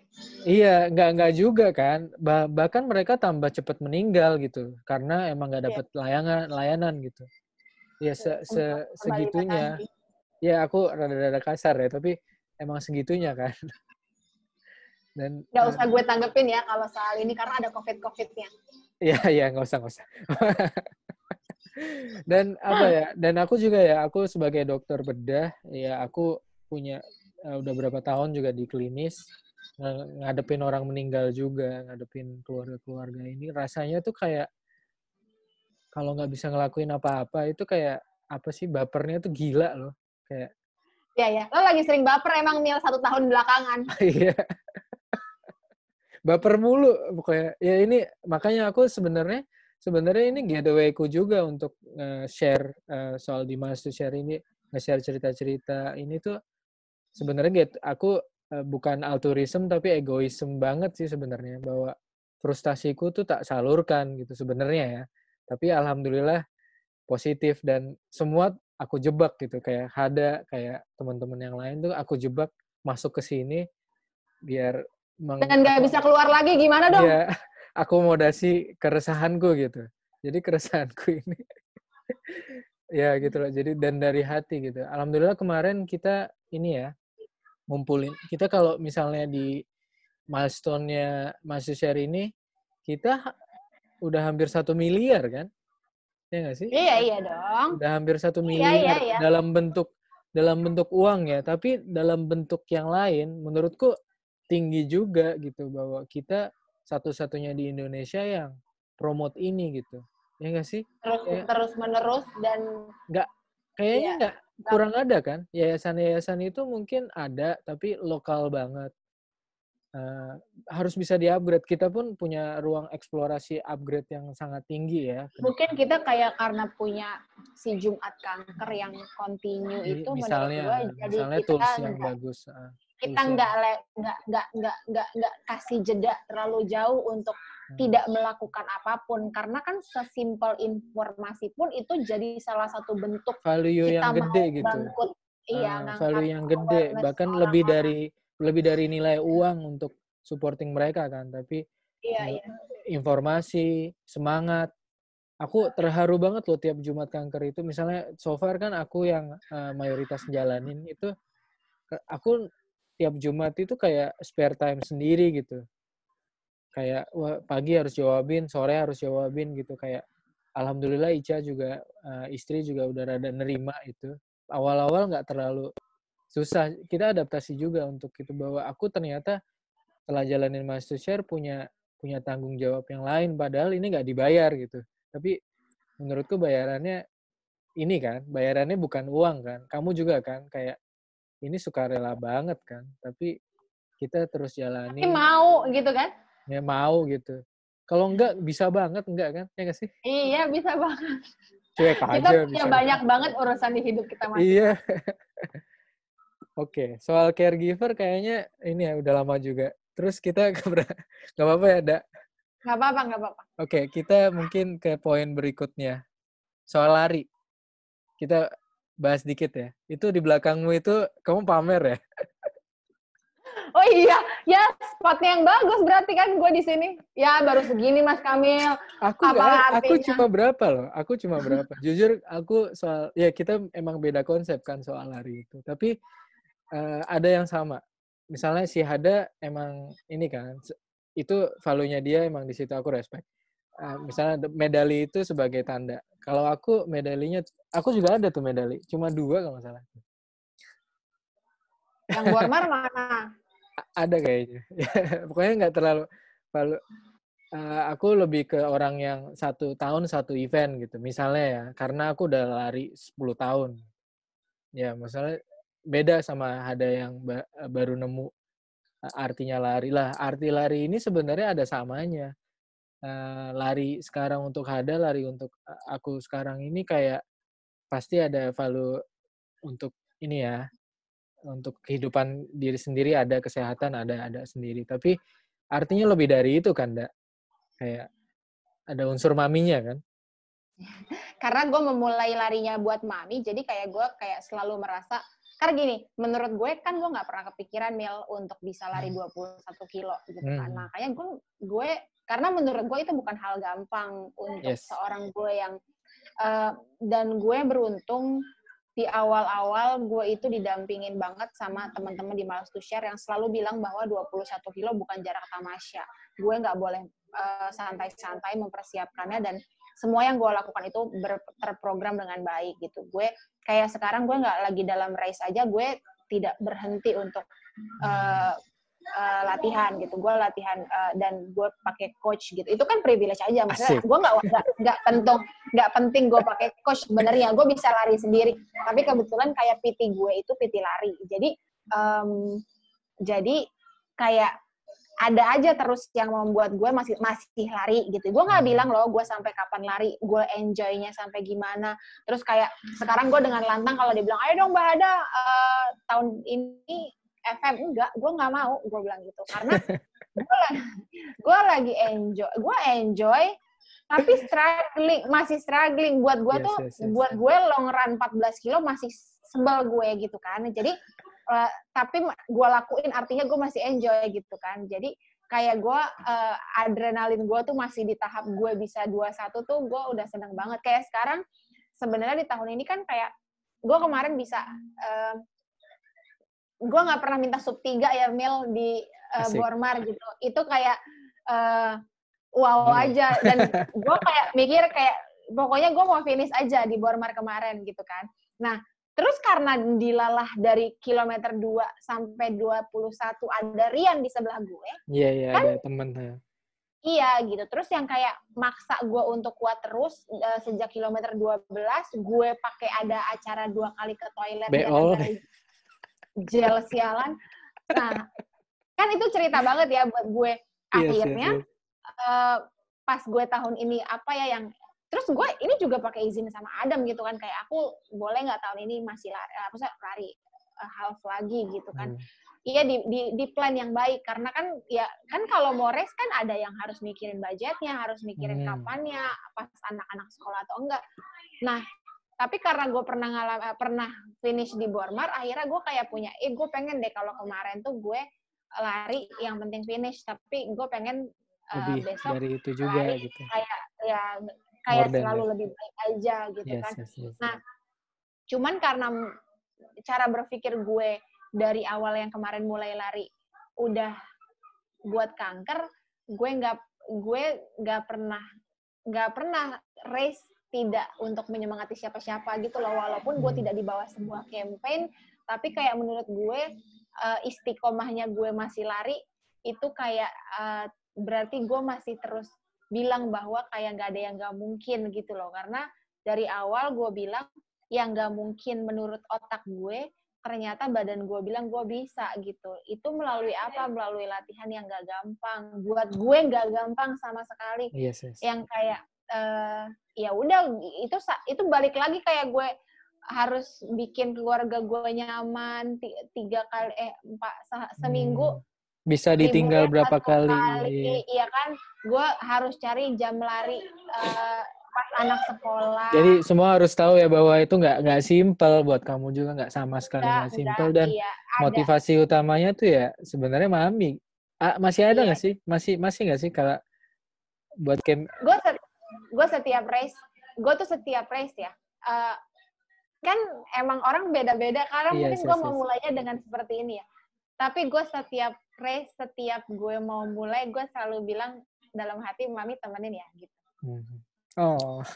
Iya, nggak nggak juga kan. Bah, bahkan mereka tambah cepat meninggal gitu karena emang nggak iya. dapat yeah. layanan layanan gitu. Ya se, se segitunya. Ya aku rada-rada kasar ya, tapi emang segitunya kan. Dan nggak usah gue tanggepin ya kalau soal ini karena ada covid covidnya. Iya iya nggak usah nggak usah. dan apa ya? Dan aku juga ya, aku sebagai dokter bedah, ya aku punya udah berapa tahun juga di klinis ngadepin orang meninggal juga, ngadepin keluarga-keluarga ini. Rasanya tuh kayak kalau nggak bisa ngelakuin apa-apa itu kayak apa sih bapernya tuh gila loh. Kayak ya ya lo lagi sering baper emang mil satu tahun belakangan. Iya. Baper mulu pokoknya. Ya ini makanya aku sebenarnya sebenarnya ini getawayku juga untuk uh, share uh, soal di to share ini nge-share cerita-cerita. Ini tuh sebenarnya gitu aku uh, bukan altruism tapi egoisme banget sih sebenarnya bahwa frustasiku tuh tak salurkan gitu sebenarnya ya tapi alhamdulillah positif dan semua aku jebak gitu kayak ada kayak teman-teman yang lain tuh aku jebak masuk ke sini biar meng, dan nggak bisa keluar lagi gimana dong? Ya, akomodasi keresahanku gitu. Jadi keresahanku ini ya gitu loh. Jadi dan dari hati gitu. Alhamdulillah kemarin kita ini ya ngumpulin. Kita kalau misalnya di milestone-nya mahasiswa ini, kita udah hampir satu miliar kan? Ya nggak sih? Iya iya dong. Udah hampir satu miliar iya, iya, iya. dalam bentuk dalam bentuk uang ya, tapi dalam bentuk yang lain, menurutku tinggi juga gitu bahwa kita satu-satunya di Indonesia yang promote ini gitu. Ya nggak sih? Terus ya. terus menerus dan nggak kayaknya iya. nggak kurang ada kan yayasan-yayasan itu mungkin ada tapi lokal banget uh, harus bisa di-upgrade kita pun punya ruang eksplorasi upgrade yang sangat tinggi ya mungkin kita kayak karena punya si Jumat kanker yang continue itu misalnya gua, jadi misalnya kita tools yang bagus uh, kita nggak nggak nggak nggak nggak nggak kasih jeda terlalu jauh untuk. Tidak melakukan apa pun. Karena kan sesimpel informasi pun itu jadi salah satu bentuk value kita yang gede gitu. Bangkut, iya, uh, value yang gede. bahkan lebih orang. dari lebih dari nilai uang untuk supporting mereka kan. Tapi iya, iya. informasi semangat. Aku terharu banget loh tiap Jumat kanker itu. Misalnya so far kan aku yang uh, mayoritas jalanin itu aku tiap Jumat itu kayak spare time sendiri gitu kayak wah, pagi harus jawabin, sore harus jawabin gitu kayak alhamdulillah Ica juga uh, istri juga udah rada nerima itu. Awal-awal nggak terlalu susah. Kita adaptasi juga untuk itu bahwa aku ternyata setelah jalanin master share punya punya tanggung jawab yang lain padahal ini nggak dibayar gitu. Tapi menurutku bayarannya ini kan, bayarannya bukan uang kan. Kamu juga kan kayak ini sukarela banget kan, tapi kita terus jalani. Tapi mau gitu kan? Ya mau gitu. Kalau enggak bisa banget enggak kan? Ya nggak sih? Iya bisa banget. Cuek aja kita punya banyak banget urusan di hidup kita masing iya. Oke soal caregiver kayaknya ini ya udah lama juga. Terus kita nggak apa-apa ya dak? Nggak apa-apa nggak apa-apa. Oke kita mungkin ke poin berikutnya. Soal lari. Kita bahas dikit ya. Itu di belakangmu itu kamu pamer ya Oh iya, ya spotnya yang bagus berarti kan gue di sini. Ya baru segini Mas Kamil. Aku Apa gak, aku cuma berapa loh? Aku cuma berapa? Jujur aku soal ya kita emang beda konsep kan soal lari itu. Tapi uh, ada yang sama. Misalnya si Hada emang ini kan itu value-nya dia emang di situ aku respect. Uh, misalnya medali itu sebagai tanda. Kalau aku medalinya, aku juga ada tuh medali, cuma dua kalau salah. Yang Warmar mana? Ada kayaknya. Pokoknya nggak terlalu terlalu uh, aku lebih ke orang yang satu tahun satu event gitu. Misalnya ya, karena aku udah lari 10 tahun. Ya, misalnya beda sama ada yang ba baru nemu artinya lari lah. Arti lari ini sebenarnya ada samanya. Uh, lari sekarang untuk Hada, lari untuk aku sekarang ini kayak pasti ada value untuk ini ya untuk kehidupan diri sendiri ada kesehatan ada ada sendiri tapi artinya lebih dari itu kan dak kayak ada unsur maminya kan karena gue memulai larinya buat mami jadi kayak gue kayak selalu merasa karena gini menurut gue kan gue nggak pernah kepikiran mil untuk bisa lari 21 hmm. kilo gitu kan hmm. makanya gue gue karena menurut gue itu bukan hal gampang untuk yes. seorang gue yang uh, dan gue beruntung di awal-awal gue itu didampingin banget sama teman-teman di Malas to Share yang selalu bilang bahwa 21 kilo bukan jarak tamasya. Gue nggak boleh uh, santai-santai mempersiapkannya dan semua yang gue lakukan itu ber, terprogram dengan baik gitu. Gue kayak sekarang gue nggak lagi dalam race aja, gue tidak berhenti untuk uh, uh, latihan gitu. Gue latihan uh, dan gue pakai coach gitu. Itu kan privilege aja. Maksudnya gue nggak nggak penting nggak penting gue pakai coach sebenarnya. Gue bisa lari sendiri. Tapi kebetulan kayak PT gue itu PT lari. Jadi um, jadi kayak ada aja terus yang membuat gue masih masih lari gitu. Gue nggak hmm. bilang loh gue sampai kapan lari, gue enjoynya sampai gimana. Terus kayak sekarang gue dengan lantang kalau dibilang, ayo dong Mbak Hada uh, tahun ini FM enggak, gue nggak mau, gue bilang gitu karena gue lagi, gue lagi enjoy, gue enjoy tapi struggling masih struggling. Buat gue yes, tuh yes, yes, buat gue long run 14 kilo masih sebel gue gitu kan. Jadi uh, tapi gue lakuin artinya gue masih enjoy gitu kan. Jadi kayak gue uh, adrenalin gue tuh masih di tahap gue bisa dua satu tuh gue udah seneng banget. Kayak sekarang sebenarnya di tahun ini kan kayak gue kemarin bisa uh, gue nggak pernah minta sub tiga ya mil di uh, Bormar gitu. Itu kayak uh, wow hmm. aja dan gue kayak mikir kayak pokoknya gue mau finish aja di Bormar kemarin gitu kan nah Terus karena dilalah dari kilometer 2 sampai 21 ada Rian di sebelah gue. Iya, iya, kan, ada temen. Iya gitu. Terus yang kayak maksa gue untuk kuat terus uh, sejak kilometer 12, gue pakai ada acara dua kali ke toilet dan gel sialan. Nah, kan itu cerita banget ya buat gue. Akhirnya yes, yes, yes. Uh, pas gue tahun ini apa ya yang terus gue ini juga pakai izin sama Adam gitu kan kayak aku boleh nggak tahun ini masih lari apa sih lari uh, half lagi gitu kan hmm. Iya di, di di plan yang baik karena kan ya kan kalau mau race kan ada yang harus mikirin budgetnya, harus mikirin hmm. kapannya, pas anak-anak sekolah atau enggak. Nah, tapi karena gue pernah ngalam eh, pernah finish di Bormar, akhirnya gue kayak punya, eh gue pengen deh kalau kemarin tuh gue lari yang penting finish, tapi gue pengen uh, besok dari itu juga lari gitu. Kayak ya kayak selalu lebih baik aja gitu yes, kan. Yes, yes. Nah, cuman karena cara berpikir gue dari awal yang kemarin mulai lari udah buat kanker, gue nggak gue nggak pernah nggak pernah race tidak untuk menyemangati siapa-siapa gitu loh walaupun gue hmm. tidak di bawah sebuah campaign tapi kayak menurut gue uh, istiqomahnya gue masih lari itu kayak uh, berarti gue masih terus bilang bahwa kayak nggak ada yang nggak mungkin gitu loh. Karena dari awal gue bilang yang nggak mungkin menurut otak gue ternyata badan gue bilang gue bisa gitu. Itu melalui apa? Melalui latihan yang gak gampang. Buat gue nggak gampang sama sekali. Yes, yes. yang kayak uh, ya udah itu itu balik lagi kayak gue harus bikin keluarga gue nyaman tiga kali eh empat seminggu hmm bisa ditinggal berapa kali. kali. Iya kan, gue harus cari jam lari uh, pas anak sekolah. Jadi semua harus tahu ya bahwa itu nggak nggak simpel buat kamu juga nggak sama sekali nggak simpel dan iya, motivasi utamanya tuh ya sebenarnya mami. Ah, masih ada iya. nggak iya. sih? Masih masih nggak sih kalau buat camp? Gue setiap, gue setiap race, gue tuh setiap race ya. Uh, kan emang orang beda-beda karena iya, mungkin gue mau mulainya dengan seperti ini ya. Tapi gue setiap race setiap gue mau mulai gue selalu bilang dalam hati mami temenin ya gitu. Hmm. Oh.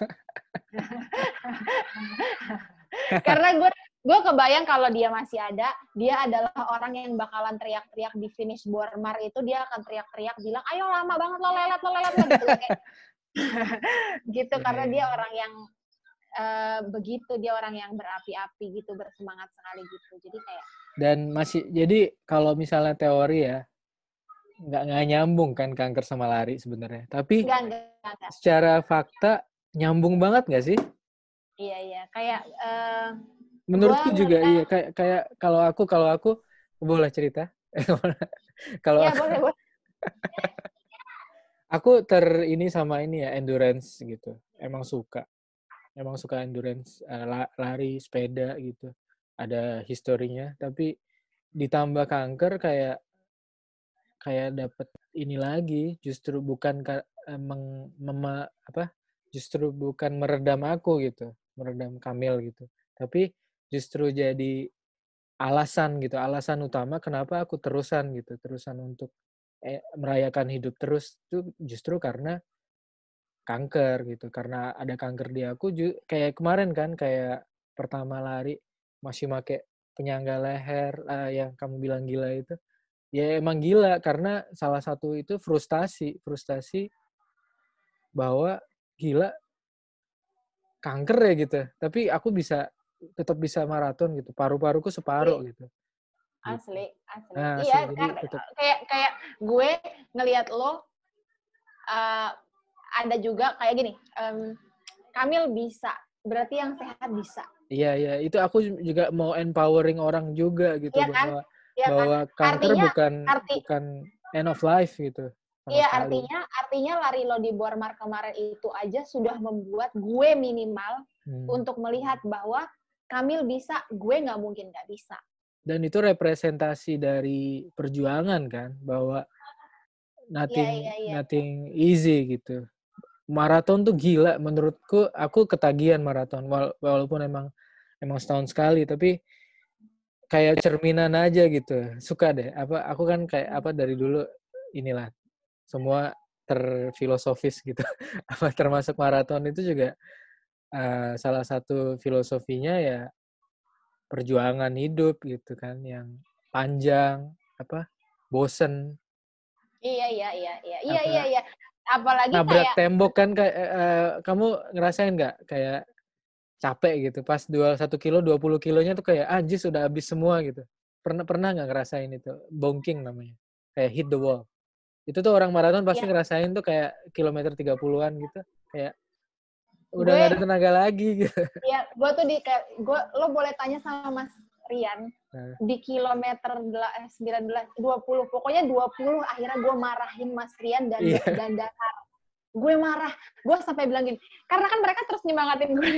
Karena gue gue kebayang kalau dia masih ada, dia adalah orang yang bakalan teriak-teriak di finish Bormar itu dia akan teriak-teriak bilang, ayo lama banget lo lelet lo lelet lo gitu. gitu karena dia orang yang uh, begitu dia orang yang berapi-api gitu bersemangat sekali gitu jadi kayak dan masih jadi kalau misalnya teori ya nggak nggak nyambung kan kanker sama lari sebenarnya. Tapi enggak, enggak, enggak. secara fakta nyambung banget nggak sih? Iya iya. Kayak uh, menurutku juga mereka... iya. Kayak kayak kalau aku kalau aku boleh cerita? Kalau ya, boleh, boleh. aku ter ini sama ini ya endurance gitu. Emang suka. Emang suka endurance uh, lari sepeda gitu ada historinya tapi ditambah kanker kayak kayak dapat ini lagi justru bukan emang mema apa justru bukan meredam aku gitu meredam Kamil gitu. Tapi justru jadi alasan gitu alasan utama kenapa aku terusan gitu terusan untuk eh, merayakan hidup terus itu justru karena kanker gitu karena ada kanker di aku kayak kemarin kan kayak pertama lari masih make penyangga leher uh, yang kamu bilang gila itu ya emang gila karena salah satu itu frustasi frustasi bahwa gila kanker ya gitu. Tapi aku bisa tetap bisa maraton gitu paru-paruku separuh gitu. Asli asli. Nah, iya tetap... kayak kayak gue ngelihat lo uh, ada juga kayak gini um, Kamil bisa berarti yang sehat bisa iya iya itu aku juga mau empowering orang juga gitu iya, kan? bahwa ya bahwa kan? kanker artinya, bukan arti, bukan end of life gitu. Iya artinya artinya lari lo di Bormar kemarin itu aja sudah membuat gue minimal hmm. untuk melihat bahwa Kamil bisa, gue nggak mungkin nggak bisa. Dan itu representasi dari perjuangan kan, bahwa nothing yeah, yeah, yeah. nothing easy gitu. Maraton tuh gila menurutku. Aku ketagihan maraton walaupun emang emang setahun sekali, tapi kayak cerminan aja gitu. Suka deh. Apa aku kan kayak apa dari dulu inilah semua terfilosofis gitu. apa termasuk maraton itu juga uh, salah satu filosofinya ya perjuangan hidup gitu kan yang panjang apa bosen iya iya iya iya iya iya iya apalagi nabrak kayak... tembok kan kayak uh, kamu ngerasain nggak kayak capek gitu pas dua satu kilo dua puluh kilonya tuh kayak anjir ah, sudah habis semua gitu pernah pernah nggak ngerasain itu bonking namanya kayak hit the wall itu tuh orang maraton pasti yeah. ngerasain tuh kayak kilometer 30-an gitu kayak udah gak ada tenaga lagi gitu. Iya, gue tuh di kayak gue lo boleh tanya sama Mas Rian nah. di kilometer 19 20 pokoknya 20 akhirnya gue marahin Mas Rian dan yeah. dan Dakar gue marah. Gue sampai bilang gini karena kan mereka terus nyemangatin gue.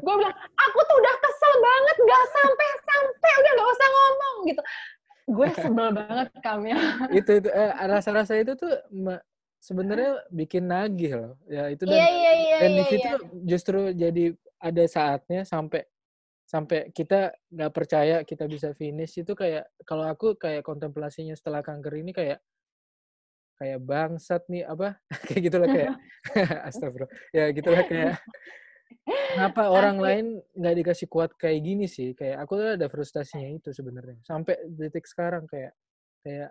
Gue bilang aku tuh udah kesel banget nggak sampai sampai udah nggak usah ngomong gitu. Gue sebel banget Kamil. Itu itu eh, rasa-rasa itu tuh sebenarnya bikin nagih loh. Ya itu dan yeah, yeah, yeah, dan yeah, di situ yeah. justru jadi ada saatnya sampai sampai kita nggak percaya kita bisa finish. Itu kayak kalau aku kayak kontemplasinya setelah kanker ini kayak kayak bangsat nih apa? Kayak gitulah kayak astagfirullah. Ya gitulah kayak kenapa orang lain nggak dikasih kuat kayak gini sih? Kayak aku tuh ada frustasinya itu sebenarnya. Sampai detik sekarang kayak kayak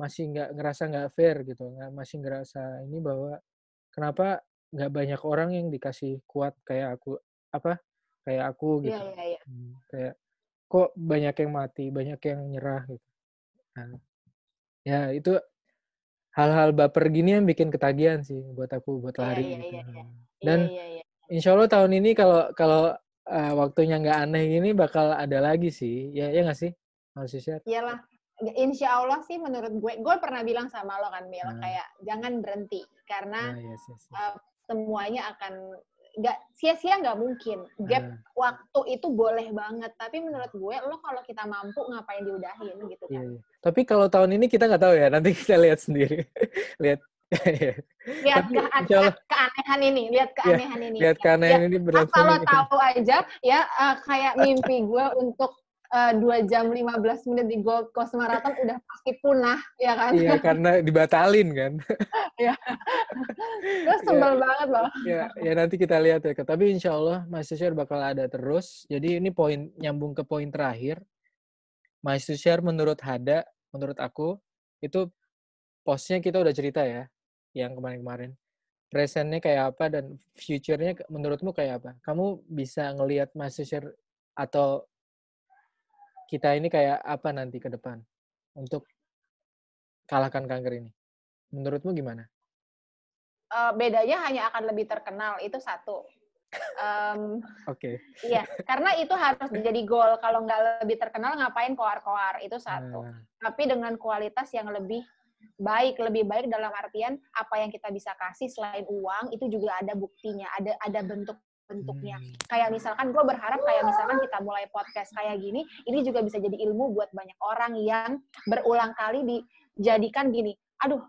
masih nggak ngerasa nggak fair gitu nggak masih ngerasa ini bahwa kenapa nggak banyak orang yang dikasih kuat kayak aku apa? Kayak aku iya, gitu. yeah, yeah, yeah. Hmm, kayak kok banyak yang mati banyak yang nyerah gitu. Nah, ya itu hal-hal baper gini yang bikin ketagihan sih buat aku buat iya, lari yeah, gitu. Yeah, yeah. Dan yeah, yeah, yeah. insya Allah tahun ini kalau kalau uh, waktunya nggak aneh gini bakal ada lagi sih. Ya ya nggak sih? Siap? Iyalah. Insya Allah sih menurut gue, gue pernah bilang sama lo kan Mil, nah. kayak jangan berhenti karena nah, yes, yes, yes. Uh, semuanya akan nggak sia-sia nggak mungkin. Gap uh. waktu itu boleh banget. Tapi menurut gue lo kalau kita mampu ngapain diudahin gitu kan? Yeah, yeah. tapi kalau tahun ini kita nggak tahu ya nanti kita lihat sendiri. Lihat. Lihat ke Allah, keanehan ini lihat iya, keanehan ini. lihat keanehan ya, ini berlangsung kalau tahu aja ya uh, kayak mimpi gue untuk dua uh, jam 15 menit di Gold Coast Marathon udah pasti punah, ya kan? Iya, karena dibatalin kan. Iya. Terus sebel ya, banget loh. Ya, ya nanti kita lihat ya. Tapi insya Allah Mas Share bakal ada terus. Jadi ini poin nyambung ke poin terakhir. Mas Share menurut Hada, menurut aku, itu postnya kita udah cerita ya, yang kemarin-kemarin. Presentnya kayak apa dan future-nya menurutmu kayak apa? Kamu bisa ngelihat Mas Share atau kita ini kayak apa nanti ke depan untuk kalahkan kanker ini? Menurutmu gimana? Uh, bedanya hanya akan lebih terkenal itu satu. Um, Oke. Okay. Iya, karena itu harus menjadi goal. Kalau nggak lebih terkenal, ngapain koar-koar? Itu satu. Uh. Tapi dengan kualitas yang lebih baik, lebih baik dalam artian apa yang kita bisa kasih selain uang itu juga ada buktinya, ada ada bentuk bentuknya. Hmm. Kayak misalkan gue berharap kayak misalkan kita mulai podcast kayak gini, ini juga bisa jadi ilmu buat banyak orang yang berulang kali dijadikan gini. Aduh,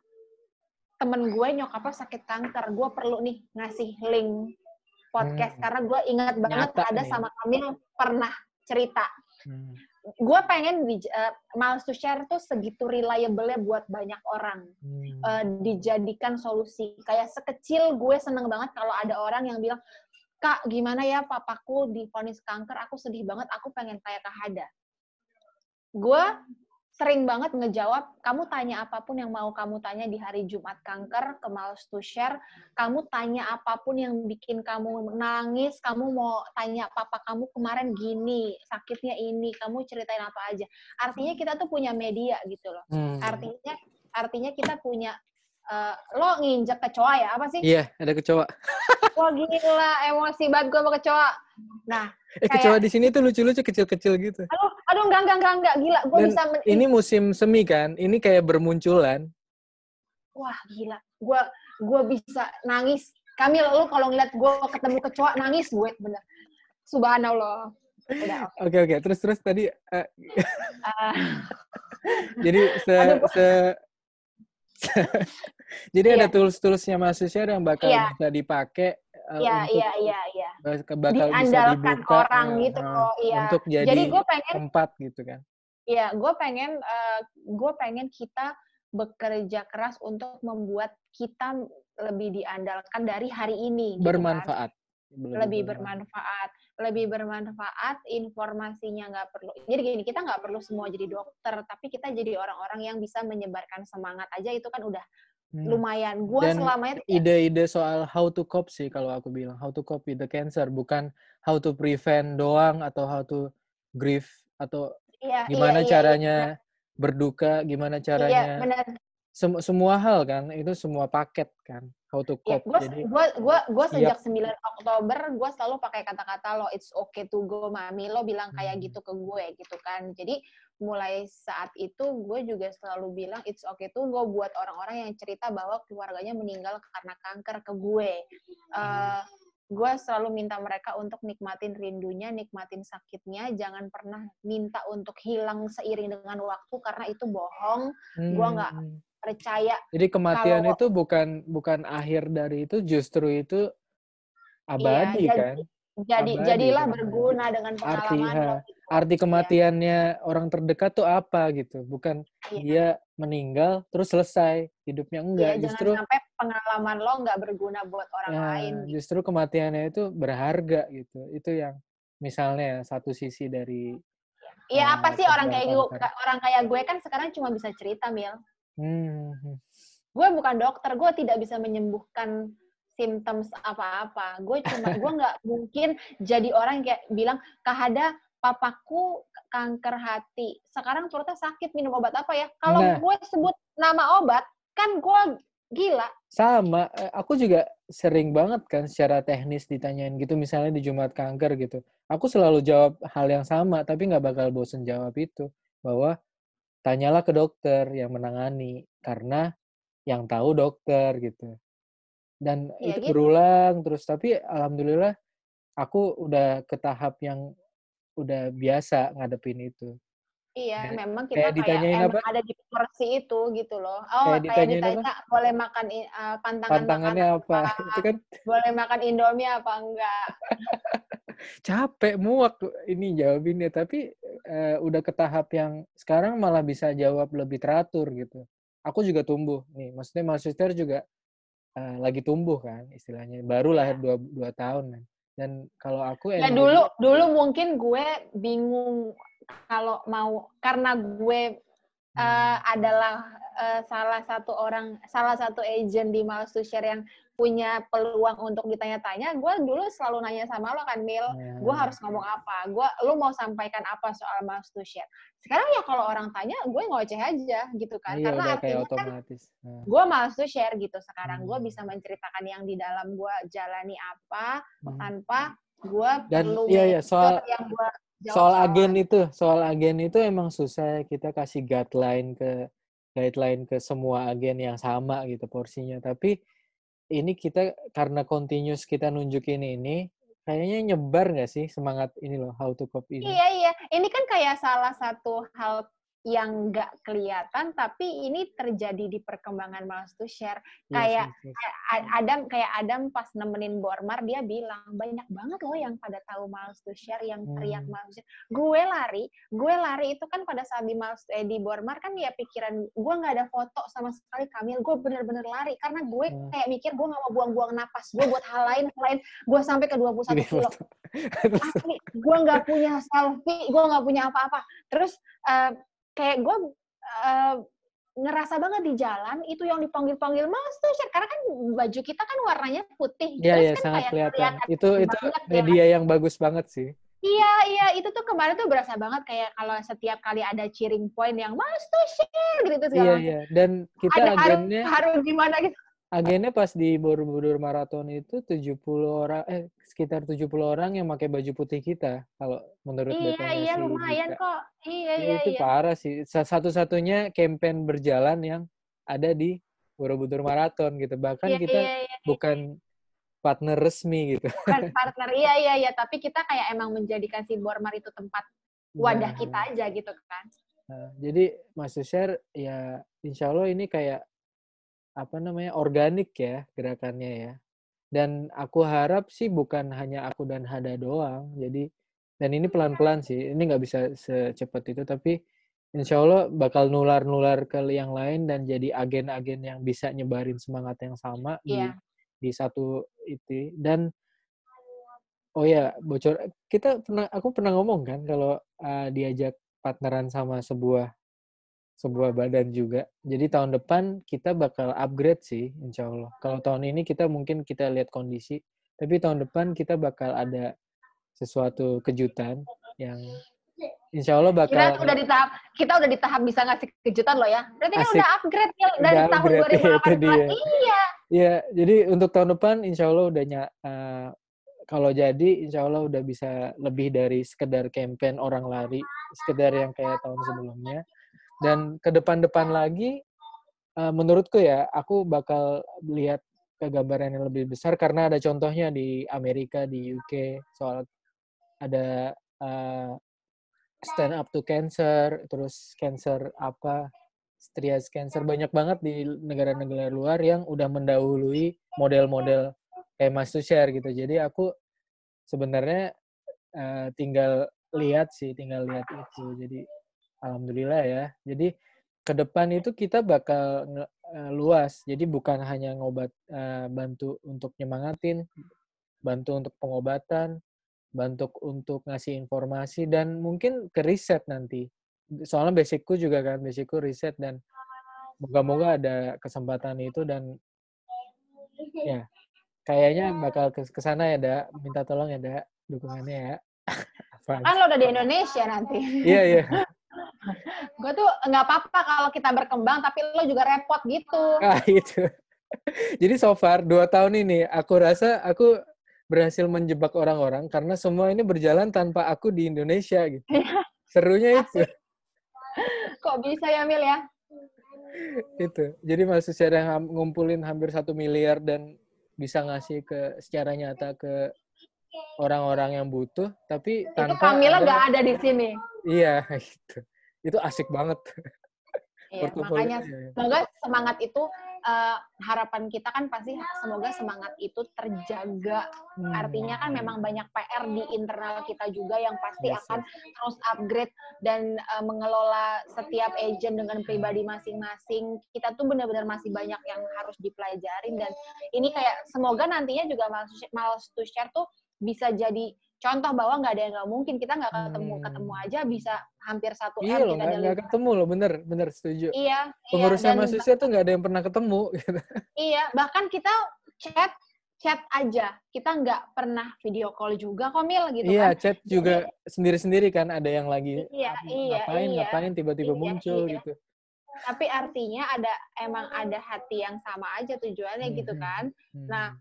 temen gue nyokapnya sakit kanker, gue perlu nih ngasih link podcast hmm. karena gue ingat banget Nyata ada nih. sama Kamil pernah cerita. Hmm. Gue pengen di, uh, Miles to Share tuh segitu reliable buat banyak orang hmm. uh, dijadikan solusi. Kayak sekecil gue seneng banget kalau ada orang yang bilang Kak, gimana ya papaku difonis kanker, aku sedih banget, aku pengen kayak Kak Hada. Gue sering banget ngejawab, kamu tanya apa pun yang mau kamu tanya di hari Jumat kanker ke Miles to Share, kamu tanya apa pun yang bikin kamu nangis, kamu mau tanya papa kamu kemarin gini, sakitnya ini, kamu ceritain apa aja. Artinya kita tuh punya media gitu loh. Hmm. Artinya artinya kita punya uh, lo nginjek kecoa ya apa sih? Iya, ada kecoa. Wah gila, emosi banget gue sama kecoa. Nah, eh kayak, kecoa di sini tuh lucu-lucu kecil-kecil gitu. Aduh, aduh enggak enggak enggak enggak gila, gue bisa men- Ini musim semi kan? Ini kayak bermunculan. Wah, gila. Gue gue bisa nangis. Kamil, lu kalau ngeliat gue ketemu kecoa nangis gue bener. Subhanallah. Oke oke. Okay, okay. Terus terus tadi. Uh, uh, jadi se, se Jadi iya. ada tools-toolsnya mahasiswa yang bakal iya. bisa dipakai uh, iya, untuk iya, iya, iya. bakal bisa dibuka orang uh, gitu uh, iya. untuk jadi, jadi gue pengen, tempat gitu kan. Iya, gue pengen uh, gue pengen kita bekerja keras untuk membuat kita lebih diandalkan dari hari ini. Gitu kan. Bermanfaat. Kan? Lebih bermanfaat lebih bermanfaat, informasinya nggak perlu. Jadi gini, kita nggak perlu semua jadi dokter, tapi kita jadi orang-orang yang bisa menyebarkan semangat aja itu kan udah hmm. Lumayan. Gua Dan selamanya ide-ide soal how to cope sih kalau aku bilang. How to cope with the cancer, bukan how to prevent doang atau how to grieve atau iya, gimana iya, iya caranya iya, berduka, gimana iya, caranya iya, benar. Sem semua hal kan, itu semua paket kan how to iya, cope. Ya, gue Jadi, gua, gua, gua sejak siap. 9 Oktober gue selalu pakai kata-kata lo it's okay to go mami lo bilang kayak hmm. gitu ke gue gitu kan. Jadi mulai saat itu gue juga selalu bilang it's okay to go buat orang-orang yang cerita bahwa keluarganya meninggal karena kanker ke gue. Uh, gue selalu minta mereka untuk nikmatin rindunya, nikmatin sakitnya, jangan pernah minta untuk hilang seiring dengan waktu karena itu bohong. Hmm. Gue nggak percaya. Jadi kematian kalau, itu bukan bukan akhir dari itu, justru itu abadi iya, kan? Jadi abadi, jadilah kan? berguna dengan pengalaman. Arti, gitu. arti kematiannya iya. orang terdekat tuh apa gitu? Bukan iya. dia meninggal terus selesai hidupnya enggak. Iya, justru jangan sampai pengalaman lo nggak berguna buat orang ya, lain. Gitu. Justru kematiannya itu berharga gitu. Itu yang misalnya satu sisi dari Iya apa sih orang kayak gue, orang kayak gue kan sekarang cuma bisa cerita mil. Hmm. Gue bukan dokter, gue tidak bisa menyembuhkan symptoms apa-apa. Gue cuma, gue nggak mungkin jadi orang yang kayak bilang, Kahada, papaku kanker hati. Sekarang perutnya sakit, minum obat apa ya? Kalau nah. gue sebut nama obat, kan gue gila. Sama, eh, aku juga sering banget kan secara teknis ditanyain gitu, misalnya di Jumat Kanker gitu. Aku selalu jawab hal yang sama, tapi nggak bakal bosen jawab itu. Bahwa tanyalah ke dokter yang menangani karena yang tahu dokter gitu dan ya, itu gitu. berulang terus tapi alhamdulillah aku udah ke tahap yang udah biasa ngadepin itu iya ya, memang kita kayak, kayak emang apa? ada di porsi itu gitu loh oh kayak, kayak ditanya apa? boleh makan uh, pantangan pantangannya apa? apa itu kan boleh makan indomie apa enggak capek muak ini jawabinnya tapi uh, udah ke tahap yang sekarang malah bisa jawab lebih teratur gitu aku juga tumbuh nih maksudnya maksudnya juga uh, lagi tumbuh kan istilahnya baru lahir iya. dua dua tahun kan dan kalau aku ya dulu dulu mungkin gue bingung kalau mau karena gue uh, adalah uh, salah satu orang salah satu agent di Miles to Share yang punya peluang untuk ditanya-tanya, gue dulu selalu nanya sama lo kan, Mil, yeah. gue harus ngomong apa, gue, lo mau sampaikan apa soal Miles to Share. Sekarang ya kalau orang tanya, gue ngoceh aja gitu kan, iya, karena artinya kan nah. gue Miles to Share gitu. Sekarang hmm. gue bisa menceritakan yang di dalam gue jalani apa hmm. tanpa gue perlu iya, iya, soal yang gue soal agen itu, soal agen itu emang susah kita kasih guideline ke guideline ke semua agen yang sama gitu porsinya. Tapi ini kita karena continuous kita nunjukin ini, kayaknya nyebar nggak sih semangat ini loh how to cope ini? Iya iya, ini kan kayak salah satu hal yang nggak kelihatan tapi ini terjadi di perkembangan Miles to Share. Kayak yes, yes, yes. Adam kayak Adam pas nemenin Bormar dia bilang banyak banget loh yang pada tahu Miles to Share yang teriak hmm. Miles gue lari gue lari itu kan pada saat di Miles eh, di Bormar kan ya pikiran gue nggak ada foto sama sekali Kamil. Gue bener-bener lari karena gue hmm. kayak mikir gue nggak mau buang-buang napas gue buat hal lain selain gue sampai ke 21 kilo. asli gue nggak punya selfie gue nggak punya apa-apa. Terus uh, kayak gue uh, ngerasa banget di jalan itu yang dipanggil-panggil mas tuh karena kan baju kita kan warnanya putih iya iya kan sangat kelihatan itu itu media ya. yang bagus banget sih Iya, iya, itu tuh kemarin tuh berasa banget kayak kalau setiap kali ada cheering point yang mas tuh share gitu segala Iya, iya. Dan kita ada agennya harus, harus gimana gitu. Agennya pas di Borobudur Marathon itu 70 orang eh sekitar 70 orang yang pakai baju putih kita kalau menurut Iya, iya si lumayan Dika. kok. Iya, iya, itu iya. parah sih. Satu-satunya campaign berjalan yang ada di Borobudur Marathon gitu. Bahkan iya, kita iya, iya, bukan partner resmi gitu. Bukan partner. Iya, iya, iya, tapi kita kayak emang menjadikan si Bormar itu tempat wadah nah, kita aja gitu kan. Nah, jadi Mas Share ya insya Allah ini kayak apa namanya organik ya gerakannya ya dan aku harap sih bukan hanya aku dan Hada doang. Jadi dan ini pelan-pelan sih. Ini nggak bisa secepat itu, tapi insya Allah bakal nular-nular ke yang lain dan jadi agen-agen yang bisa nyebarin semangat yang sama yeah. di iya. di satu itu. Dan oh ya bocor kita pernah aku pernah ngomong kan kalau uh, diajak partneran sama sebuah sebuah badan juga. Jadi tahun depan kita bakal upgrade sih, insya Allah. Kalau tahun ini kita mungkin kita lihat kondisi, tapi tahun depan kita bakal ada sesuatu kejutan yang insya Allah bakal. Kita udah di tahap kita udah di tahap bisa ngasih kejutan loh ya. Berarti kan udah upgrade ya dari udah tahun upgrade, 2018. Iya. Iya, jadi untuk tahun depan insya Allah udah uh, kalau jadi insya Allah udah bisa lebih dari sekedar campaign orang lari, sekedar yang kayak tahun sebelumnya dan ke depan-depan lagi uh, menurutku ya aku bakal lihat ke gambaran yang lebih besar. Karena ada contohnya di Amerika di UK soal ada uh, stand up to cancer terus cancer apa trias cancer. Banyak banget di negara-negara luar yang udah mendahului model-model kayak Mas Share gitu. Jadi aku sebenarnya uh, tinggal lihat sih tinggal lihat itu. Jadi Alhamdulillah ya. Jadi ke depan itu kita bakal uh, luas. Jadi bukan hanya ngobat uh, bantu untuk nyemangatin, bantu untuk pengobatan, bantu untuk ngasih informasi dan mungkin ke riset nanti. Soalnya basicku juga kan, basicku riset dan moga-moga ada kesempatan itu dan ya kayaknya bakal ke sana ya, Da. Minta tolong ya, Da, dukungannya ya. kan lo udah di Indonesia nanti. Iya, iya. Gue tuh nggak apa-apa kalau kita berkembang tapi lo juga repot gitu. Ah itu jadi so far dua tahun ini aku rasa aku berhasil menjebak orang-orang karena semua ini berjalan tanpa aku di Indonesia gitu. Serunya itu. Kok bisa ya Mil ya? Itu. Jadi masih yang ngumpulin hampir satu miliar dan bisa ngasih ke secara nyata ke orang-orang yang butuh tapi tanpa itu Kamila nggak ada di sini iya gitu itu asik banget. Iya, makanya semoga semangat itu uh, harapan kita kan pasti semoga semangat itu terjaga. Hmm. Artinya kan memang banyak PR di internal kita juga yang pasti yes, akan yes. terus upgrade dan uh, mengelola setiap agent dengan pribadi masing-masing. Kita tuh benar-benar masih banyak yang harus dipelajarin dan ini kayak semoga nantinya juga Miles to Share tuh bisa jadi contoh bahwa nggak ada yang nggak mungkin kita nggak ketemu hmm. ketemu aja bisa hampir satu iya m loh nggak ketemu loh bener bener setuju iya, iya pengurusnya iya, mahasiswa tuh nggak ada yang pernah ketemu gitu. iya bahkan kita chat chat aja kita nggak pernah video call juga kok mil gitu iya, kan chat juga sendiri-sendiri kan ada yang lagi iya, iya, ngapain iya. ngapain tiba-tiba iya, muncul iya. gitu tapi artinya ada emang ada hati yang sama aja tujuannya hmm. gitu kan hmm. nah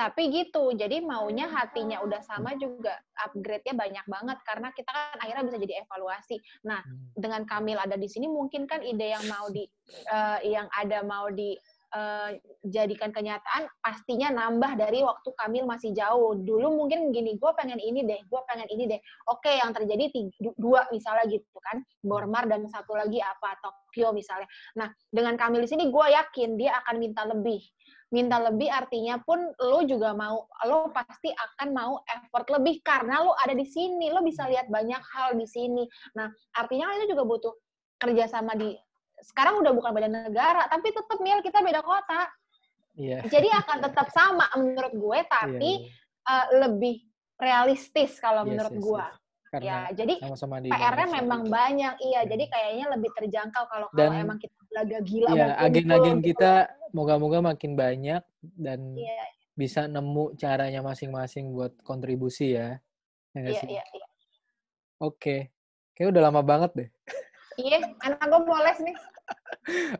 tapi gitu jadi maunya hatinya udah sama juga upgrade-nya banyak banget karena kita kan akhirnya bisa jadi evaluasi nah hmm. dengan Kamil ada di sini mungkin kan ide yang mau di uh, yang ada mau di uh, jadikan kenyataan pastinya nambah dari waktu Kamil masih jauh. Dulu mungkin gini, gue pengen ini deh, gue pengen ini deh. Oke, yang terjadi tiga, dua misalnya gitu kan, Bormar dan satu lagi apa Tokyo misalnya. Nah, dengan Kamil di sini gue yakin dia akan minta lebih. Minta lebih artinya pun lo juga mau, lo pasti akan mau effort lebih karena lo ada di sini, lo bisa lihat banyak hal di sini. Nah, artinya itu juga butuh kerjasama di sekarang udah bukan beda negara, tapi tetap mil kita beda kota. Yeah. Jadi akan tetap sama menurut gue, tapi yeah, yeah. Uh, lebih realistis kalau yes, menurut yes, gue. Yes. Karena ya, jadi PR-nya memang itu. banyak, iya. Hmm. Jadi kayaknya lebih terjangkau kalau kalau emang kita belaga gila. Iya, agen-agen gitu. kita moga-moga makin banyak dan yeah. bisa nemu caranya masing-masing buat kontribusi ya. ya iya, iya, iya. Oke, kayak udah lama banget deh. Iya, anak gue mau les nih.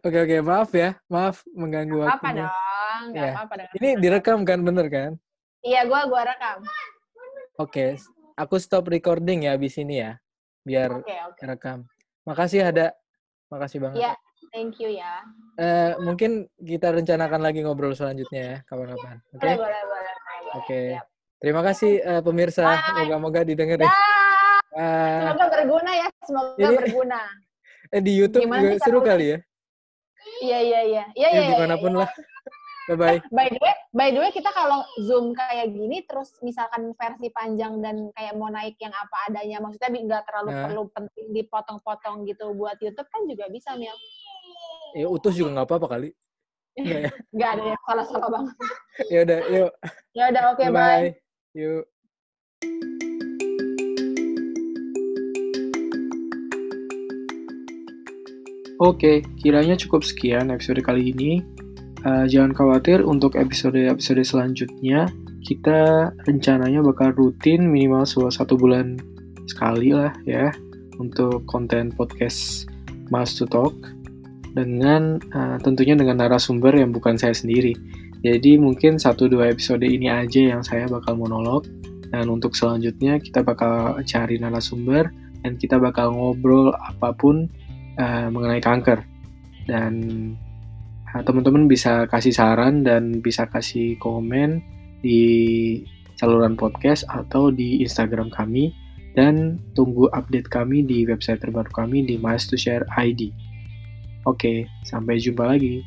Oke oke, maaf ya, maaf mengganggu gak waktunya. Apa dong, gak ya. apa-apa. Ini direkam kan, bener kan? Iya, gue gua rekam. Oke, aku stop recording ya abis ini ya, biar okay, okay. rekam. Makasih ada, makasih banget. Iya, thank you ya. Uh, mungkin kita rencanakan lagi ngobrol selanjutnya ya, kapan-kapan. Oke. Okay? Boleh, boleh, boleh. Oke. Okay. Terima kasih uh, pemirsa, moga-moga didengar ya. Semoga berguna ya, semoga Ini, berguna. Eh di YouTube Gimana juga seru kali ya? Iya iya iya. Iya iya. Di mana pun ya, lah. Bye bye. By the way, by the way kita kalau zoom kayak gini terus misalkan versi panjang dan kayak mau naik yang apa adanya, maksudnya nggak terlalu nah. perlu penting dipotong-potong gitu buat YouTube kan juga bisa Mil. Ya utus juga nggak apa-apa kali. Enggak ya? Nggak ada ya, salah-salah banget. ya udah, yuk. Ya udah, oke, okay, bye. bye. Yuk. Oke, kiranya cukup sekian episode kali ini. Uh, jangan khawatir untuk episode-episode selanjutnya, kita rencananya bakal rutin minimal satu bulan sekali lah ya untuk konten podcast Mas to Talk dengan uh, tentunya dengan narasumber yang bukan saya sendiri. Jadi mungkin satu dua episode ini aja yang saya bakal monolog dan untuk selanjutnya kita bakal cari narasumber dan kita bakal ngobrol apa pun uh, mengenai kanker dan uh, teman-teman bisa kasih saran dan bisa kasih komen di saluran podcast atau di Instagram kami dan tunggu update kami di website terbaru kami di Miles to Share ID. Oke, sampai jumpa lagi.